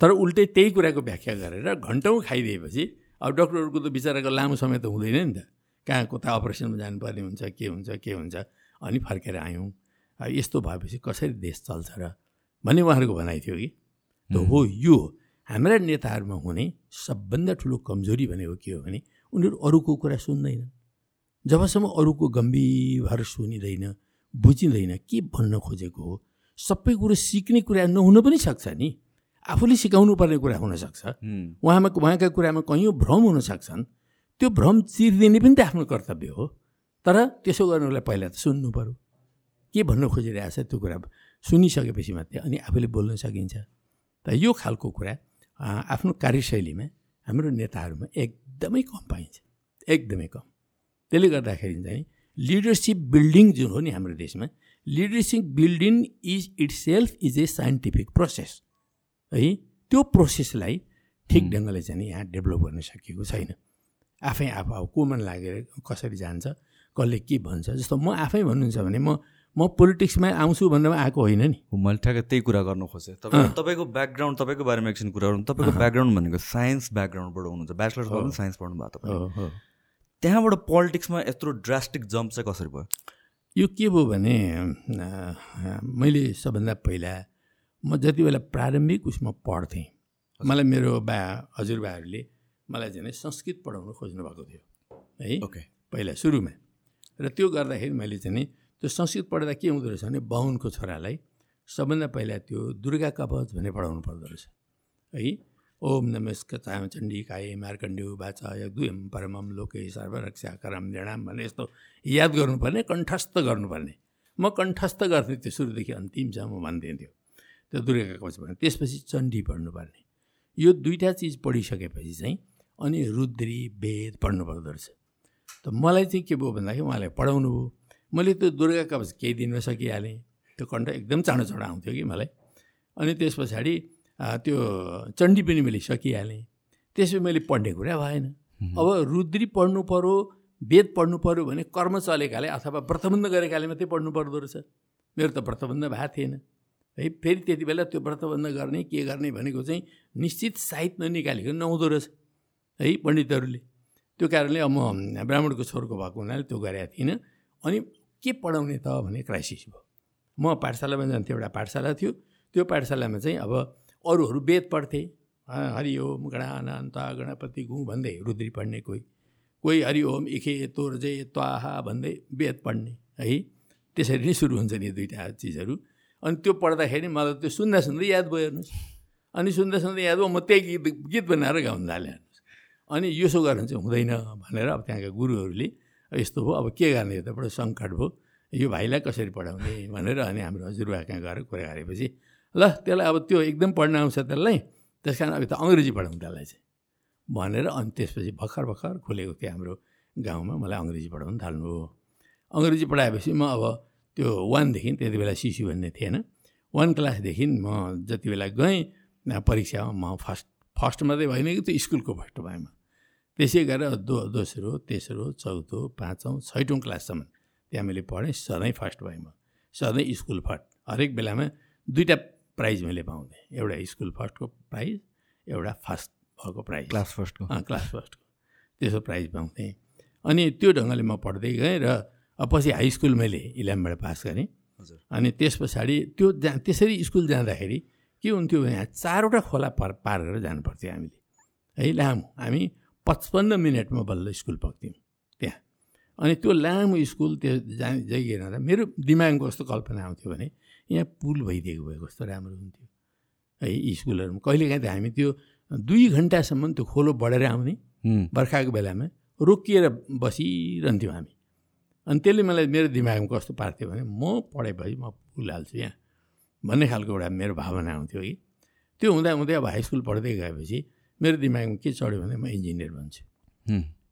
तर उल्टै त्यही कुराको व्याख्या गरेर घन्टौँ खाइदिएपछि अब डक्टरहरूको त बिचराको लामो समय त हुँदैन नि त। कहाँ कता अपरेसनमा जानुपर्ने हुन्छ के हुन्छ के हुन्छ अनि फर्केर आयौँ। यस्तो भएपछि कसरी देश चल्छ र भन्ने उहाँहरूको भनाइ थियो कि? त हो यो हाम्रा नेताहरूमा हुने सबभन्दा ठुलो कमजोरी भनेको के हो भने उनीहरू अरूको कुरा सुन्दैनन्। जबसम्म अरूको गम्भीर सुनिँदैन बुझिँदैन के भन्न खोजेको हो सबै कुरो सिक्ने कुरा नहुन पनि सक्छ नि। आफूले सिकाउनु पर्ने कुरा हुनसक्छ उहाँमा उहाँका कुरामा कैयौँ भ्रम हुन सक्छन्। त्यो भ्रम चिरिदिने पनि त आफ्नो कर्तव्य हो। तर त्यसो गर्नुलाई पहिला त सुन्नु पऱ्यो। के भन्न खोजिरहेछ त्यो कुरा? सुनिसकेपछि मात्रै अनि आफूले बोल्न सकिन्छ। त यो खालको कुरा आफ्नो कार्यशैलीमा हाम्रो नेताहरूमा एकदमै कम पाइन्छ। एकदमै कम। त्यसले गर्दाखेरि चाहिँ लिडरसिप बिल्डिङ जुन हो नि हाम्रो देशमा leadership building is itself is a scientific process है त्यो प्रोसेसलाई ठिक ढङ्गले चाहिँ यहाँ डेभलप गर्न सकिएको छैन। आफै आफू अब को मन लागेर कसरी जान्छ कसले के भन्छ जस्तो म आफै भन्नुहुन्छ भने म म पोलिटिक्समा आउँछु भन्नमा आएको होइन नि। मैले ठ्याक्कै त्यही कुरा गर्न खोजेँ। तपाईँ तपाईँको ब्याकग्राउन्ड तपाईँको बारेमा एकछिन कुरा गरौँ। तपाईँको ब्याकग्राउन्ड भनेको साइन्स ब्याकग्राउन्डबाट हुनुहुन्छ। ब्याचलर्स गर्नु साइन्स पढ्नु भएको तपाईँ। त्यहाँबाट पोलिटिक्समा यत्रो ड्रास्टिक जम्प चाहिँ कसरी भयो? यो के भयो भने मैले सबभन्दा पहिला म जति बेला प्रारम्भिक उसमा पढ्थेँ मलाई मेरो बा हजुरबाहरूले मलाई चाहिँ नि संस्कृत पढाउनु खोज्नु भएको थियो है। ओके। पहिला सुरुमा। र त्यो गर्दाखेरि मैले चाहिँ त्यो संस्कृत पढ्दा के हुँदो रहेछ भने बाहुनको छोरालाई सबभन्दा पहिला त्यो दुर्गा कवच भनेर पढाउनु पर्दो रहेछ। है? ओम नमस्क चण्डी काय मार्कण्ड्यु बाचा यदुयम परमम लोके सर्वरक्षा करम जणाम भनेर यस्तो याद गर्नुपर्ने कण्ठस्थ गर्नुपर्ने। म कण्ठस्थ गर्थेँ त्यो सुरुदेखि अन्तिमसम्म भनिदिन्थ्यो त्यो दुर्गा कवच भने त्यसपछि चण्डी पढ्नुपर्ने। यो दुईवटा चिज पढिसकेपछि चाहिँ अनि रुद्री वेद पढ्नु पर्दो रहेछ। त मलाई चाहिँ के भयो भन्दाखेरि उहाँलाई पढाउनु भयो मैले त्यो दुर्गा कवच केही दिनमा सकिहालेँ त्यो कण्ठ एकदम चाँडो चाँडो आउँथ्यो कि मलाई। अनि त्यस पछाडि त्यो चण्डी पनि मैले सकिहालेँ। त्यसपछि मैले पढ्ने कुरा भएन। अब रुद्री पढ्नु पऱ्यो वेद पढ्नु पऱ्यो भने कर्म चलेकाले अथवा व्रतबन्ध गरेकाले मात्रै पढ्नु पर्दो रहेछ। मेरो त व्रतबन्ध भएको थिएन। है फेरि त्यति बेला त्यो व्रतबन्ध गर्ने के गर्ने भनेको चाहिँ निश्चित साहित्य ननिकालेको नहुँदो रहेछ। है पण्डितहरूले। त्यो कारणले अब म ब्राह्मणको छोरको भएको हुनाले त्यो गरेका थिइनँ। अनि के पढाउने त भन्ने क्राइसिस भयो। म पाठशालामा जान्थेँ एउटा पाठशाला थियो। त्यो पाठशालामा चाहिँ अब अरूहरू वेद पढ्थे। हरिओम गणानन्त गणपति गुँ भन्दै रुद्री पढ्ने कोही। कोही हरिओम इखे तोर जे त्वाहा भन्दै वेद पढ्ने है। त्यसरी नै सुरु हुन्छ नि दुइटा चिजहरू। अनि त्यो पढ्दाखेरि मलाई त्यो सुन्दा सुन्दै याद भयो हेर्नुहोस्। अनि सुन्दा सुन्दै याद भयो म त्यही गीत गीत बनाएर गाउनु थालेँ हेर्नुहोस्। अनि यसो गर्नु चाहिँ हुँदैन भनेर अब त्यहाँका गुरुहरूले यस्तो भयो अब के गर्ने त? बडो सङ्कट भयो। यो भाइलाई कसरी पढाउने भनेर अनि हाम्रो हजुरबा कहाँ गएर कुरा गरेपछि ल त्यसलाई अब त्यो एकदम पढ्न आउँछ त्यसलाई त्यस कारण अब त अङ्ग्रेजी पढाउँ त्यसलाई चाहिँ भनेर अनि त्यसपछि भर्खर भर्खर खोलेको थियो हाम्रो गाउँमा मलाई अङ्ग्रेजी पढाउनु थाल्नु हो अङ्ग्रेजी पढाएपछि म अब त्यो वानदेखि त्यति बेला सिसी भन्ने थिएन। वान क्लासदेखि म जति बेला गएँ परीक्षामा म फर्स्ट फर्स्ट मात्रै भएन कि त्यो स्कुलको फर्स्ट भएँ त्यसै गरेर दो दोस्रो तेस्रो चौथो पाँचौँ छैटौँ क्लाससम्म त्यहाँ मैले पढेँ सधैँ फर्स्ट भएँ म सधैँ स्कुल फर्स्ट। हरेक बेलामा दुईवटा प्राइज मैले पाउँथेँ। एउटा स्कुल फर्स्टको प्राइज एउटा फर्स्ट भएको प्राइज। क्लास फर्स्टको। क्लास फर्स्टको। त्यसो प्राइज पाउँथेँ। अनि त्यो ढङ्गले म पढ्दै गएँ र पछि हाई स्कुल मैले इलेभेनबाट पास गरेँ। हजुर। अनि त्यस पछाडि त्यो जा त्यसरी स्कुल जाँदाखेरि के हुन्थ्यो भने चारवटा खोला पार पार गरेर जानु पर्थ्यो हामीले। है लामो। हामी पचपन्न मिनटमा बल्ल स्कुल पुग्थ्यौँ त्यहाँ। अनि त्यो लामो स्कुल त्यो जा जाइरहँदा मेरो दिमागमा कस्तो कल्पना आउँथ्यो भने यहाँ पुल भइदिएको भए कस्तो राम्रो हुन्थ्यो। है स्कुलहरूमा कहिलेकाहीँ त हामी त्यो दुई घन्टासम्म त्यो खोलो बढेर आउने बर्खाको बेलामा रोकिएर बसिरहन्थ्यौँ हामी। अनि त्यसले मलाई मेरो दिमागमा कस्तो पार्थ्यो भने म पढेपछि म पुल हाल्छु यहाँ भन्ने खालको एउटा मेरो भावना आउँथ्यो कि। त्यो हुँदा हुँदै अब हाई स्कुल पढ्दै गएपछि मेरो दिमागमा के चढ्यो भने म इन्जिनियर बन्छु।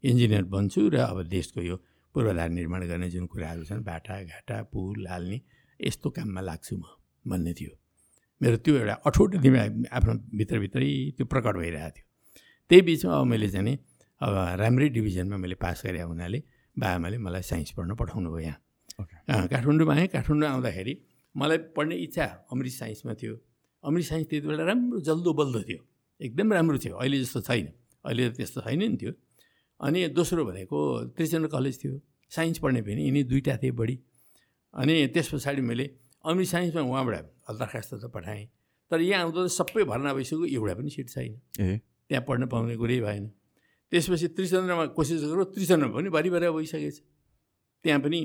इन्जिनियर बन्छु र अब देशको यो पूर्वाधार निर्माण गर्ने जुन कुराहरू छन् बाटा घाटा पुल हाल्ने यस्तो काममा लाग्छु म भन्ने थियो। मेरो त्यो एउटा अठोट दिमाग आफ्नो भित्रभित्रै त्यो प्रकट भइरहेको थियो। त्यही बिचमा अब मैले चाहिँ अब राम्रै डिभिजनमा मैले पास गरे हुनाले बाबामाले मलाई साइन्स पढ्न पठाउनु भयो यहाँ। काठमाडौँमा आएँ काठमाडौँ आउँदाखेरि मलाई पढ्ने इच्छा अमृत साइन्समा थियो। अमृत साइन्स त्यति बेला राम्रो जल्दो बल्दो थियो। एकदम राम्रो थियो। अहिले जस्तो छैन। अहिले त त्यस्तो छैन नि थियो अनि दोस्रो भनेको त्रिचन्द्र कलेज थियो। साइन्स पढ्ने पनि यिनी दुइटा थिए बढी। अनि त्यस पछाडि मैले अमृत साइन्समा उहाँबाट दरखास्त त पठाएँ। तर यहाँ आउँदा त सबै भर्ना भइसक्यो एउटा पनि सिट छैन। ए। त्यहाँ पढ्न पाउने कुरै भएन। त्यसपछि त्रिचन्द्रमा कोसिस गरौँ त्रिचन्द्रमा पनि भरि भरि भइसकेछ। त्यहाँ पनि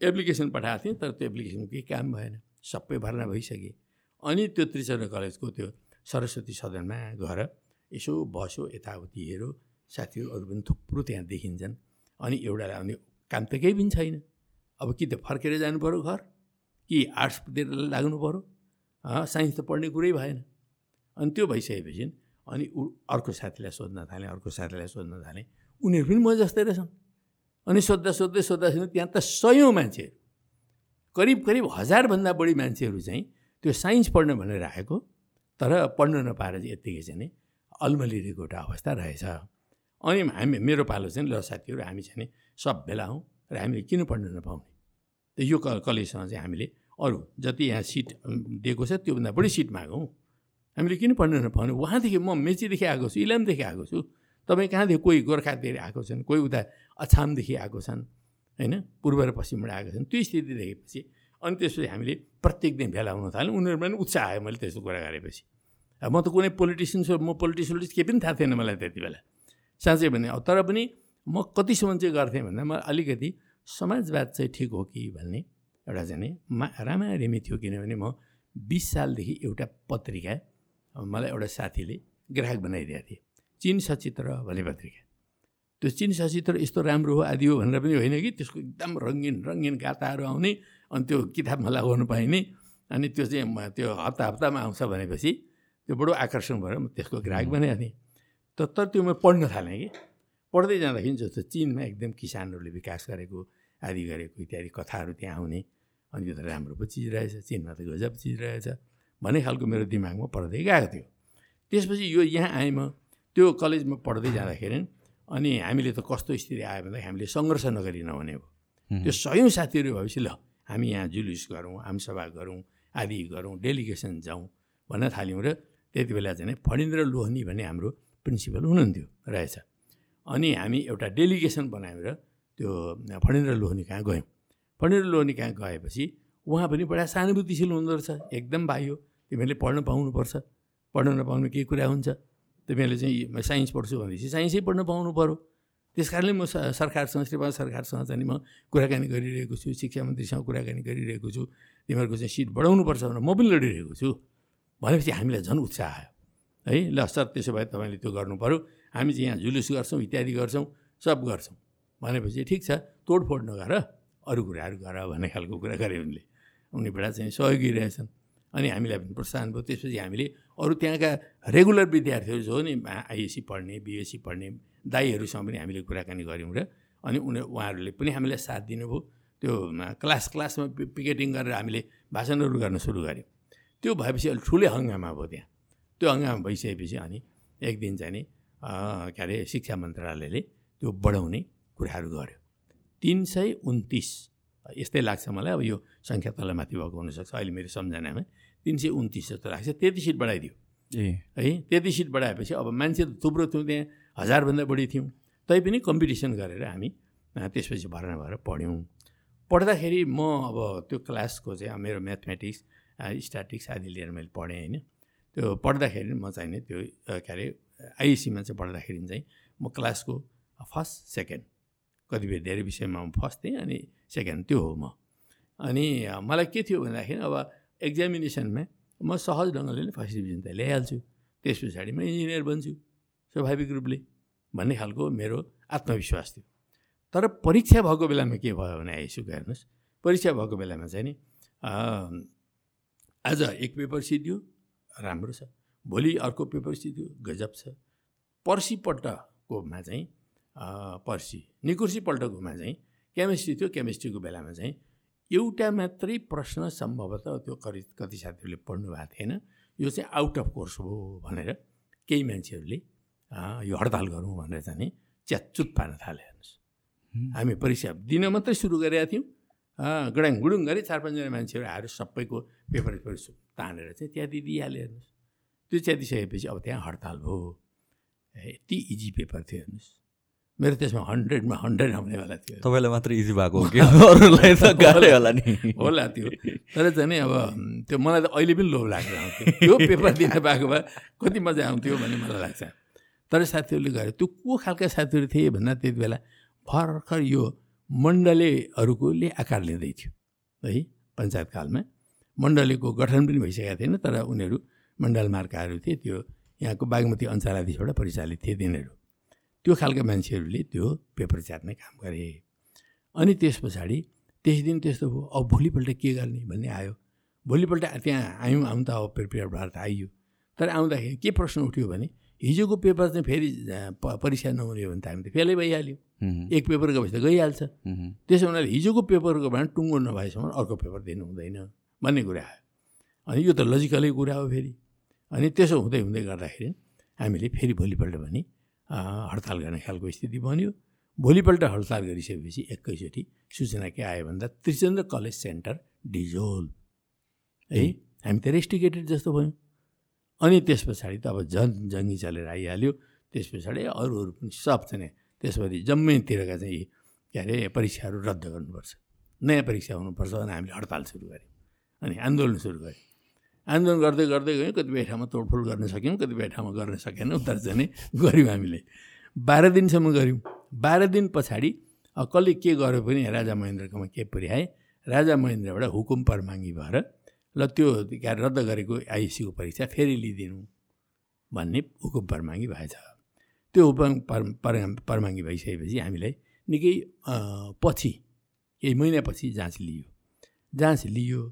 एप्लिकेसन पठाएको थिएँ तर त्यो एप्लिकेसनको केही काम भएन। सबै भर्ना भइसके। अनि त्यो त्रिचन्द्र कलेजको त्यो सरस्वती सदनमा गएर यसो बस्यो यताउति हेऱ्यो साथीहरू अरू पनि थुप्रो त्यहाँ देखिन्छन्। अनि एउटा अनि काम त केही पनि छैन। अब कि त फर्केर जानु पऱ्यो घर? कि आर्ट्सतिर लाग्नु पऱ्यो साइन्स त पढ्ने कुरै भएन। अनि त्यो भइसकेपछि अनि ऊ अर्को साथीलाई सोध्न थालेँ अर्को साथीलाई सोध्न थालेँ। उनीहरू पनि म जस्तै रहेछन्? अनि सोद्धा सोध्दै सोद्धा सोध्दै त्यहाँ त सयौँ मान्छेहरू। करिब करिब हजारभन्दा बढी मान्छेहरू चाहिँ त्यो साइन्स पढ्न भनेर आएको। तर पढ्न नपाएर चाहिँ यत्तिकै चाहिँ नि अल्मलिरहेको एउटा अवस्था रहेछ। अनि हामी मेरो पालो चाहिँ ल साथीहरू हामी चाहिँ नि सब बेला हौँ र हामीले किन पढ्न नपाउने? त यो क कलेजसँग चाहिँ हामीले अरू जति यहाँ सिट दिएको छ त्योभन्दा बढी सिट मागौँ। हामीले किन पढ्न नपाउने? उहाँदेखि म मेचीदेखि आएको छु इलामदेखि आएको छु। तपाईँ कहाँदेखि कोही गोर्खादेखि आएको छन् कोही उता अछामदेखि आएको छन् होइन? पूर्व र पश्चिमबाट आएको छन्। त्यो स्थिति देखेपछि अनि त्यसपछि हामीले प्रत्येक दिन भेला हुन थाल्यौँ। उनीहरूमा पनि उत्साह आयो मैले त्यस्तो कुरा गरेपछि। म त कुनै पोलिटिसियन म पोलिटिसियन केही पनि थाहा थिएन मलाई त्यति बेला। साँच्चै भने तर पनि म कतिसम्म चाहिँ गर्थेँ भन्दा म अलिकति समाजवाद चाहिँ ठिक हो कि भन्ने एउटा चाहिँ मा रामारिमी थियो किनभने म बिस सालदेखि एउटा पत्रिका मलाई एउटा साथीले ग्राहक बनाइदिएको थिएँ चिन सचित्र भन्ने पत्रिका। त्यो चिन सचित्र यस्तो राम्रो हो आदि हो भनेर पनि होइन कि? त्यसको एकदम रङ्गिन रङ्गिन गाताहरू आउने अनि त्यो किताबमा लगाउनु पाइने। अनि त्यो चाहिँ त्यो हप्ता हप्तामा आउँछ भनेपछि त्यो बडो आकर्षण भएर म त्यसको ग्राहक थिएँ त तर त्यो म पढ्न थालेँ कि? पढ्दै जाँदाखेरि जस्तो चिनमा एकदम किसानहरूले विकास गरेको आदि गरेको इत्यादि कथाहरू त्यहाँ आउने। अनि यो त राम्रो पो चिज रहेछ चिनमा त गजब चिज रहेछ। भन्ने खालको मेरो दिमागमा पढ्दै गएको थियो। त्यसपछि यो यहाँ आएँ म। त्यो कलेजमा पढ्दै जाँदाखेरि अनि हामीले त कस्तो स्थिति आयो भन्दा हामीले सङ्घर्ष नगरी नहुने हो त्यो सयौँ साथीहरू भएपछि ल हामी यहाँ जुलुस गरौँ आमसभा गरौँ आदि गरौँ डेलिगेसन जाउँ भन्न थाल्यौँ र त्यति बेला चाहिँ फणिन्द्र लोहनी भन्ने हाम्रो प्रिन्सिपल हुनुहुन्थ्यो रहेछ। अनि हामी एउटा डेलिगेसन बनाएर त्यो फणिन्द्र लोहनी कहाँ गयौँ? फणिन्द्र लोहनी कहाँ गएपछि उहाँ पनि बडा सहानुभूतिशील हुँदो रहेछ एकदम भाइ हो तिमीहरूले पढ्न पाउनुपर्छ। पढ्न नपाउनु केही कुरा हुन्छ। तिमीहरूले चाहिँ साइन्स पढ्छु भनेपछि साइन्सै पढ्न पाउनु पऱ्यो त्यस कारणले म सरकारसँग श्रीमान सरकारसँग चाहिँ म कुराकानी गरिरहेको छु शिक्षा मन्त्रीसँग कुराकानी गरिरहेको छु। तिमीहरूको चाहिँ सिट बढाउनुपर्छ भनेर म पनि लडिरहेको छु। भनेपछि हामीलाई झन् उत्साह आयो। है ल सर त्यसो भए तपाईँले त्यो गर्नु पऱ्यो हामी चाहिँ यहाँ जुलुस गर्छौँ इत्यादि गर्छौँ सब गर्छौँ। भनेपछि ठिक छ तोडफोड नगर अरू कुराहरू गर भन्ने खालको कुरा गरे उनले। उनीबाट चाहिँ सहयोगी रहेछन्। अनि हामीलाई पनि प्रोत्साहन भयो। त्यसपछि हामीले अरू त्यहाँका रेगुलर विद्यार्थीहरू जो नि आइएससी पढ्ने बिएससी पढ्ने दाईहरूसँग पनि हामीले कुराकानी गऱ्यौँ र अनि उनी उहाँहरूले पनि हामीलाई साथ दिनुभयो। त्यो क्लास क्लासमा पिकेटिङ गरेर हामीले भाषणहरू गर्न सुरु गऱ्यौँ। त्यो भएपछि अलिक ठुलै हङ्गामा भयो त्यहाँ। त्यो हङ्गामा भइसकेपछि अनि एक दिन चाहिँ नि के अरे शिक्षा मन्त्रालयले त्यो बढाउने कुराहरू गर्यो। तिन सय उन्तिस यस्तै लाग्छ मलाई अब यो सङ्ख्या तलमाथि भएको हुनसक्छ। अहिले मेरो सम्झनामा तिन सय उन्तिस जस्तो लाग्छ। त्यति सिट बढाइदियो। ए। है त्यति सिट बढाएपछि अब मान्छे त थुप्रो थियौँ त्यहाँ। हजारभन्दा बढी थियौँ। तैपनि कम्पिटिसन गरेर हामी त्यसपछि भर्ना भएर पढ्यौँ। पढ्दाखेरि म अब त्यो क्लासको चाहिँ मेरो म्याथमेटिक्स स्ट्याटिक्स आदि लिएर मैले पढेँ होइन। त्यो पढ्दाखेरि म चाहिँ नि त्यो के अरे आइएसीमा चाहिँ पढ्दाखेरि चाहिँ म क्लासको फर्स्ट सेकेन्ड कतिपय धेरै विषयमा म फर्स्ट थिएँ अनि सेकेन्ड त्यो हो म। अनि मलाई के थियो भन्दाखेरि अब एक्जामिनेसनमा म सहज ढङ्गले नै फर्स्ट डिभिजन त ल्याइहाल्छु। त्यस पछाडि म इन्जिनियर बन्छु। स्वाभाविक रूपले भन्ने खालको मेरो आत्मविश्वास थियो। तर परीक्षा भएको बेलामा के भयो भने आइसक्यो हेर्नुहोस् परीक्षा भएको बेलामा चाहिँ नि आज एक पेपर सिद्धियो राम्रो छ। भोलि अर्को पेपर सिद्धियो गजब छ। पर्सिपल्टकोमा चाहिँ पर्सि निकुर्सीपल्टकोमा चाहिँ केमिस्ट्री थियो। केमिस्ट्रीको बेलामा चाहिँ एउटा मात्रै प्रश्न सम्भवतः त्यो कति कति साथीहरूले पढ्नु भएको थिएन। यो चाहिँ आउट अफ कोर्स हो भनेर केही मान्छेहरूले यो हडताल गरौँ भनेर चाहिँ नि च्याचुत पार्न थाले हेर्नुहोस् हामी परीक्षा दिन मात्रै सुरु गरेका थियौँ। गडाङ गुडुङ गरी चार पाँचजना मान्छेहरू आएर सबैको पेपर पेपर तानेर चाहिँ त्यहाँ दिइहाल्यो हेर्नुहोस् त्यो च्यातिसकेपछि अब त्यहाँ हडताल भयो। यति इजी पेपर थियो हेर्नुहोस्। मेरो त्यसमा हन्ड्रेडमा हन्ड्रेड आउनेवाला थियो। तपाईँलाई मात्र इजी भएको हो कि? अरूलाई त गाह्रै होला नि। होला त्यो। तर चाहिँ नि अब त्यो मलाई त अहिले पनि लोभ आउँथ्यो। त्यो पेपर दिन पाएको भए कति मजा आउँथ्यो भन्ने मलाई लाग्छ। तर साथीहरूले गरे त्यो को खालका साथीहरू थिए? भन्दा त्यति बेला भर्खर यो मण्डलेहरूकोले आकार लिँदै थियो है पञ्चायत कालमा। मण्डलीको गठन पनि भइसकेका थिएन तर उनीहरू मण्डल मार्काहरू थिए। त्यो यहाँको बागमती अञ्चलाधीशबाट परिचालित थिए तिनीहरू। त्यो खालका मान्छेहरूले त्यो पेपर च्यात्ने काम गरे। अनि त्यस पछाडि त्यस दिन त्यस्तो भयो अब भोलिपल्ट के गर्ने? भन्ने आयो। भोलिपल्ट त्यहाँ आयौँ आउँ त अब प्रिपेयर भएर त आइयो। तर आउँदाखेरि के प्रश्न उठ्यो भने हिजोको पेपर चाहिँ फेरि परीक्षा नहुने हो भने त हामी त फेलै भइहाल्यो। एक पेपर गएपछि त गइहाल्छ। त्यसो हुनाले हिजोको पेपरको भए टुङ्गो नभएसम्म अर्को पेपर दिनु हुँदैन भन्ने कुरा आयो। अनि यो त लजिकलै कुरा हो फेरि। अनि त्यसो हुँदै हुँदै गर्दाखेरि हामीले फेरि भोलिपल्ट भने हडताल गर्ने खालको स्थिति बन्यो। भोलिपल्ट हडताल गरिसकेपछि एकैचोटि सूचना के आयो भन्दा त्रिचन्द्र कलेज सेन्टर डिजोल। है हामी त रेस्टिकेटेड जस्तो भयौँ। अनि त्यस पछाडि त अब झन् जङ्गी चलेर आइहाल्यो। त्यस पछाडि अरू अरू पनि सब चाहिँ त्यसपछि जम्मैतिरका चाहिँ के अरे परीक्षाहरू रद्द गर्नुपर्छ। नयाँ परीक्षा हुनुपर्छ भने हामीले हडताल सुरु गऱ्यौँ। अनि आन्दोलन सुरु गऱ्यौँ। आन्दोलन गर्दै गर्दै गयौँ कतिपय ठाउँमा तोडफोड गर्न सक्यौँ कतिपय ठाउँमा गर्न सकेनौँ तर चाहिँ गऱ्यौँ हामीले। बाह्र दिनसम्म गऱ्यौँ। बाह्र दिन पछाडि कसले के गर्यो पनि राजा महेन्द्रकोमा के पुर्याए? राजा महेन्द्रबाट हुकुम परमाङ्गी भएर ल त्यो रद्द गरेको आइएसीको परीक्षा फेरि लिइदिनु भन्ने हुकुम परमाङ्गी भएछ। त्यो हुकुम पर परमाङ्गी भइसकेपछि हामीलाई निकै पछि केही महिनापछि जाँच लियो जाँच लियो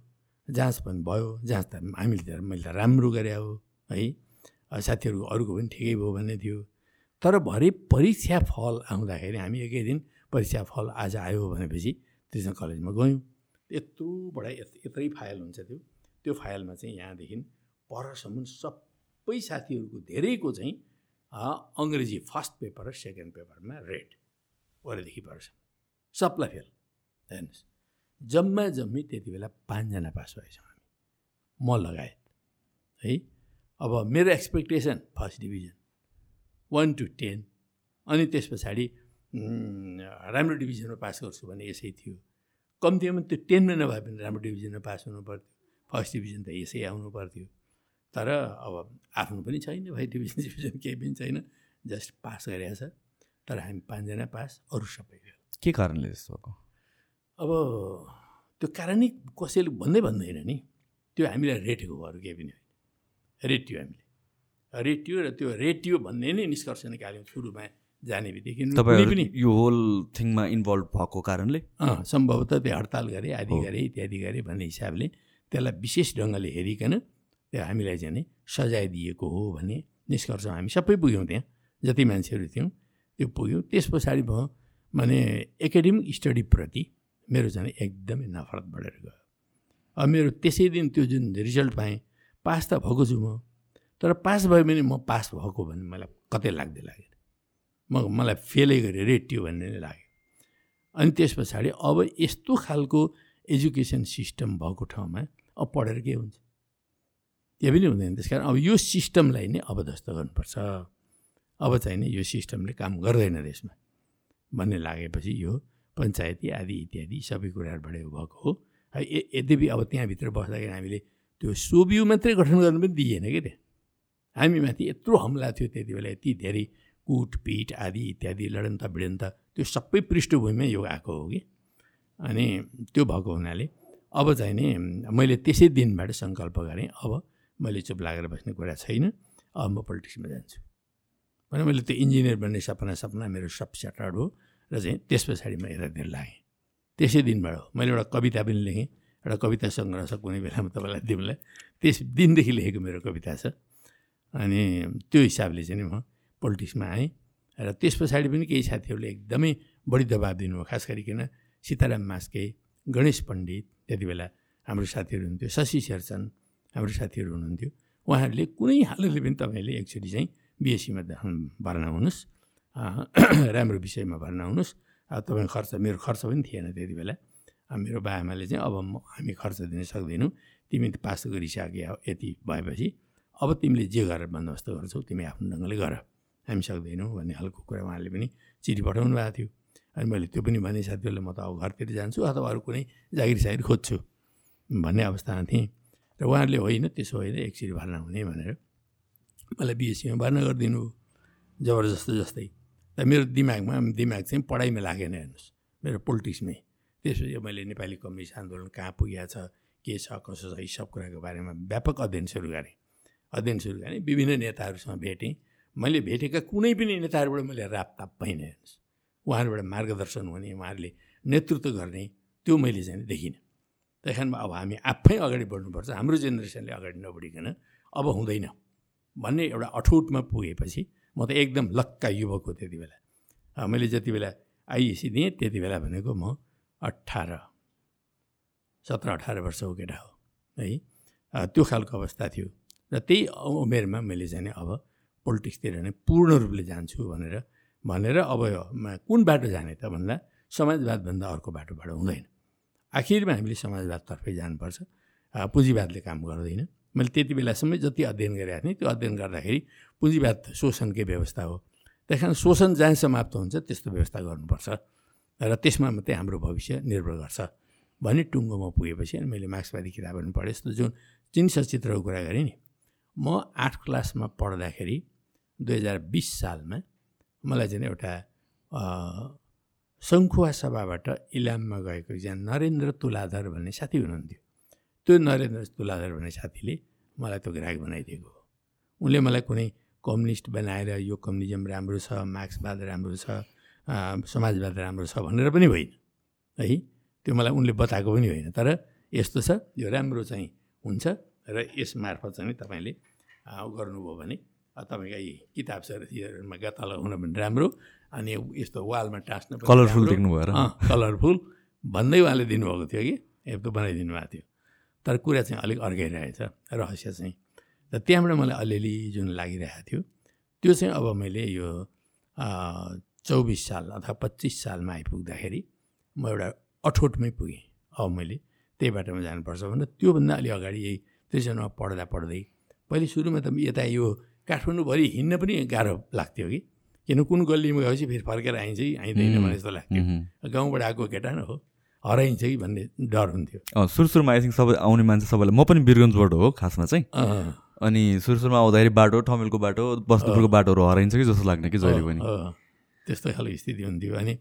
जाँच पनि भयो। जाँच त हामीले त मैले त राम्रो गरे हो है? साथीहरूको अरूको पनि ठिकै भयो भन्ने थियो। तर भरे परीक्षा फल आउँदाखेरि हामी एकै दिन परीक्षा फल आज आयो भनेपछि कृष्ण कलेजमा गयौँ। यत्रो बडा यत्रै फाइल हुन्छ त्यो। त्यो फाइलमा चाहिँ यहाँदेखि परसम्म सबै साथीहरूको धेरैको चाहिँ अङ्ग्रेजी फर्स्ट पेपर र सेकेन्ड पेपरमा रेड वरेदेखि परसम्म। सबलाई फेल। हेर्नुहोस् जम्मा जम्मी त्यति बेला पाँचजना पास भएछौँ हामी। म लगायत है? अब मेरो expectation first division one two ten अनि त्यस पछाडि राम्रो डिभिजनमा पास गर्छु भने यसै थियो। कम्तीमा त्यो टेनमा नभए पनि राम्रो डिभिजनमा पास हुनु पर्थ्यो फर्स्ट डिभिजन त यसै आउनु पर्थ्यो। तर अब आफ्नो पनि छैन भाइ डिभिजन डिभिजन केही पनि छैन जस्ट पास गरेको छ तर हामी पाँचजना पास अरू सबै के कारणले त्यस्तो भएको? अब त्यो कारणै कसैले भन्दै भन्दैन नि। त्यो हामीलाई रेटेको अरू केही पनि होइन। रेटियो हामीले। रेटियो र त्यो रेटियो भन्ने नै निष्कर्ष निकाल्यौँ सुरुमा जाने बित्तिकै। पनि यो होल थिङमा इन्भल्भ भएको कारणले? सम्भवतः त्यो हडताल गरे आदि गरे इत्यादि गरे भन्ने हिसाबले त्यसलाई विशेष ढङ्गले हेरिकन त्यो हामीलाई चाहिँ सजाय दिएको हो भन्ने निष्कर्ष हामी सबै पुग्यौँ त्यहाँ। जति मान्छेहरू थियौँ त्यो पुग्यौँ। त्यस पछाडि भयो भने एकाडेमिक स्टडीप्रति मेरो चाहिँ एकदमै नफरत बढेर गयो। अब मेरो त्यसै दिन त्यो जुन रिजल्ट पाएँ पास त भएको छु म तर पास भयो भने म पास भएको भने मलाई कतै लाग्दै लागेन। म मलाई फेलै गरेँ रेटियो भन्ने नै लाग्यो। अनि त्यस पछाडि अब यस्तो खालको एजुकेसन सिस्टम भएको ठाउँमा अब पढेर के हुन्छ? त्यो पनि हुँदैन त्यस कारण अब यो सिस्टमलाई नै अबदस्त गर्नुपर्छ। अब चाहिँ नि यो सिस्टमले काम गर्दैन देशमा भन्ने लागेपछि यो पञ्चायती आदि इत्यादि सबै कुराहरूबाट भएको हो। यद्यपि अब त्यहाँभित्र बस्दाखेरि हामीले त्यो सोबियो मात्रै गठन गर्नु पनि दिएन क्या त्यहाँ? हामीमाथि यत्रो हमला थियो त्यति बेला यति धेरै कुटपिट आदि इत्यादि लडन्त भिडन्त त्यो सबै पृष्ठभूमिमै यो आएको हो कि? अनि त्यो भएको हुनाले अब चाहिँ नि मैले त्यसै दिनबाट सङ्कल्प गरेँ अब मैले चुप लागेर बस्ने कुरा छैन अब म पोलिटिक्समा जान्छु। भने मैले त्यो इन्जिनियर बन्ने सपना सपना मेरो सब स्याटर्ड हो र चाहिँ त्यस पछाडि म यतातिर लागेँ। त्यसै दिनबाट हो। मैले एउटा कविता पनि लेखेँ एउटा कविता सङ्ग्रह छ कुनै बेला म तपाईँलाई दिउँलाई त्यस दिनदेखि लेखेको मेरो कविता छ। अनि त्यो हिसाबले चाहिँ नि म पोलिटिक्समा आएँ र त्यस पछाडि पनि केही साथीहरूले एकदमै बढी दबाब दिनुभयो खास गरिकन सीताराम मास्के गणेश पण्डित त्यति बेला हाम्रो साथीहरू हुनुहुन्थ्यो शशि शेरचन हाम्रो साथीहरू हुनुहुन्थ्यो। उहाँहरूले कुनै हालतले पनि तपाईँले एकचोटि चाहिँ बिएससीमा भर्ना हुनुहोस्। राम्रो विषयमा भर्ना हुनुहोस्। तपाईँको खर्च मेरो खर्च पनि थिएन त्यति बेला। मेरो बाआमाले चाहिँ अब म हामी खर्च दिन सक्दैनौँ। तिमी त पास गरिसके यति भएपछि। अब तिमीले जे गरेर बन्दोबस्त गर्छौ तिमी आफ्नो ढङ्गले गर। हामी सक्दैनौँ भन्ने खालको कुरा उहाँले पनि चिठी पठाउनु भएको थियो। अनि मैले त्यो पनि भने साथीहरूलाई म त अब घरतिर जान्छु अथवा अरू कुनै जागिर सागिर खोज्छु। भन्ने अवस्थामा थिएँ। र उहाँहरूले होइन त्यसो होइन एकचोटि भर्ना हुने भनेर मलाई बिएससीमा भर्ना गरिदिनु जबरजस्त जस्तै। र मेरो दिमागमा दिमाग चाहिँ पढाइमा लागेन हेर्नुहोस्। मेरो पोलिटिक्समै। त्यसपछि मैले नेपाली कम्युनिस्ट आन्दोलन कहाँ पुगेको छ के छ कसो छ यी सब कुराको बारेमा व्यापक अध्ययन सुरु गरेँ। अध्ययन सुरु गरेँ विभिन्न नेताहरूसँग भेटेँ। मैले भेटेका कुनै पनि नेताहरूबाट मैले रापताप पाइनँ हेर्नुहोस्। उहाँहरूबाट मार्गदर्शन हुने उहाँहरूले नेतृत्व गर्ने त्यो मैले चाहिँ देखिनँ। त्यही कारण अब हामी आफै अगाडि बढ्नुपर्छ हाम्रो जेनेरेसनले अगाडि नबढिकन अब हुँदैन। भन्ने एउटा अठोटमा पुगेपछि म त एकदम लक्का युवक हो त्यति बेला। मैले जति बेला आइएसी दिएँ त्यति बेला भनेको म अठार सत्र अठार वर्षको केटा हो है। त्यो खालको अवस्था थियो। र त्यही उमेरमा मैले जाने अब पोलिटिक्सतिर नै पूर्ण रूपले जान्छु भनेर भनेर अब कुन बाटो जाने त भन्दा समाजवादभन्दा अर्को बाटोबाट हुँदैन। आखिरमा हामीले समाजवादतर्फै जानुपर्छ। पुँजीवादले काम गर्दैन। मैले त्यति बेलासम्म जति अध्ययन गरेको थिएँ त्यो अध्ययन गर्दाखेरि पुँजीवाद शोषणकै व्यवस्था हो। त्यस कारण शोषण जहाँ समाप्त हुन्छ त्यस्तो व्यवस्था गर्नुपर्छ र त्यसमा मात्रै हाम्रो भविष्य निर्भर गर्छ भन्ने टुङ्गोमा पुगेपछि अनि मैले मार्क्सवादी किताबहरू पढेँ। यस्तो जुन चिन सचित्रको कुरा गरेँ नि म आठ क्लासमा पढ्दाखेरि दुई हजार बिस सालमा मलाई चाहिँ एउटा सङ्खुवा सभाबाट इलाममा गएको एकजना नरेन्द्र तुलाधर भन्ने साथी हुनुहुन्थ्यो। त्यो नरेन्द्र तुलाधर भन्ने साथीले मलाई त्यो ग्राहक बनाइदिएको हो। उनले मलाई कुनै कम्युनिस्ट बनाएर यो कम्युनिजम राम्रो छ मार्क्सवाद राम्रो छ समाजवाद राम्रो छ भनेर पनि होइन। है त्यो मलाई उनले बताएको पनि होइन। तर यस्तो छ यो राम्रो चाहिँ हुन्छ र यस मार्फत चाहिँ तपाईँले गर्नुभयो भने तपाईँका यी किताब साथीहरूमा गता लगाउन पनि राम्रो। अनि यस्तो वालमा टाँस्न कलरफुल देख्नु भएर कलरफुल भन्दै उहाँले दिनुभएको थियो कि? यस्तो बनाइदिनु भएको थियो। तर कुरा चाहिँ अलिक अर्कै रहेछ रहस्य चाहिँ। र त्यहाँबाट मलाई अलिअलि जुन लागिरहेको थियो त्यो चाहिँ अब मैले यो चौबिस साल अथवा पच्चिस सालमा आइपुग्दाखेरि म एउटा अठोटमै पुगेँ। अब मैले त्यही बाटोमा जानुपर्छ भनेर त्योभन्दा अलि अगाडि यही त्रिचनमा पढ्दा पढ्दै पहिले सुरुमा त यता यो काठमाडौँभरि हिँड्न पनि गाह्रो लाग्थ्यो कि? किन कुन गल्लीमा गएपछि फेरि फर्केर आइन्छ कि? आइँदैन भने जस्तो लाग्थ्यो। गाउँबाट आएको केटा न हो हराइन्छ कि भन्ने डर हुन्थ्यो। सुरु सुरुमा आई थिङ्क सबै आउने मान्छे सबैलाई म पनि बिरगन्जबाट हो खासमा चाहिँ। अनि सुरु सुरुमा आउँदाखेरि बाटो ठमेलको बाटो बस्नुपुरको बाटोहरू हराइन्छ कि जस्तो लाग्ने कि जहिले पनि। त्यस्तो खालको स्थिति हुन्थ्यो। अनि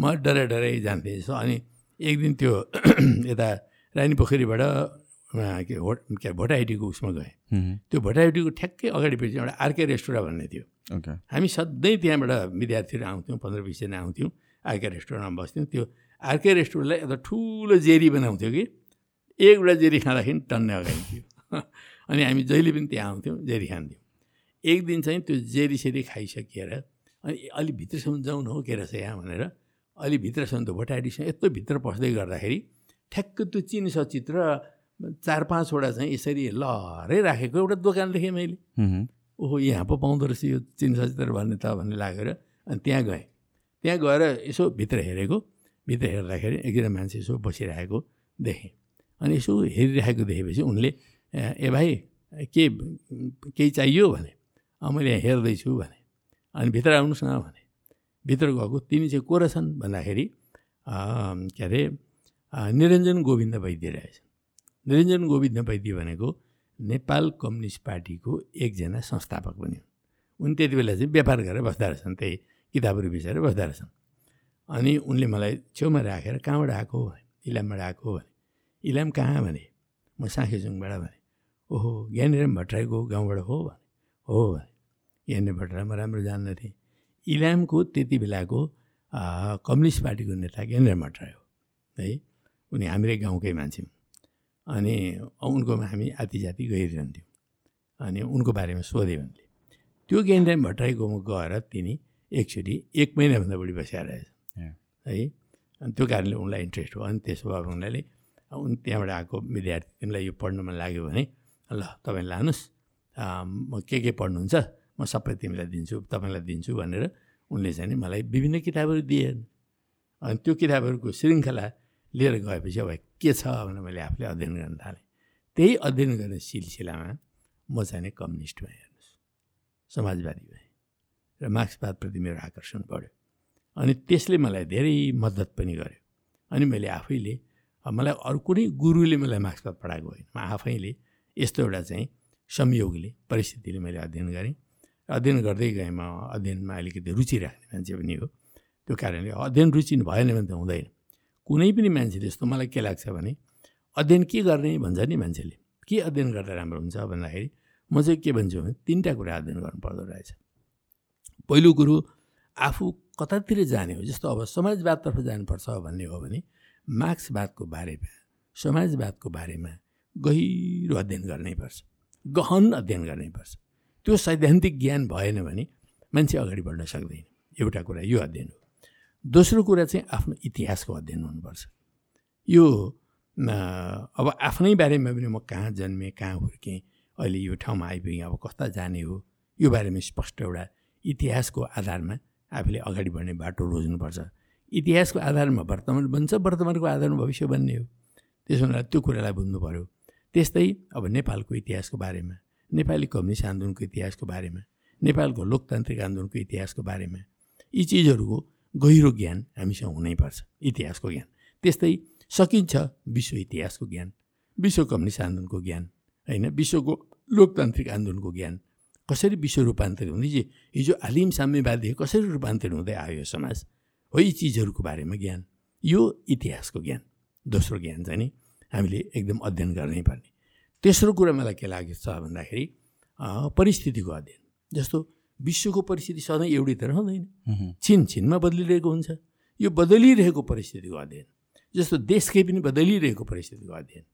म डराइ डराइ जान्थेँ अनि एक दिन त्यो यता रानी पोखरीबाट के हो के भोटाइटीको उसमा गएँ. त्यो भोटाइटीको ठ्याक्कै अगाडिपछि एउटा आरके रेस्टुरेन्ट भन्ने थियो। हामी सधैँ त्यहाँबाट विद्यार्थीहरू आउँथ्यौँ पन्ध्र बिसजना आउँथ्यौँ आरके रेस्टुरेन्टमा बस्थ्यौँ। त्यो आरके रेस्टुरेन्टलाई एउटा ठुलो जेरी बनाउँथ्यो कि एकवटा जेरी खाँदाखेरि टन्ने अगाडिन्थ्यो अनि हामी जहिले पनि त्यहाँ आउँथ्यौँ जेरी खान्थ्यौँ। एक दिन चाहिँ त्यो जेरी सेरी खाइसकिएर अनि अलि भित्रसम्म जाउँ न हो के रहेछ यहाँ भनेर अलि भित्रसम्म त भोटाडीसँग यत्रो भित्र पस्दै गर्दाखेरि ठ्याक्क त्यो चिनी सचित्र चार पाँचवटा चाहिँ यसरी लहरै राखेको एउटा दोकान देखेँ मैले. ओहो यहाँ पो पाउँदो रहेछ यो चिन सचित्र भन्ने त भन्ने लागेर अनि त्यहाँ गएँ। त्यहाँ गएर यसो भित्र हेरेको भित्र हेर्दाखेरि एकजना मान्छे यसो बसिरहेको देखेँ। अनि यसो हेरिरहेको देखेपछि उनले ए भाइ के केही चाहियो? भने। मैले यहाँ हेर्दैछु भने। अनि भित्र आउनुहोस् न भने। भित्र गएको तिमी चाहिँ को रहेछन् भन्दाखेरि अँ, के अरे निरञ्जन गोविन्द वैद्य रहेछन् निरञ्जन गोविन्द वैद्य भनेको नेपाल कम्युनिस्ट पार्टीको एकजना संस्थापक पनि हुन्। उनी त्यति बेला चाहिँ व्यापार गरेर बस्दा रहेछन् त्यही किताबहरू बिचारेर बस्दा रहेछन् अनि उनले मलाई छेउमा राखेर कहाँबाट आएको भने इलामबाट आएको भने इलाम कहाँ भने म साँखेजुङबाट भने ओहो ज्ञानीराम भट्टराईको गाउँबाट हो भने हो भने ज्ञानी भट्टराई म राम्रो जान्दैथेँ इलामको त्यति बेलाको कम्युनिस्ट पार्टीको नेता ज्ञानीराम भट्टराई हो है। उनी हाम्रै गाउँकै मान्छे हुन्। अनि उनकोमा हामी आती जाति गइरहन्थ्यौँ अनि उनको बारेमा सोधेँ उनले त्यो ज्ञानराम भट्टराईकोमा गएर तिनी एकचोटि एक महिनाभन्दा बढी Yeah. है अनि त्यो कारणले उनलाई इन्ट्रेस्ट भयो। अनि त्यसो भए उनीहरूले उन त्यहाँबाट आएको विद्यार्थी तिमीलाई यो पढ्न मन लाग्यो भने ल तपाईँ लानुहोस्। म के के पढ्नुहुन्छ? म सबै तिमीलाई दिन्छु तपाईँलाई दिन्छु भनेर उनले चाहिँ मलाई विभिन्न किताबहरू दिए अनि त्यो किताबहरूको श्रृङ्खला लिएर गएपछि अब के छ भनेर मैले आफूले अध्ययन गर्न थालेँ। त्यही अध्ययन गर्ने सिलसिलामा म चाहिँ कम्युनिस्ट भएँ हेर्नुहोस् समाजवादी भएँ र मार्क्सवादप्रति मेरो आकर्षण बढ्यो अनि त्यसले मलाई धेरै मद्दत पनि गर्यो अनि मैले आफैले मलाई अरू कुनै गुरुले मलाई मार्क्सवाद पढाएको होइन। म आफैले यस्तो एउटा चाहिँ संयोगले परिस्थितिले मैले अध्ययन गरेँ अध्ययन गर्दै गएँ म। अध्ययनमा अलिकति रुचि राख्ने मान्छे पनि हो। त्यो कारणले अध्ययन रुचि भएन भने त हुँदैन। कुनै पनि मान्छेले यस्तो मलाई के लाग्छ भने अध्ययन के गर्ने? भन्छ नि मान्छेले। के अध्ययन गर्दा राम्रो हुन्छ? भन्दाखेरि म चाहिँ के भन्छु भने तिनवटा कुरा अध्ययन गर्नुपर्दो रहेछ। पहिलो कुरो आफू कतातिर जाने हो? जस्तो अब समाजवादतर्फ जानुपर्छ भन्ने हो भने मार्क्सवादको बारेमा समाजवादको बारेमा गहिरो अध्ययन गर्नैपर्छ गहन अध्ययन गर्नैपर्छ त्यो सैद्धान्तिक ज्ञान भएन भने मान्छे अगाडि बढ्न सक्दैन। एउटा कुरा यो अध्ययन हो। दोस्रो कुरा चाहिँ आफ्नो इतिहासको अध्ययन हुनुपर्छ। यो अब आफ्नै बारेमा पनि म कहाँ जन्मेँ कहाँ हुर्केँ अहिले यो ठाउँमा आइपुगेँ अब कता जाने हो यो बारेमा स्पष्ट एउटा इतिहासको आधारमा आफूले अगाडि बढ्ने बाटो रोज्नुपर्छ। इतिहासको आधारमा वर्तमान बन्छ वर्तमानको आधारमा भविष्य बन्ने हो। त्यसो हुनाले त्यो कुरालाई बुझ्नु पऱ्यो त्यस्तै अब नेपालको इतिहासको बारेमा नेपाली कम्युनिस्ट आन्दोलनको इतिहासको बारेमा नेपालको लोकतान्त्रिक आन्दोलनको इतिहासको बारेमा यी चिजहरूको गहिरो ज्ञान हामीसँग हुनैपर्छ इतिहासको ज्ञान। त्यस्तै सकिन्छ विश्व इतिहासको ज्ञान विश्व कम्युनिस्ट आन्दोलनको ज्ञान होइन? विश्वको लोकतान्त्रिक आन्दोलनको ज्ञान। कसरी विश्व रूपान्तरित हुँदै जे हिजो आलिम साम्यवादी कसरी रूपान्तरित हुँदै आयो समाज? हो यी चिजहरूको बारेमा ज्ञान। यो इतिहासको ज्ञान दोस्रो ज्ञान चाहिँ नि हामीले एकदम अध्ययन गर्नै पर्ने। तेस्रो कुरा मलाई के लागेको छ भन्दाखेरि परिस्थितिको अध्ययन। जस्तो विश्वको परिस्थिति सधैँ एउटै त रहँदैन Mhm. छिन छिनमा बदलिरहेको हुन्छ। यो बदलिरहेको परिस्थितिको अध्ययन जस्तो देशकै पनि बदलिरहेको परिस्थितिको अध्ययन।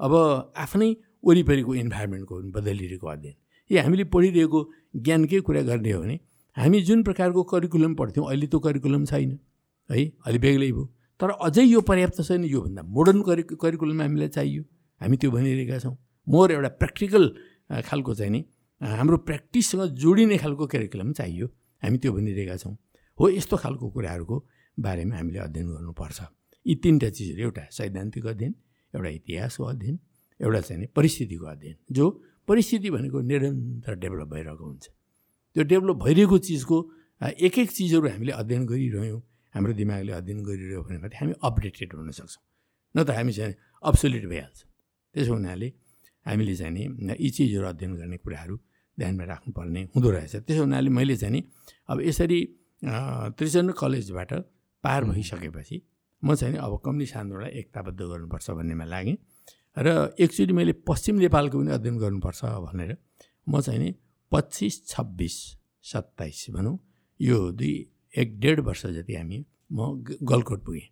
अब आफ्नै वरिपरिको इन्भाइरोमेन्टको पनि बदलिरहेको अध्ययन। यो हामीले पढिरहेको ज्ञानकै कुरा गर्ने हो भने हामी जुन प्रकारको करिकुलम पढ्थ्यौँ अहिले त्यो करिकुलम छैन है? अलि बेग्लै भयो। तर अझै यो पर्याप्त छैन योभन्दा मोडर्न करि करिकुलम हामीलाई चाहियो। हामी त्यो भनिरहेका छौँ। मोर एउटा प्र्याक्टिकल खालको चाहिँ नि हाम्रो प्र्याक्टिससँग जोडिने खालको करिकुलम चाहियो। हामी त्यो भनिरहेका छौँ। हो यस्तो खालको कुराहरूको बारेमा हामीले अध्ययन गर्नुपर्छ। यी तिनवटा चिजहरू एउटा सैद्धान्तिक अध्ययन एउटा इतिहासको अध्ययन एउटा चाहिँ परिस्थितिको अध्ययन जो परिस्थिति भनेको निरन्तर डेभलप भइरहेको हुन्छ। त्यो डेभलप भइरहेको चिजको एक एक चिजहरू हामीले अध्ययन गरिरह्यौँ हाम्रो दिमागले अध्ययन गरिरह्यो भने हामी अपडेटेड हुन सक्छौँ। न त हामी चाहिँ अब्सोलिट भइहाल्छ। त्यसो हुनाले हामीले चाहिँ यी चिजहरू अध्ययन गर्ने कुराहरू ध्यानमा राख्नुपर्ने हुँदो रहेछ। त्यसो हुनाले मैले चाहिँ नि अब यसरी त्रिचन्द्र कलेजबाट पार भइसकेपछि म चाहिँ नि अब कम्युनिस्ट आन्दोलनलाई एकताबद्ध गर्नुपर्छ भन्नेमा लागेँ र एकचोटि मैले पश्चिम नेपालको पनि अध्ययन गर्नुपर्छ भनेर म चाहिँ नि पच्चिस छब्बिस सत्ताइस भनौँ यो दुई एक डेढ वर्ष जति हामी म गलकोट पुगेँ।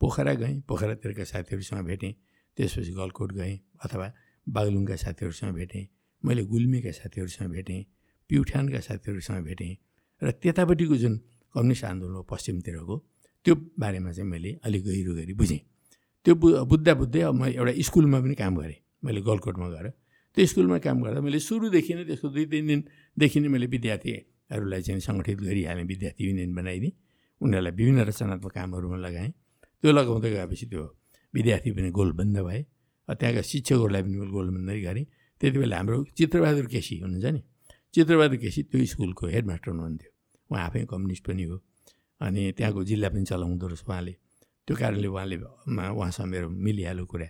पोखरा गएँ पोखरातिरका साथीहरूसँग भेटेँ त्यसपछि गलकोट गएँ अथवा बागलुङका साथीहरूसँग भेटेँ मैले गुल्मीका साथीहरूसँग भेटेँ प्युठानका साथीहरूसँग भेटेँ र त्यतापट्टिको जुन कम्युनिस्ट आन्दोलन हो पश्चिमतिरको त्यो बारेमा चाहिँ मैले अलिक गहिरो गरी बुझेँ। त्यो बु बुझ्दा बुझ्दै अब म एउटा स्कुलमा पनि काम गरेँ मैले गलकोटमा गएर। त्यो स्कुलमा काम गर्दा मैले सुरुदेखि नै त्यसको दुई तिन दिनदेखि नै मैले विद्यार्थीहरूलाई चाहिँ सङ्गठित गरिहालेँ विद्यार्थी युनियन बनाइदिएँ। उनीहरूलाई विभिन्न रचनात्मक कामहरूमा लगाएँ। त्यो लगाउँदै गएपछि त्यो विद्यार्थी पनि गोलबन्द भए। त्यहाँका शिक्षकहरूलाई पनि गोलबन्दै गरेँ। त्यति बेला हाम्रो चित्रबहादुर केसी हुनुहुन्छ नि? चित्रबहादुर केसी त्यो स्कुलको हेडमास्टर हुनुहुन्थ्यो। उहाँ आफै कम्युनिस्ट पनि हो। अनि त्यहाँको जिल्ला पनि चलाउँदो रहेछ उहाँले। त्यो कारणले उहाँले उहाँसँग मेरो मिलिहाल्यो कुरा।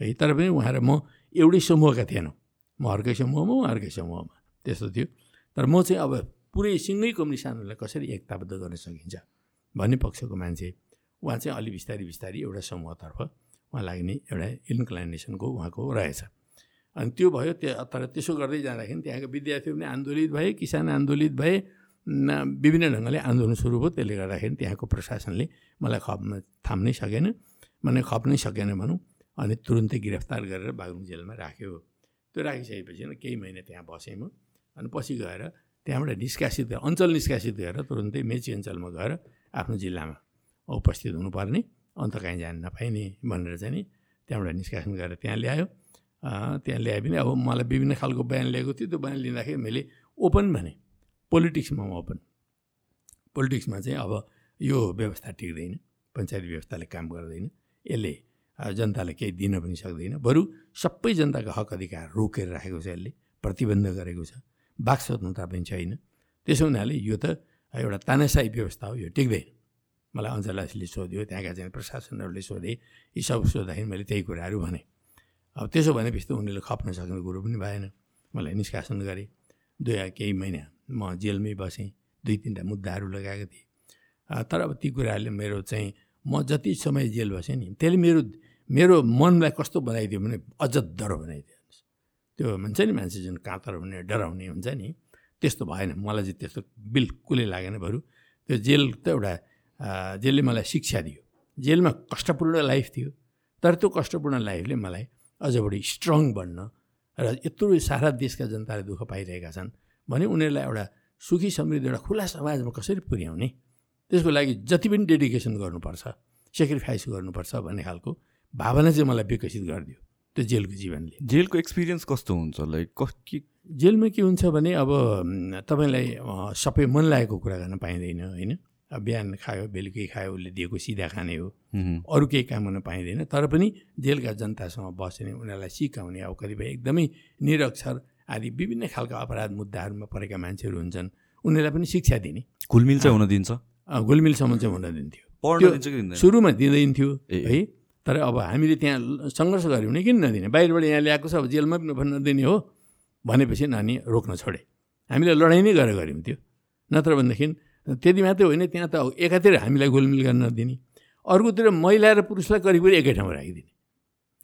है तर पनि उहाँ र म एउटै समूहका थिएनौँ। म अर्कै समूहमा अर्कै समूहमा। त्यस्तो थियो। तर म चाहिँ अब पुरै सिँगै कम्युनिस्ट आन्दोलनलाई कसरी एकताबद्ध गर्न सकिन्छ भन्ने पक्षको मान्छे। उहाँ चाहिँ अलि बिस्तारी बिस्तारी एउटा समूहतर्फ उहाँ लाग्ने एउटा इन्क्लाइनेसनको उहाँको रहेछ। अनि त्यो भयो त्यो तर त्यसो गर्दै जाँदाखेरि त्यहाँको विद्यार्थीहरू पनि आन्दोलित भए किसान आन्दोलित भए विभिन्न ढङ्गले आन्दोलन सुरु भयो। त्यसले गर्दाखेरि त्यहाँको प्रशासनले मलाई खप्न थाम्नै सकेन। माने खप्नै सकेन भनौँ। अनि तुरुन्तै गिरफ्तार गरेर बागलुङ जेलमा राख्यो। त्यो राखिसकेपछि केही महिना त्यहाँ बसेँ म। अनि पछि गएर त्यहाँबाट निष्कासित अञ्चल निष्कासित गरेर तुरुन्तै मेची अञ्चलमा गएर आफ्नो जिल्लामा उपस्थित हुनुपर्ने अन्त कहीँ जान नपाइने भनेर चाहिँ त्यहाँबाट निष्कासन गरेर त्यहाँ ल्यायो। त्यहाँ ल्याए पनि अब मलाई विभिन्न खालको बयान ल्याएको थियो त्यो बयान लिँदाखेरि मैले ओपन भने पोलिटिक्समा ओपन पोलिटिक्समा चाहिँ अब यो व्यवस्था टिक्दैन पञ्चायती व्यवस्थाले काम गर्दैन यसले जनतालाई केही दिन पनि सक्दैन बरु सबै जनताको हक अधिकार रोकेर राखेको छ यसले प्रतिबन्ध गरेको छ बाक स्वतन्त्रता पनि छैन त्यसो हुनाले यो त एउटा तानासाई व्यवस्था हो यो टिक्दैन मलाई अञ्चलासीले सोध्यो त्यहाँका चाहिँ प्रशासनहरूले सोधे यी सब सोद्धाखेरि मैले त्यही कुराहरू भनेँ अब त्यसो भनेपछि त उनीहरूले खप्न सक्ने कुरो पनि भएन। मलाई निष्कासन गरेँ। दुई केही महिना म जेलमै बसेँ। दुई तिनवटा मुद्दाहरू लगाएको थिएँ। तर अब ती कुराहरूले मेरो चाहिँ म जति समय जेल बसेँ नि त्यसले मेरो मेरो मनलाई कस्तो बनाइदियो भने अझ डर बनाइदियो त्यो भन्छ नि मान्छे जुन काँतर हुने डराउने हुन्छ नि त्यस्तो भएन। मलाई चाहिँ त्यस्तो बिल्कुलै लागेन बरु। त्यो जेल त एउटा जेलले मलाई शिक्षा दियो। जेलमा कष्टपूर्ण लाइफ थियो। तर त्यो कष्टपूर्ण लाइफले मलाई अझ बढी स्ट्रङ बन्न र यत्रो सारा देशका जनताले दुःख पाइरहेका छन् भने उनीहरूलाई एउटा सुखी समृद्ध एउटा खुला समाजमा कसरी पुर्याउने? त्यसको लागि जति पनि डेडिकेसन गर्नुपर्छ सेक्रिफाइस गर्नुपर्छ भन्ने खालको भावना चाहिँ मलाई विकसित गरिदियो त्यो जेलको जीवनले। जेलको एक्सपिरियन्स कस्तो हुन्छ? लाइक के? जेलमा के हुन्छ भने अब तपाईँलाई सबै मन लागेको कुरा गर्न पाइँदैन होइन? बिहान खायो बेलुकी खायो उसले दिएको सिधा खाने हो। अरू केही काम गर्न पाइँदैन। तर पनि जेलका जनतासँग बस्ने उनीहरूलाई सिकाउने अब कतिपय एकदमै निरक्षर आदि विभिन्न खालका अपराध मुद्दाहरूमा परेका मान्छेहरू हुन्छन्। उनीहरूलाई पनि शिक्षा दिने। घुलमिल चाहिँ हुन दिन्छ? घुलमिलसम्म चाहिँ हुन दिन्थ्यो। सुरुमा दिँदैन्थ्यो है। तर अब हामीले त्यहाँ सङ्घर्ष गऱ्यौँ भने किन नदिने? बाहिरबाट यहाँ ल्याएको छ अब जेलमा पनि नदिने हो। भनेपछि नानी रोक्न छोडे। हामीले लडाइँ नै गरेर गऱ्यौँ त्यो। नत्र भनेदेखि त्यति मात्रै होइन त्यहाँ त एकातिर हामीलाई गोलमिल गर्न नदिने। अर्कोतिर महिला र पुरुषलाई करिब करिब एकै ठाउँमा राखिदिने।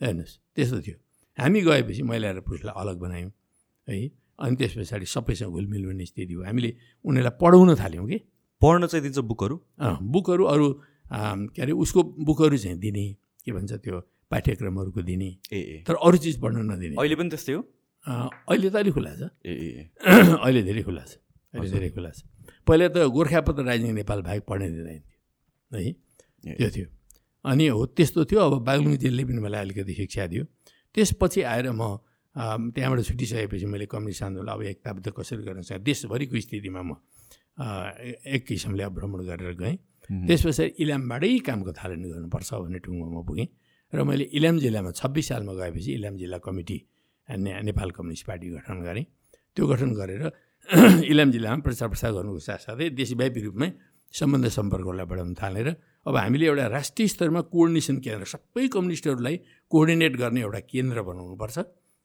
हेर्नुहोस् त्यस्तो थियो। हामी गएपछि महिला र पुरुषलाई अलग बनायौँ है। अनि त्यस पछाडि सबैसँग घुलमिल हुने स्थिति हो हामीले उनीहरूलाई पढाउन थाल्यौँ कि? पढ्न चाहिँ दिन्छ बुकहरू? बुकहरू अरू के अरे उसको बुकहरू चाहिँ दिने के भन्छ त्यो पाठ्यक्रमहरूको दिने। ए तर अरू चिज पढ्न नदिने। अहिले पनि त्यस्तै हो? अहिले त अलिक खुला छ। ए अहिले धेरै खुला छ। अहिले धेरै खुला छ। पहिला त गोर्खापत्र राइजिङ नेपाल बाहेक पढ्ने दिँदैन थियो है? त्यो थियो। अनि हो त्यस्तो थियो। अब बागलुङ जेलले पनि मलाई अलिकति शिक्षा दियो। त्यसपछि आएर म त्यहाँबाट छुटिसकेपछि मैले कम्युनिस्ट आन्दोलन अब एकताबद्ध कसरी गर्न सक्छ? देशभरिको स्थितिमा म एक किसिमले अब भ्रमण गरेर गएँ। त्यस पछाडि इलामबाटै कामको थालनी गर्नुपर्छ भन्ने टुङ्गोमा पुगेँ। र मैले इलाम जिल्लामा छब्बिस सालमा गएपछि इलाम जिल्ला कमिटी ने नेपाल कम्युनिस्ट पार्टी गठन गरेँ। त्यो गठन गरेर इलाम जिल्लामा प्रचार प्रसार गर्नुको साथसाथै देशव्यापी रूपमै सम्बन्ध सम्पर्कहरूलाई बढाउन थालेर अब हामीले एउटा राष्ट्रिय स्तरमा कोअर्डिनेसन केन्द्र सबै कम्युनिस्टहरूलाई कोअर्डिनेट गर्ने एउटा केन्द्र बनाउनुपर्छ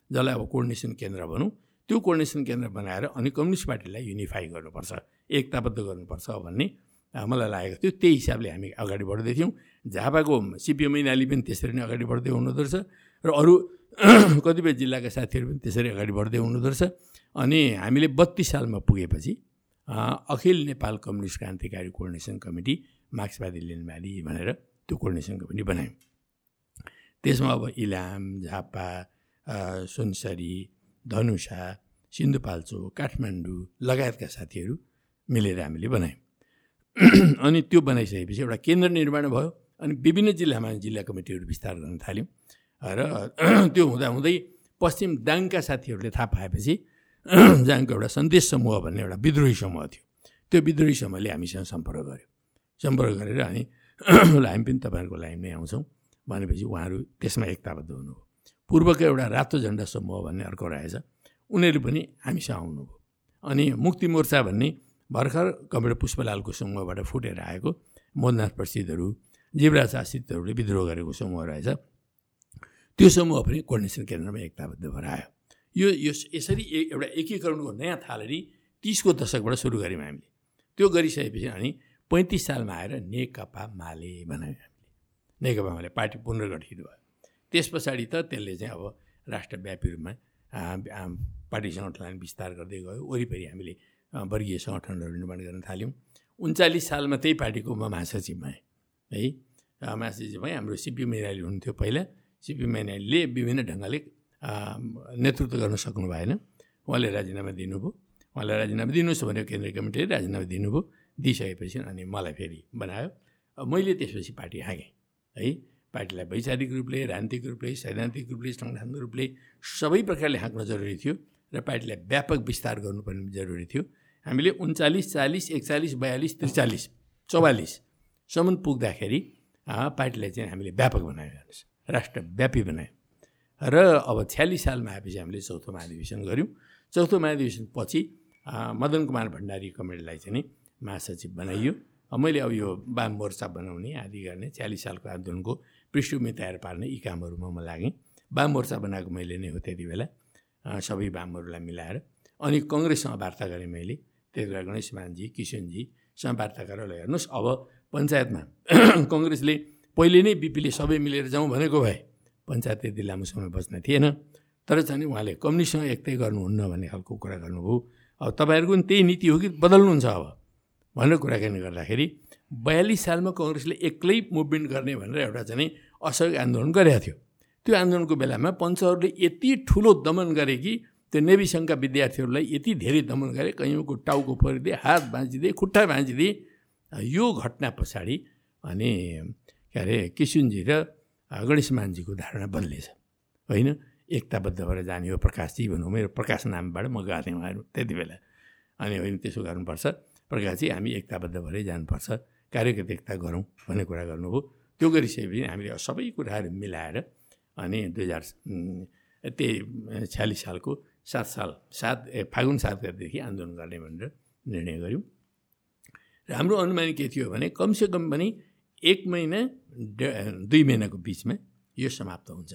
जसलाई अब कोअर्डिनेसन केन्द्र भनौँ त्यो कोअर्डिनेसन केन्द्र बनाएर अनि कम्युनिस्ट पार्टीलाई युनिफाई गर्नुपर्छ एकताबद्ध गर्नुपर्छ भन्ने मलाई लागेको थियो त्यही हिसाबले हामी अगाडि बढ्दै थियौँ झापाको सिपिएम ऐनाली पनि त्यसरी नै अगाडि बढ्दै हुनुहुँदो रहेछ र अरू कतिपय जिल्लाका साथीहरू पनि त्यसरी अगाडि बढ्दै हुनुहुँदो रहेछ अनि हामीले बत्तिस सालमा पुगेपछि Akhil Nepal communist Krantikari coordination committee मार्क्सवादी लेनवादी भनेर त्यो कोर्डिनेसन कमिटी बनायौँ। त्यसमा अब इलाम झापा सुनसरी धनुषा सिन्धुपाल्चोक काठमाडौँ लगायतका साथीहरू मिलेर हामीले बनायौँ। अनि त्यो बनाइसकेपछि एउटा केन्द्र निर्माण भयो अनि विभिन्न जिल्लामा जिल्ला कमिटीहरू विस्तार गर्न थाल्यौँ। र त्यो हुँदाहुँदै पश्चिम दाङका साथीहरूले थाहा पाएपछि जाङको एउटा सन्देश समूह भन्ने एउटा विद्रोही समूह थियो। त्यो विद्रोही समूहले हामीसँग सम्पर्क गर्यो। सम्पर्क गरेर ल हामी पनि तपाईँहरूको लाइन नै आउँछौँ भनेपछि उहाँहरू त्यसमा एकताबद्ध हुनुभयो। पूर्वको एउटा रातो झन्डा समूह भन्ने अर्को रहेछ उनीहरू पनि हामीसँग आउनुभयो। अनि मुक्ति मोर्चा भन्ने भर्खर कमरेड पुष्पलालको समूहबाट फुटेर आएको मोदनाथ प्रसिद्धहरू जीवराज आश्रितहरूले विद्रोह गरेको समूह रहेछ त्यो समूह पनि कोर्डिनेसन केन्द्रमा एकताबद्ध भएर आयो। यो यसरी एउटा एकीकरणको नयाँ थालनी तिसको दशकबाट सुरु गऱ्यौँ हामीले। त्यो गरिसकेपछि अनि पैँतिस सालमा आएर नेकपा माले बनायौँ हामीले। नेकपा माले पार्टी पुनर्गठित भयो। त्यस पछाडि त त्यसले चाहिँ अब राष्ट्रव्यापी रूपमा पार्टी सङ्गठनलाई विस्तार गर्दै गयो। वरिपरि हामीले वर्गीय सङ्गठनहरू निर्माण गर्न थाल्यौँ। उन्चालिस सालमा त्यही पार्टीको म महासचिव भएँ। है महासचिव भएँ। हाम्रो सिपी मैनाली हुनुहुन्थ्यो पहिला। सिपी मैनालीले विभिन्न ढङ्गले नेतृत्व गर्न सक्नु भएन। उहाँले राजीनामा दिनुभयो। उहाँलाई राजीनामा दिनुहोस् भने केन्द्रीय कमिटीले राजीनामा दिनुभयो। दिइसकेपछि अनि मलाई फेरि बनायो। मैले त्यसपछि पार्टी हाँगेँ। है पार्टीलाई वैचारिक रूपले राजनीतिक रूपले सैद्धान्तिक रूपले सङ्गठन रूपले सबै प्रकारले हाँक्न जरुरी थियो र पार्टीलाई व्यापक विस्तार गर्नुपर्ने जरुरी थियो। हामीले उन्चालिस चालिस एकचालिस बयालिस त्रिचालिस चौवालिससम्म पुग्दाखेरि पार्टीलाई चाहिँ हामीले व्यापक बनायो। राष्ट्रव्यापी बनायो। र अब छ्यालिस सालमा आएपछि हामीले चौथो महाधिवेशन गऱ्यौँ। चौथो महाधिवेशन पछि मदन कुमार भण्डारी कमेडीलाई चाहिँ महासचिव बनाइयो। मैले अब यो वाम मोर्चा बनाउने आदि गर्ने छ्यालिस सालको आन्दोलनको पृष्ठभूमि तयार पार्ने यी कामहरूमा म लागेँ। वाम मोर्चा बनाएको मैले नै हो त्यति बेला। सबै वामहरूलाई मिलाएर। अनि कङ्ग्रेससँग वार्ता गरेँ मैले त्यति बेला गणेश मानजी किसनजीसँग वार्ता गरेर हेर्नुहोस् अब पञ्चायतमा कङ्ग्रेसले पहिले नै बिपीले सबै मिलेर जाउँ भनेको भए पञ्चायत लामो समय बस्न थिएन। तर चाहिँ उहाँले कम्युनिस्टसँग एक्तै गर्नुहुन्न भन्ने खालको कुरा गर्नुभयो। अब तपाईँहरूको पनि त्यही नीति हो कि बदल्नुहुन्छ अब? भनेर कुराकानी गर्दाखेरि बयालिस सालमा कङ्ग्रेसले एक्लै मुभमेन्ट गर्ने भनेर एउटा चाहिँ असहयोग आन्दोलन गरेको थियो। त्यो आन्दोलनको बेलामा पञ्चहरूले यति ठुलो दमन गरे कि त्यो नेभी सङ्घका विद्यार्थीहरूलाई यति धेरै दमन गरे कैयौँको टाउको परिदिए हात भाँचिदिए खुट्टा भाँचिदिए यो घटना पछाडि अनि के अरे किसुनजी र गणेश मानजीको धारणा बदलेछ। होइन? एकताबद्ध भएर जाने हो प्रकाशजी भनौँ मेरो प्रकाश नामबाट म गएको थिएँ उहाँहरू त्यति बेला। अनि होइन त्यसो गर्नुपर्छ। प्रकाशजी हामी एकताबद्ध भएरै जानुपर्छ। कार्यगत एकता गरौँ भन्ने कुरा गर्नुभयो। त्यो गरिसकेपछि हामीले सबै कुराहरू मिलाएर अनि दुई हजार त्यही छ्यालिस सालको सात साल सात ए फागुन सात गतिदेखि आन्दोलन गर्ने भनेर निर्णय गऱ्यौँ। र हाम्रो अनुमान के थियो भने कमसेकम पनि एक महिना दुई महिनाको बिचमा यो समाप्त हुन्छ।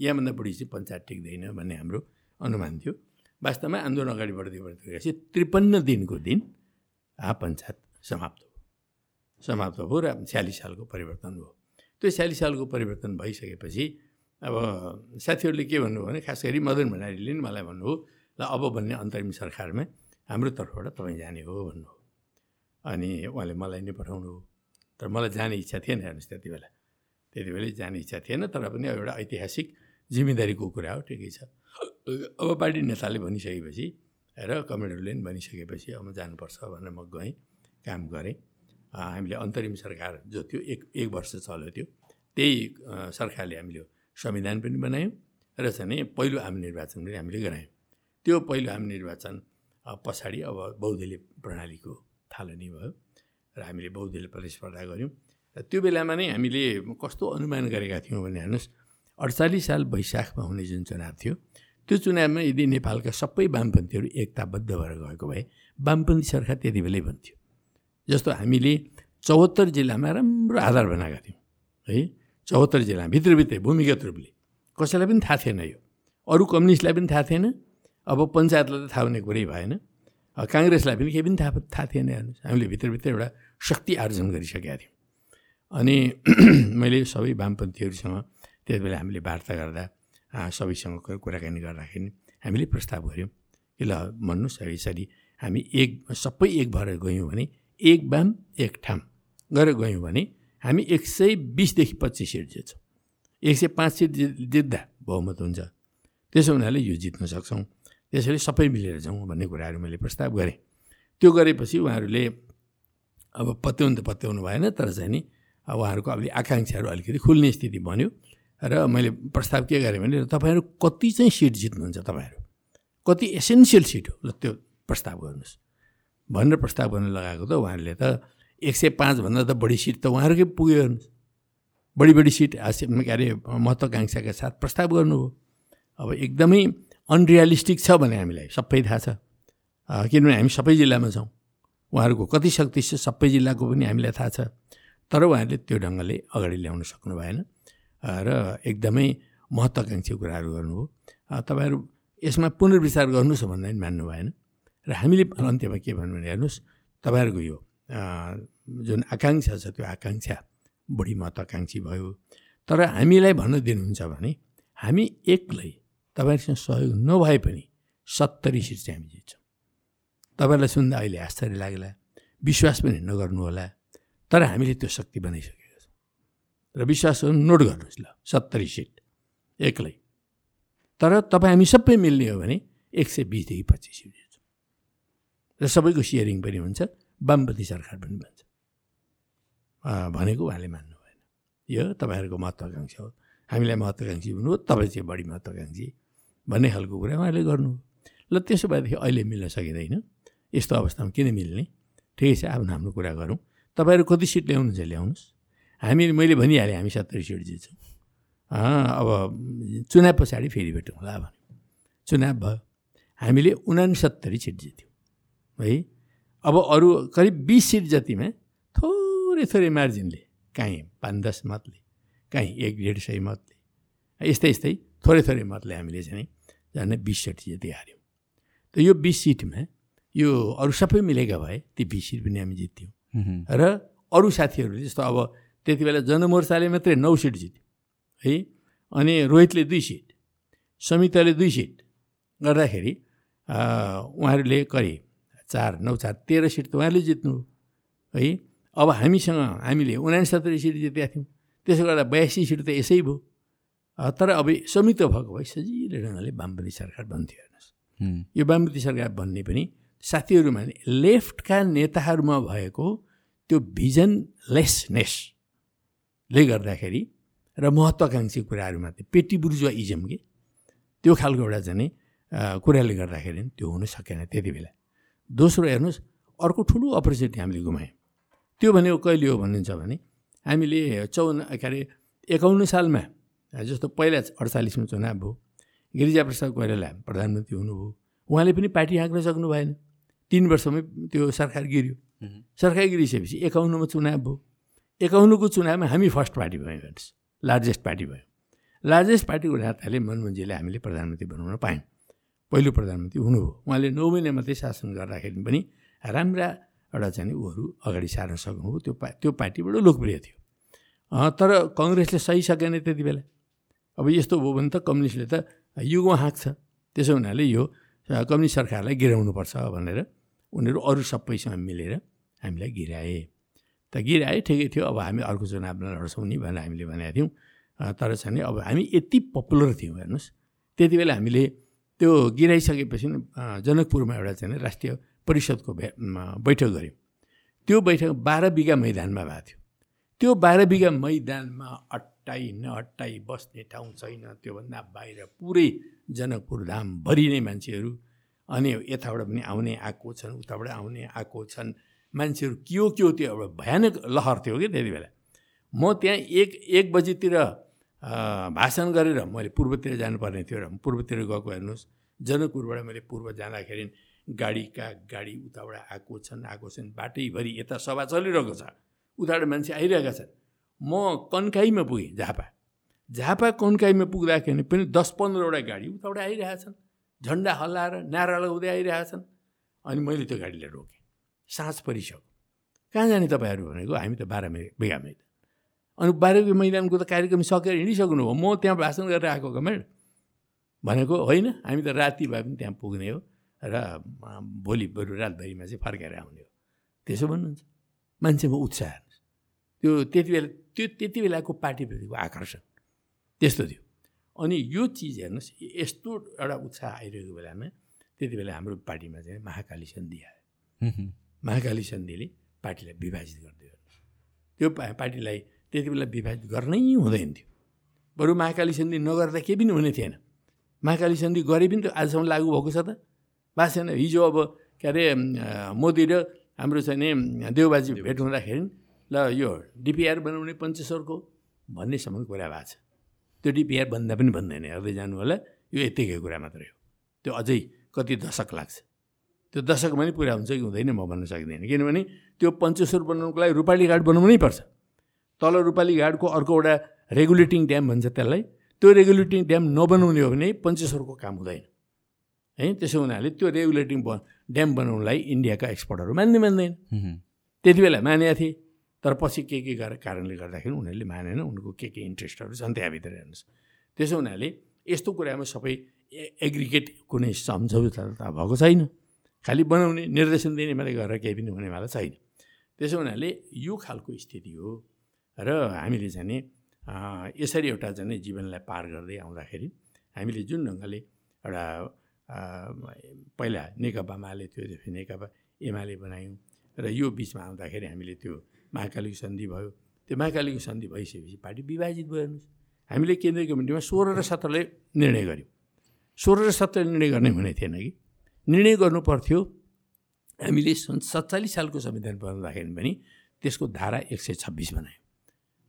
यहाँभन्दा बढी चाहिँ पञ्चायत टिक्दैन भन्ने हाम्रो अनुमान थियो। वास्तवमा आन्दोलन अगाडि बढ्दै बढ्दै गएपछि त्रिपन्न दिनको दिन पञ्चायत समाप्त भयो। समाप्त भयो र छ्यालिस सालको परिवर्तन भयो। त्यो छ्यालिस सालको परिवर्तन भइसकेपछि अब साथीहरूले के भन्नुभयो भने खास गरी मदन भण्डारीले नि मलाई भन्नुभयो ल अब भन्ने अन्तरिम सरकारमा हाम्रो तर्फबाट तपाईँ जाने हो भन्नुभयो अनि उहाँले मलाई नै पठाउनु हो। तर मलाई जाने इच्छा थिएन हेर्नुहोस् त्यति बेला। त्यति बेला जाने इच्छा थिएन तर पनि एउटा ऐतिहासिक जिम्मेदारीको कुरा हो ठिकै छ। अब पार्टी नेताले भनिसकेपछि र कमेडहरूले पनि भनिसकेपछि अब जानुपर्छ भनेर म गएँ काम गरेँ। हामीले अन्तरिम सरकार जो थियो एक एक वर्ष चल्यो त्यो। त्यही सरकारले हामीले संविधान पनि बनायौँ र चाहिँ पहिलो आम निर्वाचन पनि हामीले गरायौँ। त्यो पहिलो आम निर्वाचन पछाडि अब बहुदलीय प्रणालीको थालनी भयो। र हामीले बहुदलीय प्रतिस्पर्धा गऱ्यौँ। र त्यो बेलामा नै हामीले कस्तो अनुमान गरेका थियौँ भने हेर्नुहोस् अडचालिस साल वैशाखमा हुने जुन चुनाव थियो त्यो चुनावमा यदि नेपालका सबै वामपन्थीहरू एकताबद्ध भएर गएको भए वामपन्थी सरकार त्यति बेलै बन्थ्यो जस्तो हामीले चौहत्तर जिल्लामा राम्रो आधार बनाएका थियौँ है? चौहत्तर जिल्ला भित्रभित्रै भूमिगत रूपले। कसैलाई पनि थाहा थिएन यो। अरू कम्युनिस्टलाई पनि थाहा थिएन। अब पञ्चायतलाई त थाहा हुने कुरै भएन। काङ्ग्रेसलाई पनि केही पनि थाहा थाहा थिएन हेर्नुहोस्। हामीले भित्रभित्र एउटा शक्ति आर्जन गरिसकेका थियौँ। अनि मैले सबै वामपन्थीहरूसँग त्यति बेला हामीले वार्ता गर्दा सबैसँग कुराकानी गर्दाखेरि हामीले प्रस्ताव गऱ्यौँ कि ल भन्नुहोस् यसरी हामी एक सबै एक भएर गयौँ भने एक वाम एक ठाम गरेर गयौँ भने हामी एक सय बिसदेखि पच्चिस सिट जित्छौँ। एक सय पाँच सिट जित्दा बहुमत हुन्छ। त्यसो हुनाले यो जित्न सक्छौँ। त्यसैले सबै मिलेर जाउँ भन्ने कुराहरू मैले प्रस्ताव गरेँ। त्यो गरेपछि उहाँहरूले अब पत्याउनु त पत्याउनु भएन तर चाहिँ नि उहाँहरूको अब आकाङ्क्षाहरू अलिकति खुल्ने स्थिति बन्यो। र मैले प्रस्ताव के गरेँ भने तपाईँहरू कति चाहिँ सिट जित्नुहुन्छ तपाईँहरू? कति एसेन्सियल सिट हो? ल त्यो प्रस्ताव गर्नुहोस्। भनेर प्रस्ताव गर्न लगाएको त उहाँहरूले त एक सय पाँचभन्दा त बढी सिट त उहाँहरूकै पुग्यो हेर्नुहोस्। बढी बढी सिट के अरे महत्त्वकाङ्क्षाका साथ प्रस्ताव गर्नुभयो अब एकदमै अनरियालिस्टिक छ भने हामीलाई सबै थाहा छ। किनभने हामी सबै जिल्लामा छौँ। उहाँहरूको कति शक्ति छ सबै जिल्लाको पनि हामीलाई थाहा छ। तर उहाँहरूले त्यो ढङ्गले अगाडि ल्याउन सक्नु भएन। र एकदमै महत्त्वकाङ्क्षी कुराहरू गर्नुभयो। तपाईँहरू यसमा पुनर्विचार गर्नुहोस् भन्दा पनि मान्नु भएन। र हामीले अन्त्यमा के भन्नु भने हेर्नुहोस् तपाईँहरूको यो जुन आकाङ्क्षा छ त्यो आकाङ्क्षा बढी महत्त्वकाङ्क्षी भयो। तर हामीलाई भन्न दिनुहुन्छ भने हामी एक्लै तपाईँहरूसँग सहयोग नभए पनि सत्तरी सिट चाहिँ हामी जित्छौँ। तपाईँलाई सुन्दा अहिले आश्चर्य लाग्ला। विश्वास पनि नगर्नुहोला तर हामीले त्यो शक्ति बनाइसकेका छौँ। र विश्वास नोट गर्नुहोस् ल सत्तरी सिट। एक्लै। तर तपाईँ हामी सबै मिल्ने हो भने एक सय बिसदेखि पच्चिस सिट र सबैको सेयरिङ पनि हुन्छ वामपन्थी सरकार पनि भन्छ। भनेको उहाँले मान्नु भएन। यो तपाईँहरूको महत्त्वकाङ्क्षा हो। हामीलाई महत्त्वकाङ्क्षी हुनु तपाईँ चाहिँ बढी महत्त्वकाङ्क्षी भन्ने खालको कुरा उहाँले गर्नु ल त्यसो भएदेखि अहिले मिल्न सकिँदैन। यस्तो अवस्थामा किन मिल्ने? ठिकै छ आफ्नो हाम्रो कुरा गरौँ। तपाईँहरू कति सिट ल्याउनुहुन्छ ल्याउनुहोस्। हामी मैले भनिहालेँ हामी सत्तरी सिट जित्छौँ। अब चुनाव पछाडि फेरि भेटौँला भने चुनाव भयो। हामीले उनासत्तरी सिट जित्यौँ है? अब अरू करिब बिस सिट जतिमा थोरै थोरै मार्जिनले काहीँ पाँच दस मतले काहीँ एक डेढ सय मतले यस्तै यस्तै थोरै थोरै मतले हामीले चाहिँ झन्डै बिस सिट जति हार्यौँ त यो बिस सिटमा यो अरू सबै मिलेका भए ती बिस सिट पनि हामी जित्यौँ र अरू साथीहरूले जस्तो अब त्यति बेला जनमोर्चाले मात्रै नौ सिट जित्यो है? अनि रोहितले दुई सिट समिताले दुई सिट गर्दाखेरि उहाँहरूले करिब चार नौ चार तेह्र सिट त उहाँले जित्नु है अब हामीसँग हामीले उनासत्तरी सिट जितेका थियौँ त्यसो गर्दा बयासी सिट त यसै भयो। तर अब संयुक्त भएको भए सजिलो ढङ्गले वामपन्थी सरकार बन्थ्यो हेर्नुहोस्। यो वामपन्थी सरकार बन्ने पनि साथीहरूमा लेफ्टका नेताहरूमा भएको त्यो भिजनलेसनेसले गर्दाखेरि र महत्त्वकाङ्क्षी कुराहरूमा त्यो पेटी बुर्जुवा इजम के त्यो खालको एउटा चाहिँ कुराले गर्दाखेरि त्यो हुन सकेन त्यति बेला। दोस्रो हेर्नुहोस् अर्को ठुलो अपर्च्युनिटी हामीले गुमायौँ। त्यो भनेको कहिले हो भन्नुहुन्छ भने हामीले चौन के अरे एकाउन्न सालमा जस्तो पहिला अडचालिसमा चुनाव भयो गिरिजाप्रसाद कोइराला प्रधानमन्त्री हुनुभयो उहाँले पनि पार्टी हाँक्न सक्नु भएन तिन वर्षमै त्यो सरकार गिर्यो। सरकार गिरिसकेपछि एकाउन्नमा चुनाव भयो। एकाउन्नको चुनावमा हामी फर्स्ट पार्टी भयौँ हेर्नुहोस् लार्जेस्ट पार्टी भयौँ। लार्जेस्ट पार्टीको नाताले मनमोहनजीले हामीले प्रधानमन्त्री बनाउन पायौँ। पहिलो प्रधानमन्त्री हुनुभयो। उहाँले नौ महिना मात्रै शासन गर्दाखेरि पनि राम्रा एउटा चाहिँ उहरू अगाडि सार्न सक्नुभयो। त्यो पा त्यो पार्टी बडो लोकप्रिय थियो। तर कङ्ग्रेसले सही सकेन त्यति बेला। अब यस्तो भयो भने त कम्युनिस्टले त युगमा हाँक्छ। त्यसो हुनाले यो कम्युनिस्ट सरकारलाई गिराउनुपर्छ भनेर उनीहरू अरू सबैसँग मिलेर हामीलाई गिराए। त गिराए ठिकै थियो अब हामी अर्को चुनावमा लड्छौँ नि भनेर हामीले भनेका थियौँ। तर चाहिँ नि अब हामी यति पपुलर थियौँ हेर्नुहोस्। त्यति बेला हामीले त्यो गिराइसकेपछि जनकपुरमा एउटा चाहिँ राष्ट्रिय परिषदको बैठक गऱ्यौँ। त्यो बैठक बाह्र बिघा मैदानमा भएको थियो। त्यो बाह्र बिघा मैदानमा अट्टाइ नअट्टाइ बस्ने ठाउँ छैन त्योभन्दा बाहिर पुरै जनकपुर धामभरि नै मान्छेहरू अनि यताबाट पनि आउने आएको छन् उताबाट आउने आएको छन्। मान्छेहरू के हो के हो त्यो एउटा भयानक लहर थियो कि त्यति बेला। म त्यहाँ एक एक बजीतिर भाषण गरेर मैले पूर्वतिर जानुपर्ने थियो र पूर्वतिर गएको हेर्नुहोस्। जनकपुरबाट मैले पूर्व जाँदाखेरि गाडीका गाडी उताबाट आएको छन् आएको छन्। बाटैभरि यता सभा चलिरहेको छ। उताबाट मान्छे आइरहेका छन्। म कन्काईमा पुगेँ झापा। झापा कन्काईमा पुग्दाखेरि पनि दस पन्ध्रवटा गाडी उताबाट आइरहेछन् झन्डा हल्लाएर नारा लगाउँदै आइरहेछन् अनि मैले त्यो गाडीलाई रोकेँ। साँझ परिसक्यो। कहाँ जाने तपाईँहरू भनेको हामी त बाह्र मे बिघा मैदान अनि बाह्र मैदानको त कार्यक्रम सकेर हिँडिसक्नु हो। म त्यहाँ भाषण गरेर आएको कमेन्ट भनेको होइन हामी त राति भए पनि त्यहाँ पुग्ने हो र भोलि बरु रातभरिमा चाहिँ फर्केर आउने हो। त्यसो भन्नुहुन्छ। मान्छेमा उत्साह त्यो त्यति बेला त्यो त्यति बेलाको पार्टीप्रतिको आकर्षण। त्यस्तो थियो। अनि यो चिज हेर्नुहोस् यस्तो एउटा उत्साह आइरहेको बेलामा त्यति बेला हाम्रो पार्टीमा चाहिँ महाकाली सन्धि आयो। महाकाली सन्धिले पार्टीलाई विभाजित गरिदियो। त्यो पार्टीलाई त्यति बेला विभाजित गर्नै हुँदैन थियो। बरु महाकाली सन्धि नगर्दा केही पनि हुने थिएन। महाकाली सन्धि गरे पनि त आजसम्म लागु भएको छ त। भएको छैन। हिजो अब के अरे मोदी र हाम्रो चाहिँ नि देवबाजी भेट हुँदाखेरि ल यो डिपिआर बनाउने पञ्चेश्वरको भन्नेसम्म कुरा भएको छ। त्यो डिपिआर भन्दा पनि भन्दैन हेर्दै जानु होला यो यत्तिकै कुरा मात्रै हो। त्यो अझै कति दशक लाग्छ। त्यो दशकमा नै पुरा हुन्छ कि हुँदैन म भन्न सक्दिनँ। किनभने त्यो पञ्चेश्वर बनाउनुको लागि रूपाली घाट बनाउनै पर्छ। तल रूपाली घाटको अर्को एउटा रेगुलेटिङ ड्याम भन्छ त्यसलाई। त्यो रेगुलेटिङ ड्याम नबनाउने हो भने पञ्चेश्वरको काम हुँदैन। है त्यसो हुनाले त्यो रेगुलेटिङ ब ड्याम बनाउनुलाई इन्डियाका एक्सपर्टहरू मान्ने मान्दैन। त्यति बेला मानेका थिए। तर पछि के के गरेर कारणले गर्दाखेरि उनीहरूले मानेन उनको के के इन्ट्रेस्टहरू छन् त्यहाँभित्र हेर्नुहोस्। त्यसो हुनाले यस्तो कुरामा सबै एग्रिगेट कुनै सम्झौता भएको छैन। खालि बनाउने निर्देशन दिने मात्रै गरेर केही पनि हुनेवाला छैन। त्यसो हुनाले यो खालको स्थिति हो र हामीले चाहिँ यसरी एउटा चाहिँ जीवनलाई पार गर्दै आउँदाखेरि हामीले जुन ढङ्गले एउटा पहिला नेकपा माले थियो नेकपा एमाले बनायौँ र यो बिचमा आउँदाखेरि हामीले त्यो महाकालीको सन्धि भयो। त्यो महाकालीको सन्धि भइसकेपछि पार्टी विभाजित भयो हेर्नुहोस् हामीले केन्द्रीय कमिटीमा सोह्र र सत्रले निर्णय गऱ्यौँ सोह्र र सत्र निर्णय गर्ने हुने थिएन कि? निर्णय गर्नु पर्थ्यो। हामीले सन् सत्तालिस सालको संविधान बनाउँदाखेरि पनि त्यसको धारा एक सय छब्बिस बनायौँ।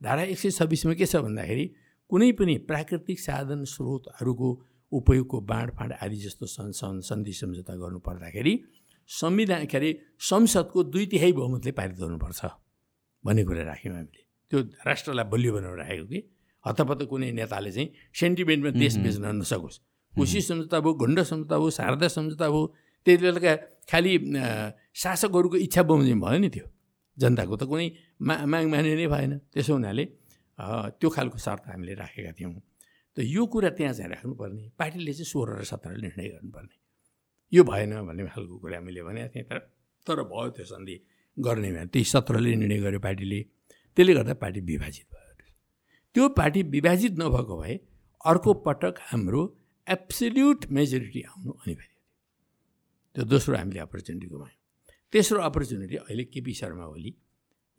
धारा एक सय छब्बिसमा के छ भन्दाखेरि कुनै पनि प्राकृतिक साधन स्रोतहरूको उपयोगको बाँडफाँड आदि जस्तो सन्धि सम्झौता गर्नु पर्दाखेरि संविधान के अरे संसदको दुई तिहाई बहुमतले पारित गर्नुपर्छ। भन्ने कुरा राख्यौँ हामीले। त्यो राष्ट्रलाई बलियो बनाएर राखेको कि? हतपत्त कुनै नेताले चाहिँ सेन्टिमेन्टमा देश बेच्न नसकोस्। खुसी सम्झौता भयो घुण्ड सम्झौता भयो शारदा सम्झौता भयो त्यति बेलाका खालि शासकहरूको इच्छा बमोजिम भयो नि त्यो। जनताको त कुनै मा माग माने नै भएन। त्यसो हुनाले त्यो खालको शर्त हामीले राखेका थियौँ। त यो कुरा त्यहाँ चाहिँ राख्नुपर्ने। पार्टीले चाहिँ सोह्र र सत्र निर्णय गर्नुपर्ने। यो भएन भन्ने खालको कुरा मैले भनेको थिएँ तर तर भयो त्यो सन्धि गर्ने भए त्यही सत्रले निर्णय गर्यो पार्टीले। त्यसले गर्दा पार्टी विभाजित भयो। त्यो पार्टी विभाजित नभएको भए अर्को पटक हाम्रो एब्सल्युट मेजोरिटी आउनु अनिवार्य थियो। त्यो दोस्रो हामीले अपर्च्युनिटी गुमायौँ तेस्रो अपर्च्युनिटी अहिले केपी शर्मा ओली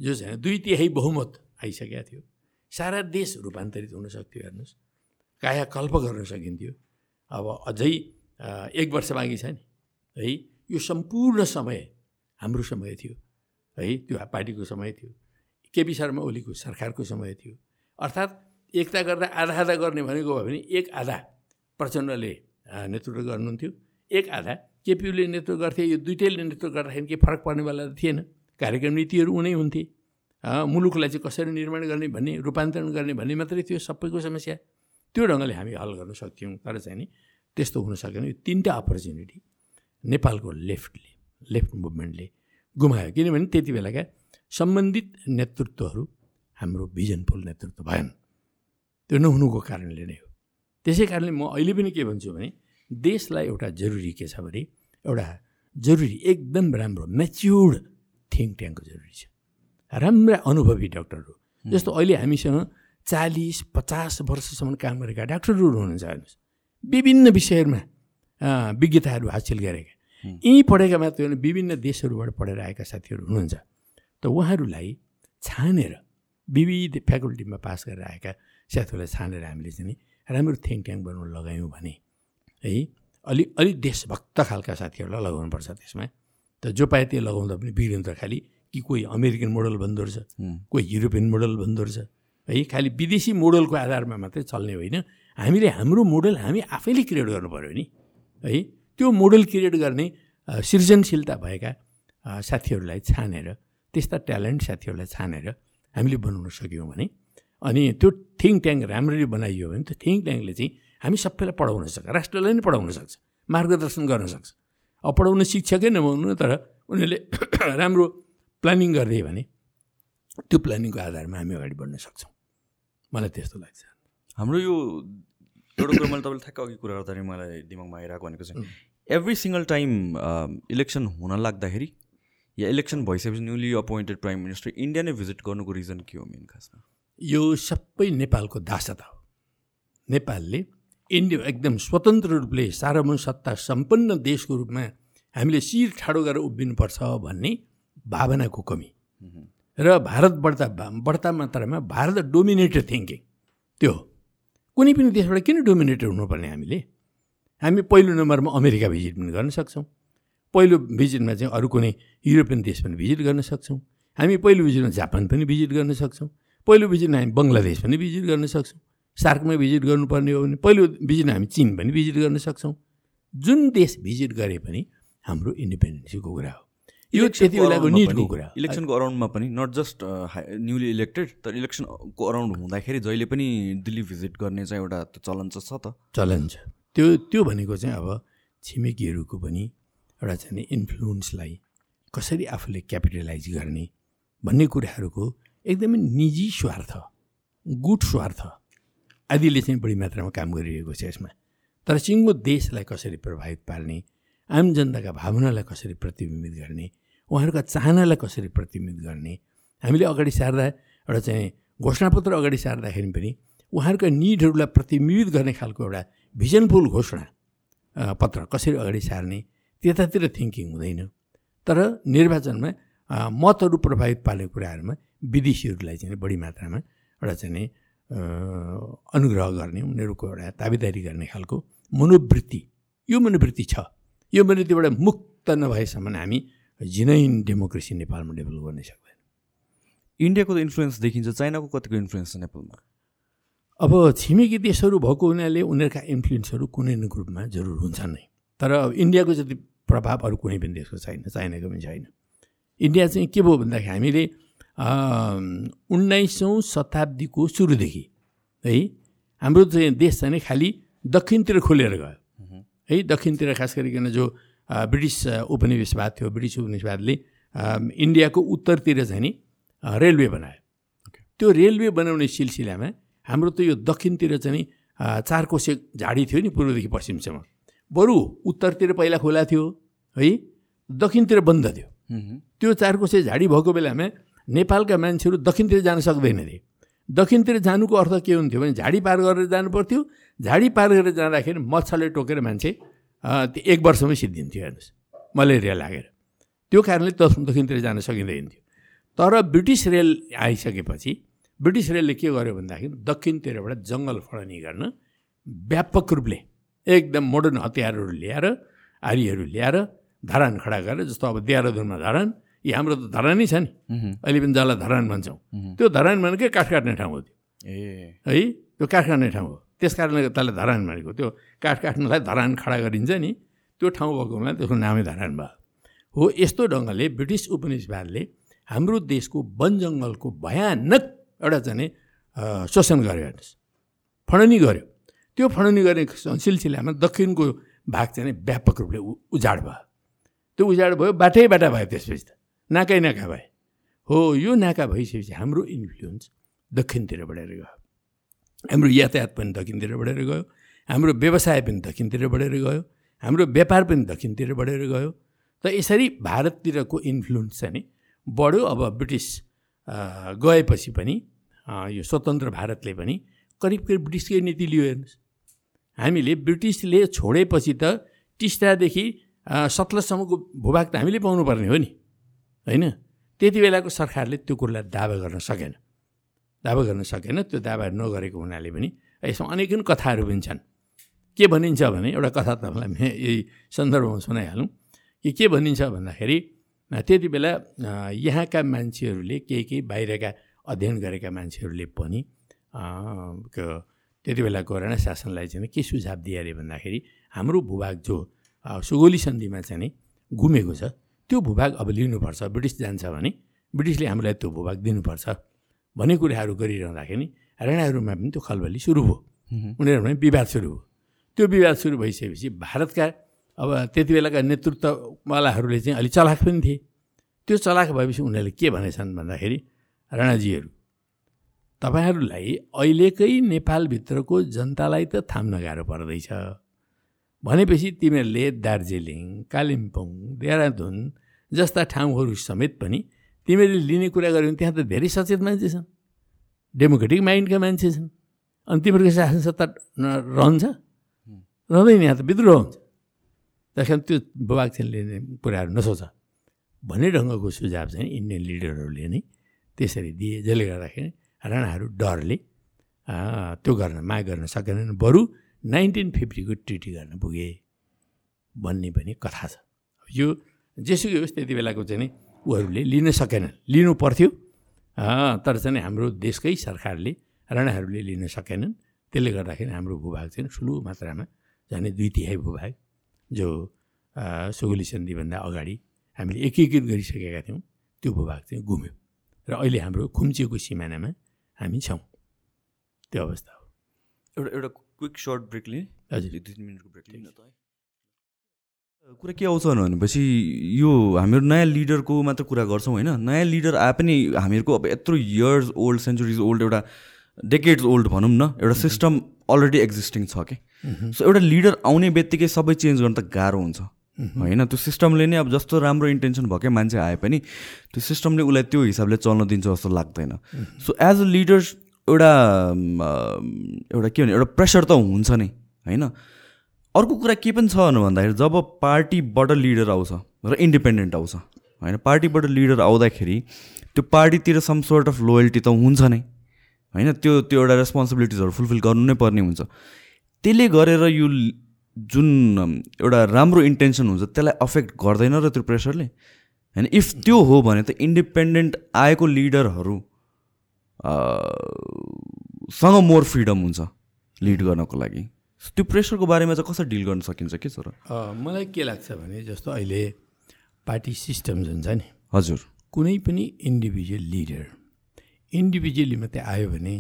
जो चाहिँ दुई तिहाई बहुमत आइसकेको थियो। सारा देश रूपान्तरित हुन सक्थ्यो हेर्नुहोस्। कायाकल्प गर्न सकिन्थ्यो। अब अझै एक वर्ष बाँकी छ नि। है यो सम्पूर्ण समय हाम्रो समय थियो। है? त्यो पार्टीको समय थियो। केपी शर्मा ओलीको सरकारको समय थियो। अर्थात् एकता गर्दा आधा आधा गर्ने भनेको भयो भने एक आधा प्रचण्डले नेतृत्व गर्नुहुन्थ्यो। एक आधा। केपियुले नेतृत्व गर्थे यो दुइटैले नेतृत्व गर्दाखेरि केही फरक पर्नेवाला थिएन। कार्यक्रम नीतिहरू उनै हुन्थे। मुलुकलाई चाहिँ कसरी निर्माण गर्ने भन्ने रूपान्तरण गर्ने भन्ने मात्रै थियो सबैको समस्या। त्यो ढङ्गले हामी हल गर्न सक्थ्यौँ। तर चाहिँ नि त्यस्तो हुन सकेन। यो तिनवटा अपर्च्युनिटी नेपालको लेफ्टले लेफ्ट मुभमेन्टले गुमायो। किनभने त्यति बेलाका सम्बन्धित नेतृत्वहरू हाम्रो भिजनफुल नेतृत्व भएन। त्यो नहुनुको कारणले नै हो। त्यसै कारणले म अहिले पनि के भन्छु भने देशलाई एउटा जरुरी के छ भने एउटा जरुरी एकदम राम्रो म्याच्योर्ड थिङ्क ट्याङ्कको जरुरी छ। राम्रा अनुभवी डक्टरहरू जस्तो अहिले हामीसँग चालिस पचास वर्षसम्म काम गरेका डाक्टरहरू हुनुहुन्छ हेर्नुहोस्। विभिन्न विषयहरूमा विज्ञताहरू हासिल गरेका। यहीँ पढेका मात्र होइन विभिन्न देशहरूबाट पढेर आएका साथीहरू हुनुहुन्छ। त उहाँहरूलाई छानेर विविध फ्याकल्टीमा पास गरेर आएका साथीहरूलाई छानेर हामीले चाहिँ राम्रो थिङ्क ट्याङ्क बनाउन लगायौँ भने है अलि अलिक देशभक्त खालका साथीहरूलाई लगाउनुपर्छ त्यसमा। त जो पाए त्यो लगाउँदा पनि बिग्रिन्छ खालि कि कोही अमेरिकन मोडल भन्दो रहेछ कोही युरोपियन मोडल भन्दो रहेछ है खालि विदेशी मोडलको आधारमा मात्रै चल्ने होइन। हामीले हाम्रो मोडल हामी आफैले क्रिएट गर्नु पऱ्यो नि है। त्यो मोडल क्रिएट गर्ने सृजनशीलता भएका साथीहरूलाई छानेर त्यस्ता ट्यालेन्ट साथीहरूलाई छानेर हामीले बनाउन सक्यौँ भने अनि त्यो थिङ्क ट्याङ्क राम्ररी बनाइयो भने त्यो थिङ्क ट्याङ्कले चाहिँ हामी सबैलाई पढाउन सक्छ राष्ट्रलाई नै पढाउन सक्छ मार्गदर्शन गर्न सक्छ। अब पढाउन शिक्षकै नभउनु तर उनीहरूले राम्रो प्लानिङ गरिदियो भने त्यो प्लानिङको आधारमा हामी अगाडि बढ्न सक्छौँ। मलाई त्यस्तो लाग्छ। हाम्रो यो एउटा कुरो मैले तपाईँले ठ्याक्क अघि कुरा गर्दाखेरि मलाई दिमागमा आइरहेको भनेको चाहिँ एभ्री सिङ्गल टाइम इलेक्सन हुन लाग्दाखेरि या इलेक्सन भइसकेपछि newly appointed prime minister India नै भिजिट गर्नुको रिजन के हो मेन खासमा? यो सबै नेपालको दासता हो। नेपालले इन्डिया एकदम स्वतन्त्र रूपले सार्वभौम सत्ता सम्पन्न देशको रूपमा हामीले शिर ठाडो गरेर उभिनुपर्छ भन्ने भावनाको कमी। र भारत बढ्ता बढ्ता मात्रामा भारत डोमिनेटेड थिङ्किङ त्यो हो। कुनै पनि देशबाट किन डोमिनेटेड हुनुपर्ने हामीले? हामी पहिलो नम्बरमा अमेरिका भिजिट पनि गर्न सक्छौँ। पहिलो भिजिटमा चाहिँ अरू कुनै युरोपियन देश पनि भिजिट गर्न सक्छौँ। हामी पहिलो भिजिटमा जापान पनि भिजिट गर्न सक्छौँ। पहिलो भिजिटमा हामी बङ्गलादेश पनि भिजिट गर्न सक्छौँ। सार्कमा भिजिट गर्नुपर्ने हो भने पहिलो भिजिटमा हामी चिन पनि भिजिट गर्न सक्छौँ। जुन देश भिजिट गरे पनि हाम्रो इन्डिपेन्डेन्सीको कुरा हो। यो त्यति बेलाको निडको कुरा इलेक्सनको अराउन्डमा पनि नट जस्ट न्युली इलेक्टेड तर इलेक्सनको अराउन्ड हुँदाखेरि जहिले पनि दिल्ली भिजिट गर्ने चाहिँ एउटा चलन चाहिँ छ त। चलन छ। त्यो त्यो भनेको चाहिँ अब छिमेकीहरूको पनि एउटा चाहिँ इन्फ्लुएन्सलाई कसरी आफूले क्यापिटलाइज गर्ने भन्ने कुराहरूको एकदमै निजी स्वार्थ गुड स्वार्थ आदिले चाहिँ बढी मात्रामा काम गरिरहेको छ यसमा। तर सिङ्गो देशलाई कसरी प्रभावित पार्ने आम जनताका भावनालाई कसरी प्रतिबिम्बित गर्ने उहाँहरूका चाहनालाई कसरी प्रतिबिम्बित गर्ने हामीले अगाडि सार्दा एउटा चाहिँ घोषणापत्र अगाडि सार्दाखेरि पनि उहाँहरूका निडहरूलाई प्रतिबिम्बित गर्ने खालको एउटा भिजनफुल घोषणा पत्र कसरी अगाडि सार्ने त्यतातिर थिङ्किङ हुँदैन। तर निर्वाचनमा मतहरू प्रभावित पार्ने कुराहरूमा विदेशीहरूलाई चाहिँ बढी मात्रामा एउटा चाहिँ अनुग्रह गर्ने उनीहरूको एउटा ताबेदारी गर्ने खालको मनोवृत्ति यो मनोवृत्ति छ। यो मनोवृत्तिबाट मुक्त नभएसम्म हामी जिनैन डेमोक्रेसी नेपालमा डेभलप गर्नै सक्दैन। इन्डियाको त इन्फ्लुएन्स देखिन्छ चाइनाको कतिको इन्फ्लुएन्स छ नेपालमा? अब छिमेकी देशहरू भएको हुनाले उनीहरूका इन्फ्लुएन्सहरू कुनै न रूपमा जरुर हुन्छन् नै। तर इन्डियाको जति प्रभाव अरू कुनै पनि देशको छैन चाइनाको पनि छैन। इन्डिया चाहिँ के भयो भन्दाखेरि हामीले उन्नाइसौँ शताब्दीको सुरुदेखि है हाम्रो चाहिँ देश चाहिँ खालि दक्षिणतिर खोलेर गयो। है दक्षिणतिर खास गरिकन जो ब्रिटिस उपनिवेशवाद थियो ब्रिटिस उपनिवेशवादले इन्डियाको उत्तरतिर चाहिँ नि रेलवे बनायो। त्यो रेलवे बनाउने सिलसिलामा हाम्रो त यो दक्षिणतिर चाहिँ नि चार कोसे झाडी थियो नि पूर्वदेखि पश्चिमसम्म। बरु उत्तरतिर पहिला खोला थियो है? दक्षिणतिर बन्द थियो। त्यो चार कोसे झाडी भएको बेलामा नेपालका मान्छेहरू दक्षिणतिर जान सक्दैन थिए दक्षिणतिर जानुको अर्थ के हुन्थ्यो भने झाडी पार गरेर जानु पर्थ्यो। झाडी पार गरेर जाँदाखेरि मच्छरले टोकेर मान्छे एक वर्षमै सिद्धिन्थ्यो हेर्नुहोस्। मलेरिया लागेर। त्यो कारणले दक्षिणतिर जान सकिँदैन थियो। तर ब्रिटिस रेल आइसकेपछि ब्रिटिस रेलले के गर्यो भन्दाखेरि दक्षिणतिरबाट जङ्गल फडनी गर्न व्यापक रूपले एकदम मोडर्न हतियारहरू ल्याएर आरीहरू ल्याएर धरान खडा गरेर जस्तो अब देहरादुनमा धरान यी हाम्रो त धरानै छ नि। अहिले पनि जसलाई धरान भन्छौँ। त्यो धरान भनेकै काठ काट्ने ठाउँ हो त्यो। ए। है त्यो काठ काट्ने ठाउँ हो। त्यस कारणले त्यसलाई धरान भनेको। त्यो काठ काट्नलाई धरान खडा गरिन्छ नि त्यो ठाउँ भएको हुनाले त्यसको नामै धरान भयो। हो यस्तो ढङ्गले ब्रिटिस उपनिवेशवादले हाम्रो देशको वन जङ्गलको भयानक एउटा चाहिँ शोषण गर्यो हेर्नुहोस् फडनी गर्यो। त्यो फडनी गर्ने सिलसिलामा दक्षिणको भाग चाहिँ व्यापक रूपले उजाड भयो। त्यो उजाड भयो बाटै बाटा भयो त्यसपछि त। नाकै नाका भए। हो यो नाका भइसकेपछि हाम्रो इन्फ्लुएन्स दक्षिणतिर बढेर गयो। हाम्रो यातायात पनि दक्षिणतिर बढेर गयो। हाम्रो व्यवसाय पनि दक्षिणतिर बढेर गयो। हाम्रो व्यापार पनि दक्षिणतिर बढेर गयो। त यसरी भारततिरको इन्फ्लुएन्स चाहिँ बढ्यो। अब ब्रिटिस गएपछि पनि यो स्वतन्त्र भारतले पनि करिब करिब ब्रिटिसकै नीति लियो हेर्नुहोस्। हामीले ब्रिटिसले छोडेपछि त टिस्टादेखि सतलजसम्मको भूभाग त हामीले पाउनुपर्ने हो नि होइन? त्यति बेलाको सरकारले त्यो कुरोलाई दावा गर्न सकेन। दावा गर्न सकेन त्यो दावा नगरेको हुनाले पनि यसमा अनेकन कथाहरू पनि छन्। के भनिन्छ भने एउटा कथा तपाईँलाई यही सन्दर्भमा सुनाइहालौँ कि के भनिन्छ भन्दाखेरि त्यति बेला यहाँका मान्छेहरूले केही केही बाहिरका अध्ययन गरेका मान्छेहरूले पनि त्यति बेलाको राणा शासनलाई चाहिँ के सुझाव दिए अरे भन्दाखेरि हाम्रो भूभाग जो सुगोली सन्धिमा चाहिँ नि घुमेको छ त्यो भूभाग अब लिनुपर्छ ब्रिटिस जान्छ भने ब्रिटिसले हामीलाई त्यो भूभाग दिनुपर्छ भन्ने कुराहरू गरिरहँदाखेरि राणाहरूमा पनि त्यो खलबली सुरु भयो। उनीहरूमा विवाद सुरु भयो। त्यो विवाद सुरु भइसकेपछि भारतका अब त्यति बेलाका नेतृत्ववालाहरूले चाहिँ अलिक चलाक पनि थिए। त्यो चलाक भएपछि उनीहरूले के भनेछन् भन्दाखेरि राणाजीहरू तपाईँहरूलाई अहिलेकै नेपालभित्रको जनतालाई त थाम्न गाह्रो पर्दैछ। भनेपछि तिमीहरूले दार्जिलिङ कालिम्पोङ देहरादुन जस्ता ठाउँहरू समेत पनि तिमीहरूले लिने कुरा गऱ्यो भने त्यहाँ त धेरै सचेत मान्छे छन्। डेमोक्रेटिक माइन्डका मान्छे छन्। अनि तिमीहरूको शासन सत्ता रहन्छ? रहँदैन यहाँ त विद्रोह हुन्छ। त्यस कारण त्यो बबाक्छिन लिने कुराहरू नसोच। भन्ने ढङ्गको सुझाव चाहिँ इन्डियन लिडरहरूले नै त्यसरी दिए जसले गर्दाखेरि राणाहरू डरले त्यो गर्न माग गर्न सकेनन्। बरु नाइन्टिन फिफ्टीको ट्रिटी गर्न पुगे भन्ने पनि कथा छ। यो जेसुकै होस् त्यति बेलाको चाहिँ उहरूले लिन सकेनन्। लिनु पर्थ्यो तर चाहिँ हाम्रो देशकै सरकारले राणाहरूले लिन सकेनन्। त्यसले गर्दाखेरि हाम्रो भूभाग चाहिँ ठुलो मात्रामा झन् दुई तिहाई भूभाग। जो सुगोली सन्धिभन्दा अगाडि हामीले एकीकृत गरिसकेका थियौँ त्यो भूभाग चाहिँ घुम्यो। र अहिले हाम्रो खुम्चिएको सिमानामा हामी छौँ। त्यो अवस्था हो। एउटा एउटा क्विक सर्ट ब्रेक लिएँ। हजुर। दुई तिन मिनटको ब्रेक त कुरा के आउँछ भनेपछि यो हामीहरू नयाँ लिडरको मात्र कुरा गर्छौँ होइन? नयाँ लिडर आए पनि हामीहरूको अब यत्रो इयर्स ओल्ड सेन्चुरिज ओल्ड एउटा डेकेड्स ओल्ड भनौँ न एउटा सिस्टम अलरेडी एक्जिस्टिङ छ कि? सो एउटा लिडर आउने बित्तिकै सबै चेन्ज गर्न त गाह्रो हुन्छ। होइन त्यो सिस्टमले नै अब जस्तो राम्रो इन्टेन्सन भएकै मान्छे आए पनि त्यो सिस्टमले उसलाई त्यो हिसाबले चल्न दिन्छ जस्तो लाग्दैन। सो एज अ लिडर एउटा एउटा के भने एउटा प्रेसर त हुन्छ नै होइन? अर्को कुरा के पनि छ भन्दाखेरि जब पार्टीबाट लिडर आउँछ र इन्डिपेन्डेन्ट आउँछ होइन? पार्टीबाट लिडर आउँदाखेरि त्यो पार्टीतिर सम सोर्ट अफ लोयल्टी त हुन्छ नै होइन? त्यो त्यो एउटा रेस्पोन्सिबिलिटिजहरू फुलफिल गर्नु नै पर्ने हुन्छ। त्यसले गरेर यो जुन एउटा राम्रो इन्टेन्सन हुन्छ त्यसलाई अफेक्ट गर्दैन र त्यो प्रेसरले। होइन इफ त्यो हो भने त इन्डिपेन्डेन्ट आएको लिडरहरू सँग मोर फ्रिडम हुन्छ लिड गर्नको लागि। त्यो प्रेसरको बारेमा चाहिँ कसरी डिल गर्न सकिन्छ के सर? मलाई के लाग्छ भने जस्तो अहिले पार्टी सिस्टम जुन छ नि। हजुर। कुनै पनि इन्डिभिजुअल लिडर इन्डिभिजुअली मात्रै आयो भने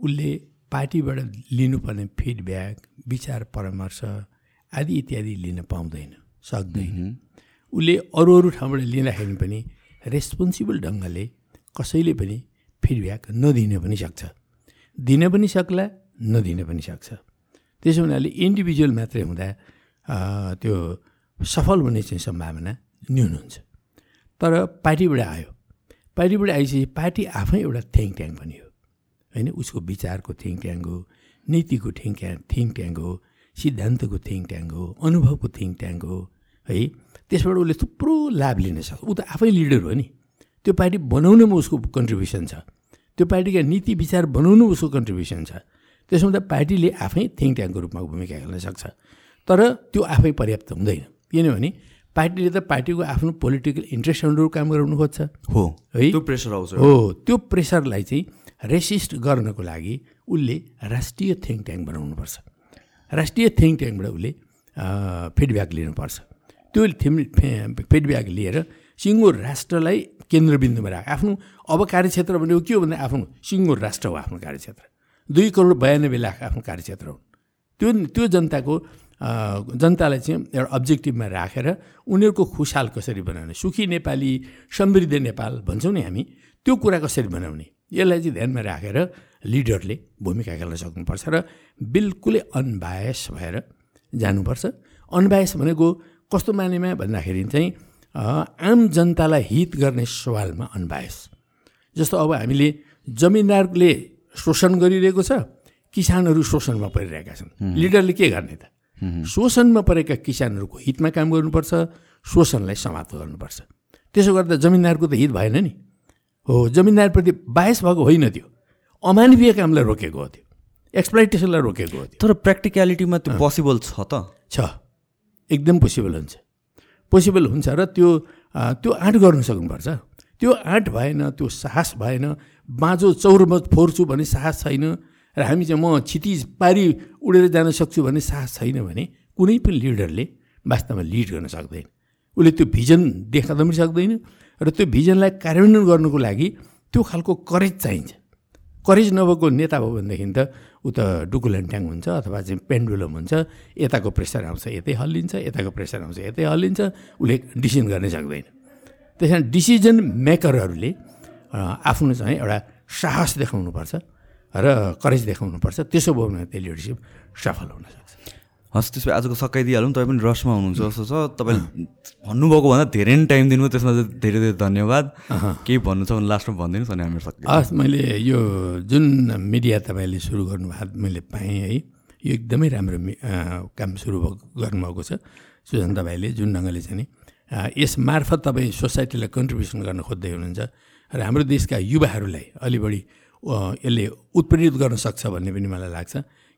उसले पार्टीबाट लिनुपर्ने फिडब्याक विचार परामर्श आदि इत्यादि लिन पाउँदैन सक्दैन। उसले अरू अरू ठाउँबाट लिँदाखेरि पनि रेस्पोन्सिबल ढङ्गले कसैले पनि फिडब्याक नदिन पनि सक्छ। दिन पनि सक्ला नदिन पनि सक्छ। त्यसो हुनाले इन्डिभिजुअल मात्रै हुँदा त्यो सफल हुने चाहिँ सम्भावना न्यून हुन्छ। तर पार्टीबाट आयो। पार्टीबाट आइसकेपछि पार्टी आफै एउटा थिङ्क ट्याङ्क पनि हो होइन? उसको विचारको थिङ्क ट्याङ्क हो नीतिको थिङ्क थिङ्क ट्याङ्क हो सिद्धान्तको थिङ्क ट्याङ्क हो अनुभवको थिङ्क ट्याङ्क हो है? त्यसबाट उसले थुप्रो लाभ लिन सक्छ। ऊ त आफै लिडर हो नि। त्यो पार्टी बनाउनुमा उसको कन्ट्रिब्युसन छ। त्यो पार्टीका नीति विचार बनाउनु उसको कन्ट्रिब्युसन छ। त्यसो हुँदा पार्टीले आफै थिङ्क ट्याङ्कको रूपमा भूमिका खेल्न सक्छ। तर त्यो आफै पर्याप्त हुँदैन। किनभने पार्टीले त पार्टीको आफ्नो पोलिटिकल इन्ट्रेस्ट अनुरूप काम गराउनु खोज्छ। हो। है? त्यो प्रेसर आउँछ। हो। त्यो प्रेसरलाई चाहिँ रेसिस्ट गर्नको लागि उसले राष्ट्रिय थिङ्क ट्याङ्क बनाउनुपर्छ। राष्ट्रिय थिङ्क ट्याङ्कबाट उसले फिडब्याक लिनुपर्छ। त्यो फिडब्याक लिएर सिङ्गो राष्ट्रलाई केन्द्रबिन्दुमा राख। आफ्नो अब कार्यक्षेत्र भनेको के हो भन्दा आफ्नो सिङ्गो राष्ट्र हो आफ्नो कार्यक्षेत्र। दुई करोड बयानब्बे लाख आफ्नो कार्यक्षेत्र हुन्। त्यो त्यो जनताको जनतालाई चाहिँ एउटा अब्जेक्टिभमा राखेर उनीहरूको खुसाल कसरी बनाउने? सुखी नेपाली समृद्ध नेपाल भन्छौँ नि हामी त्यो कुरा कसरी बनाउने? यसलाई चाहिँ ध्यानमा राखेर लिडरले भूमिका खेल्न सक्नुपर्छ र बिल्कुलै अनबायस भएर जानुपर्छ। अनबायस भनेको कस्तो मानेमा भन्दाखेरि चाहिँ आम जनतालाई हित गर्ने सवालमा अनबायस जस्तो अब हामीले जमिनदारले शोषण गरिरहेको छ किसानहरू शोषणमा परिरहेका छन्। लिडरले के गर्ने त? शोषणमा परेका किसानहरूको हितमा काम गर्नुपर्छ शोषणलाई समाप्त गर्नुपर्छ। त्यसो गर्दा जमिनदारको त हित भएन नि। हो जमिनदारप्रति बायस भएको होइन त्यो। अमानवीय कामलाई रोकेको हो त्यो। एक्सप्लाइटेसनलाई रोकेको हो तर प्र्याक्टिकलिटीमा त्यो पोसिबल छ त। छ। एकदम पोसिबल हुन्छ। पोसिबल हुन्छ र त्यो त्यो आँट गर्नु सक्नुपर्छ। त्यो आँट भएन त्यो साहस भएन बाँझो चौरमा फोर्छु भने साहस छैन र हामी चाहिँ म क्षितिज पारी उडेर जान सक्छु भन्ने साहस छैन भने कुनै पनि लिडरले वास्तवमा लिड गर्न सक्दैन। उसले त्यो भिजन देखाउन पनि सक्दैन। र त्यो भिजनलाई कार्यान्वयन गर्नुको लागि त्यो खालको करेज चाहिन्छ। करेज नभएको नेता भयो भनेदेखि त ऊ त डुकुल्यान्ट्याङ हुन्छ अथवा चाहिँ पेन्डुलम हुन्छ। यताको प्रेसर आउँछ यतै हल्लिन्छ यताको प्रेसर आउँछ यतै हल्लिन्छ उसले डिसिजन गर्नै सक्दैन। त्यस कारण डिसिजन मेकरहरूले आफ्नो चाहिँ एउटा साहस देखाउनुपर्छ र करेज देखाउनुपर्छ। त्यसो भयो भने त्यो लिडरसिप सफल हुनसक्छ हस् त्यसो भए आजको सकाइदिइहालौँ तपाईँ पनि रसमा हुनुहुन्छ जस्तो छ। तपाईँले भन्नुभएको भन्दा धेरै नै टाइम दिनुभयो त्यसमा चाहिँ धेरै धेरै धन्यवाद। केही भन्नु छ भने लास्टमा भनिदिनुहोस् अनि हामी सक्छ हस् मैले यो जुन मिडिया तपाईँले सुरु गर्नुभएको मैले पाएँ है यो एकदमै राम्रो काम सुरु गर्नुभएको छ। सुजन तपाईँले जुन ढङ्गले चाहिँ नि यस मार्फत तपाईँ सोसाइटीलाई कन्ट्रिब्युसन गर्न खोज्दै हुनुहुन्छ र हाम्रो देशका युवाहरूलाई अलि बढी यसले उत्प्रेरित गर्न सक्छ भन्ने पनि मलाई लाग्छ।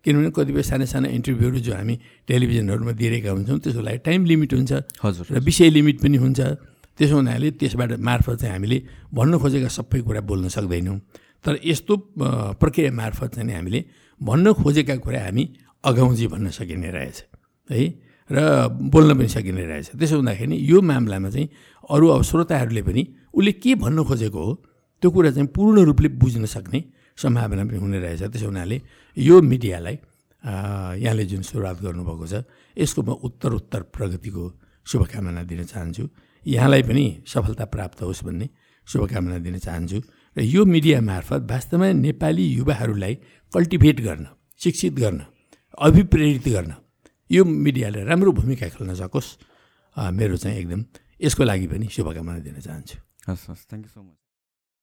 किनभने कतिपय साना साना इन्टरभ्यूहरू जो हामी टेलिभिजनहरूमा दिइरहेका हुन्छौँ त्यसको लागि टाइम लिमिट हुन्छ हजुर र विषय लिमिट पनि हुन्छ। त्यसो हुनाले त्यसबाट मार्फत चाहिँ हामीले भन्न खोजेका सबै कुरा बोल्न सक्दैनौँ। तर यस्तो प्रक्रिया मार्फत चाहिँ हामीले भन्न खोजेका कुरा हामी अगाउँजी भन्न सकिने रहेछ है? र बोल्न पनि सकिने रहेछ। त्यसो हुँदाखेरि यो मामलामा चाहिँ अरू अब श्रोताहरूले पनि उसले के भन्न खोजेको हो त्यो कुरा चाहिँ पूर्ण रूपले बुझ्न सक्ने सम्भावना पनि हुने रहेछ त्यसो हुनाले यो मिडियालाई यहाँले जुन सुरुवात गर्नुभएको छ यसको म उत्तर उत्तर प्रगतिको शुभकामना दिन चाहन्छु। यहाँलाई पनि सफलता प्राप्त होस् भन्ने शुभकामना दिन चाहन्छु। र यो मिडिया मार्फत वास्तवमा नेपाली युवाहरूलाई कल्टिभेट गर्न शिक्षित गर्न अभिप्रेरित गर्न यो मिडियाले राम्रो भूमिका खेल्न सकोस्। मेरो चाहिँ एकदम यसको लागि पनि शुभकामना दिन चाहन्छु। हस् हस् थ्याङ्क यू सो मच।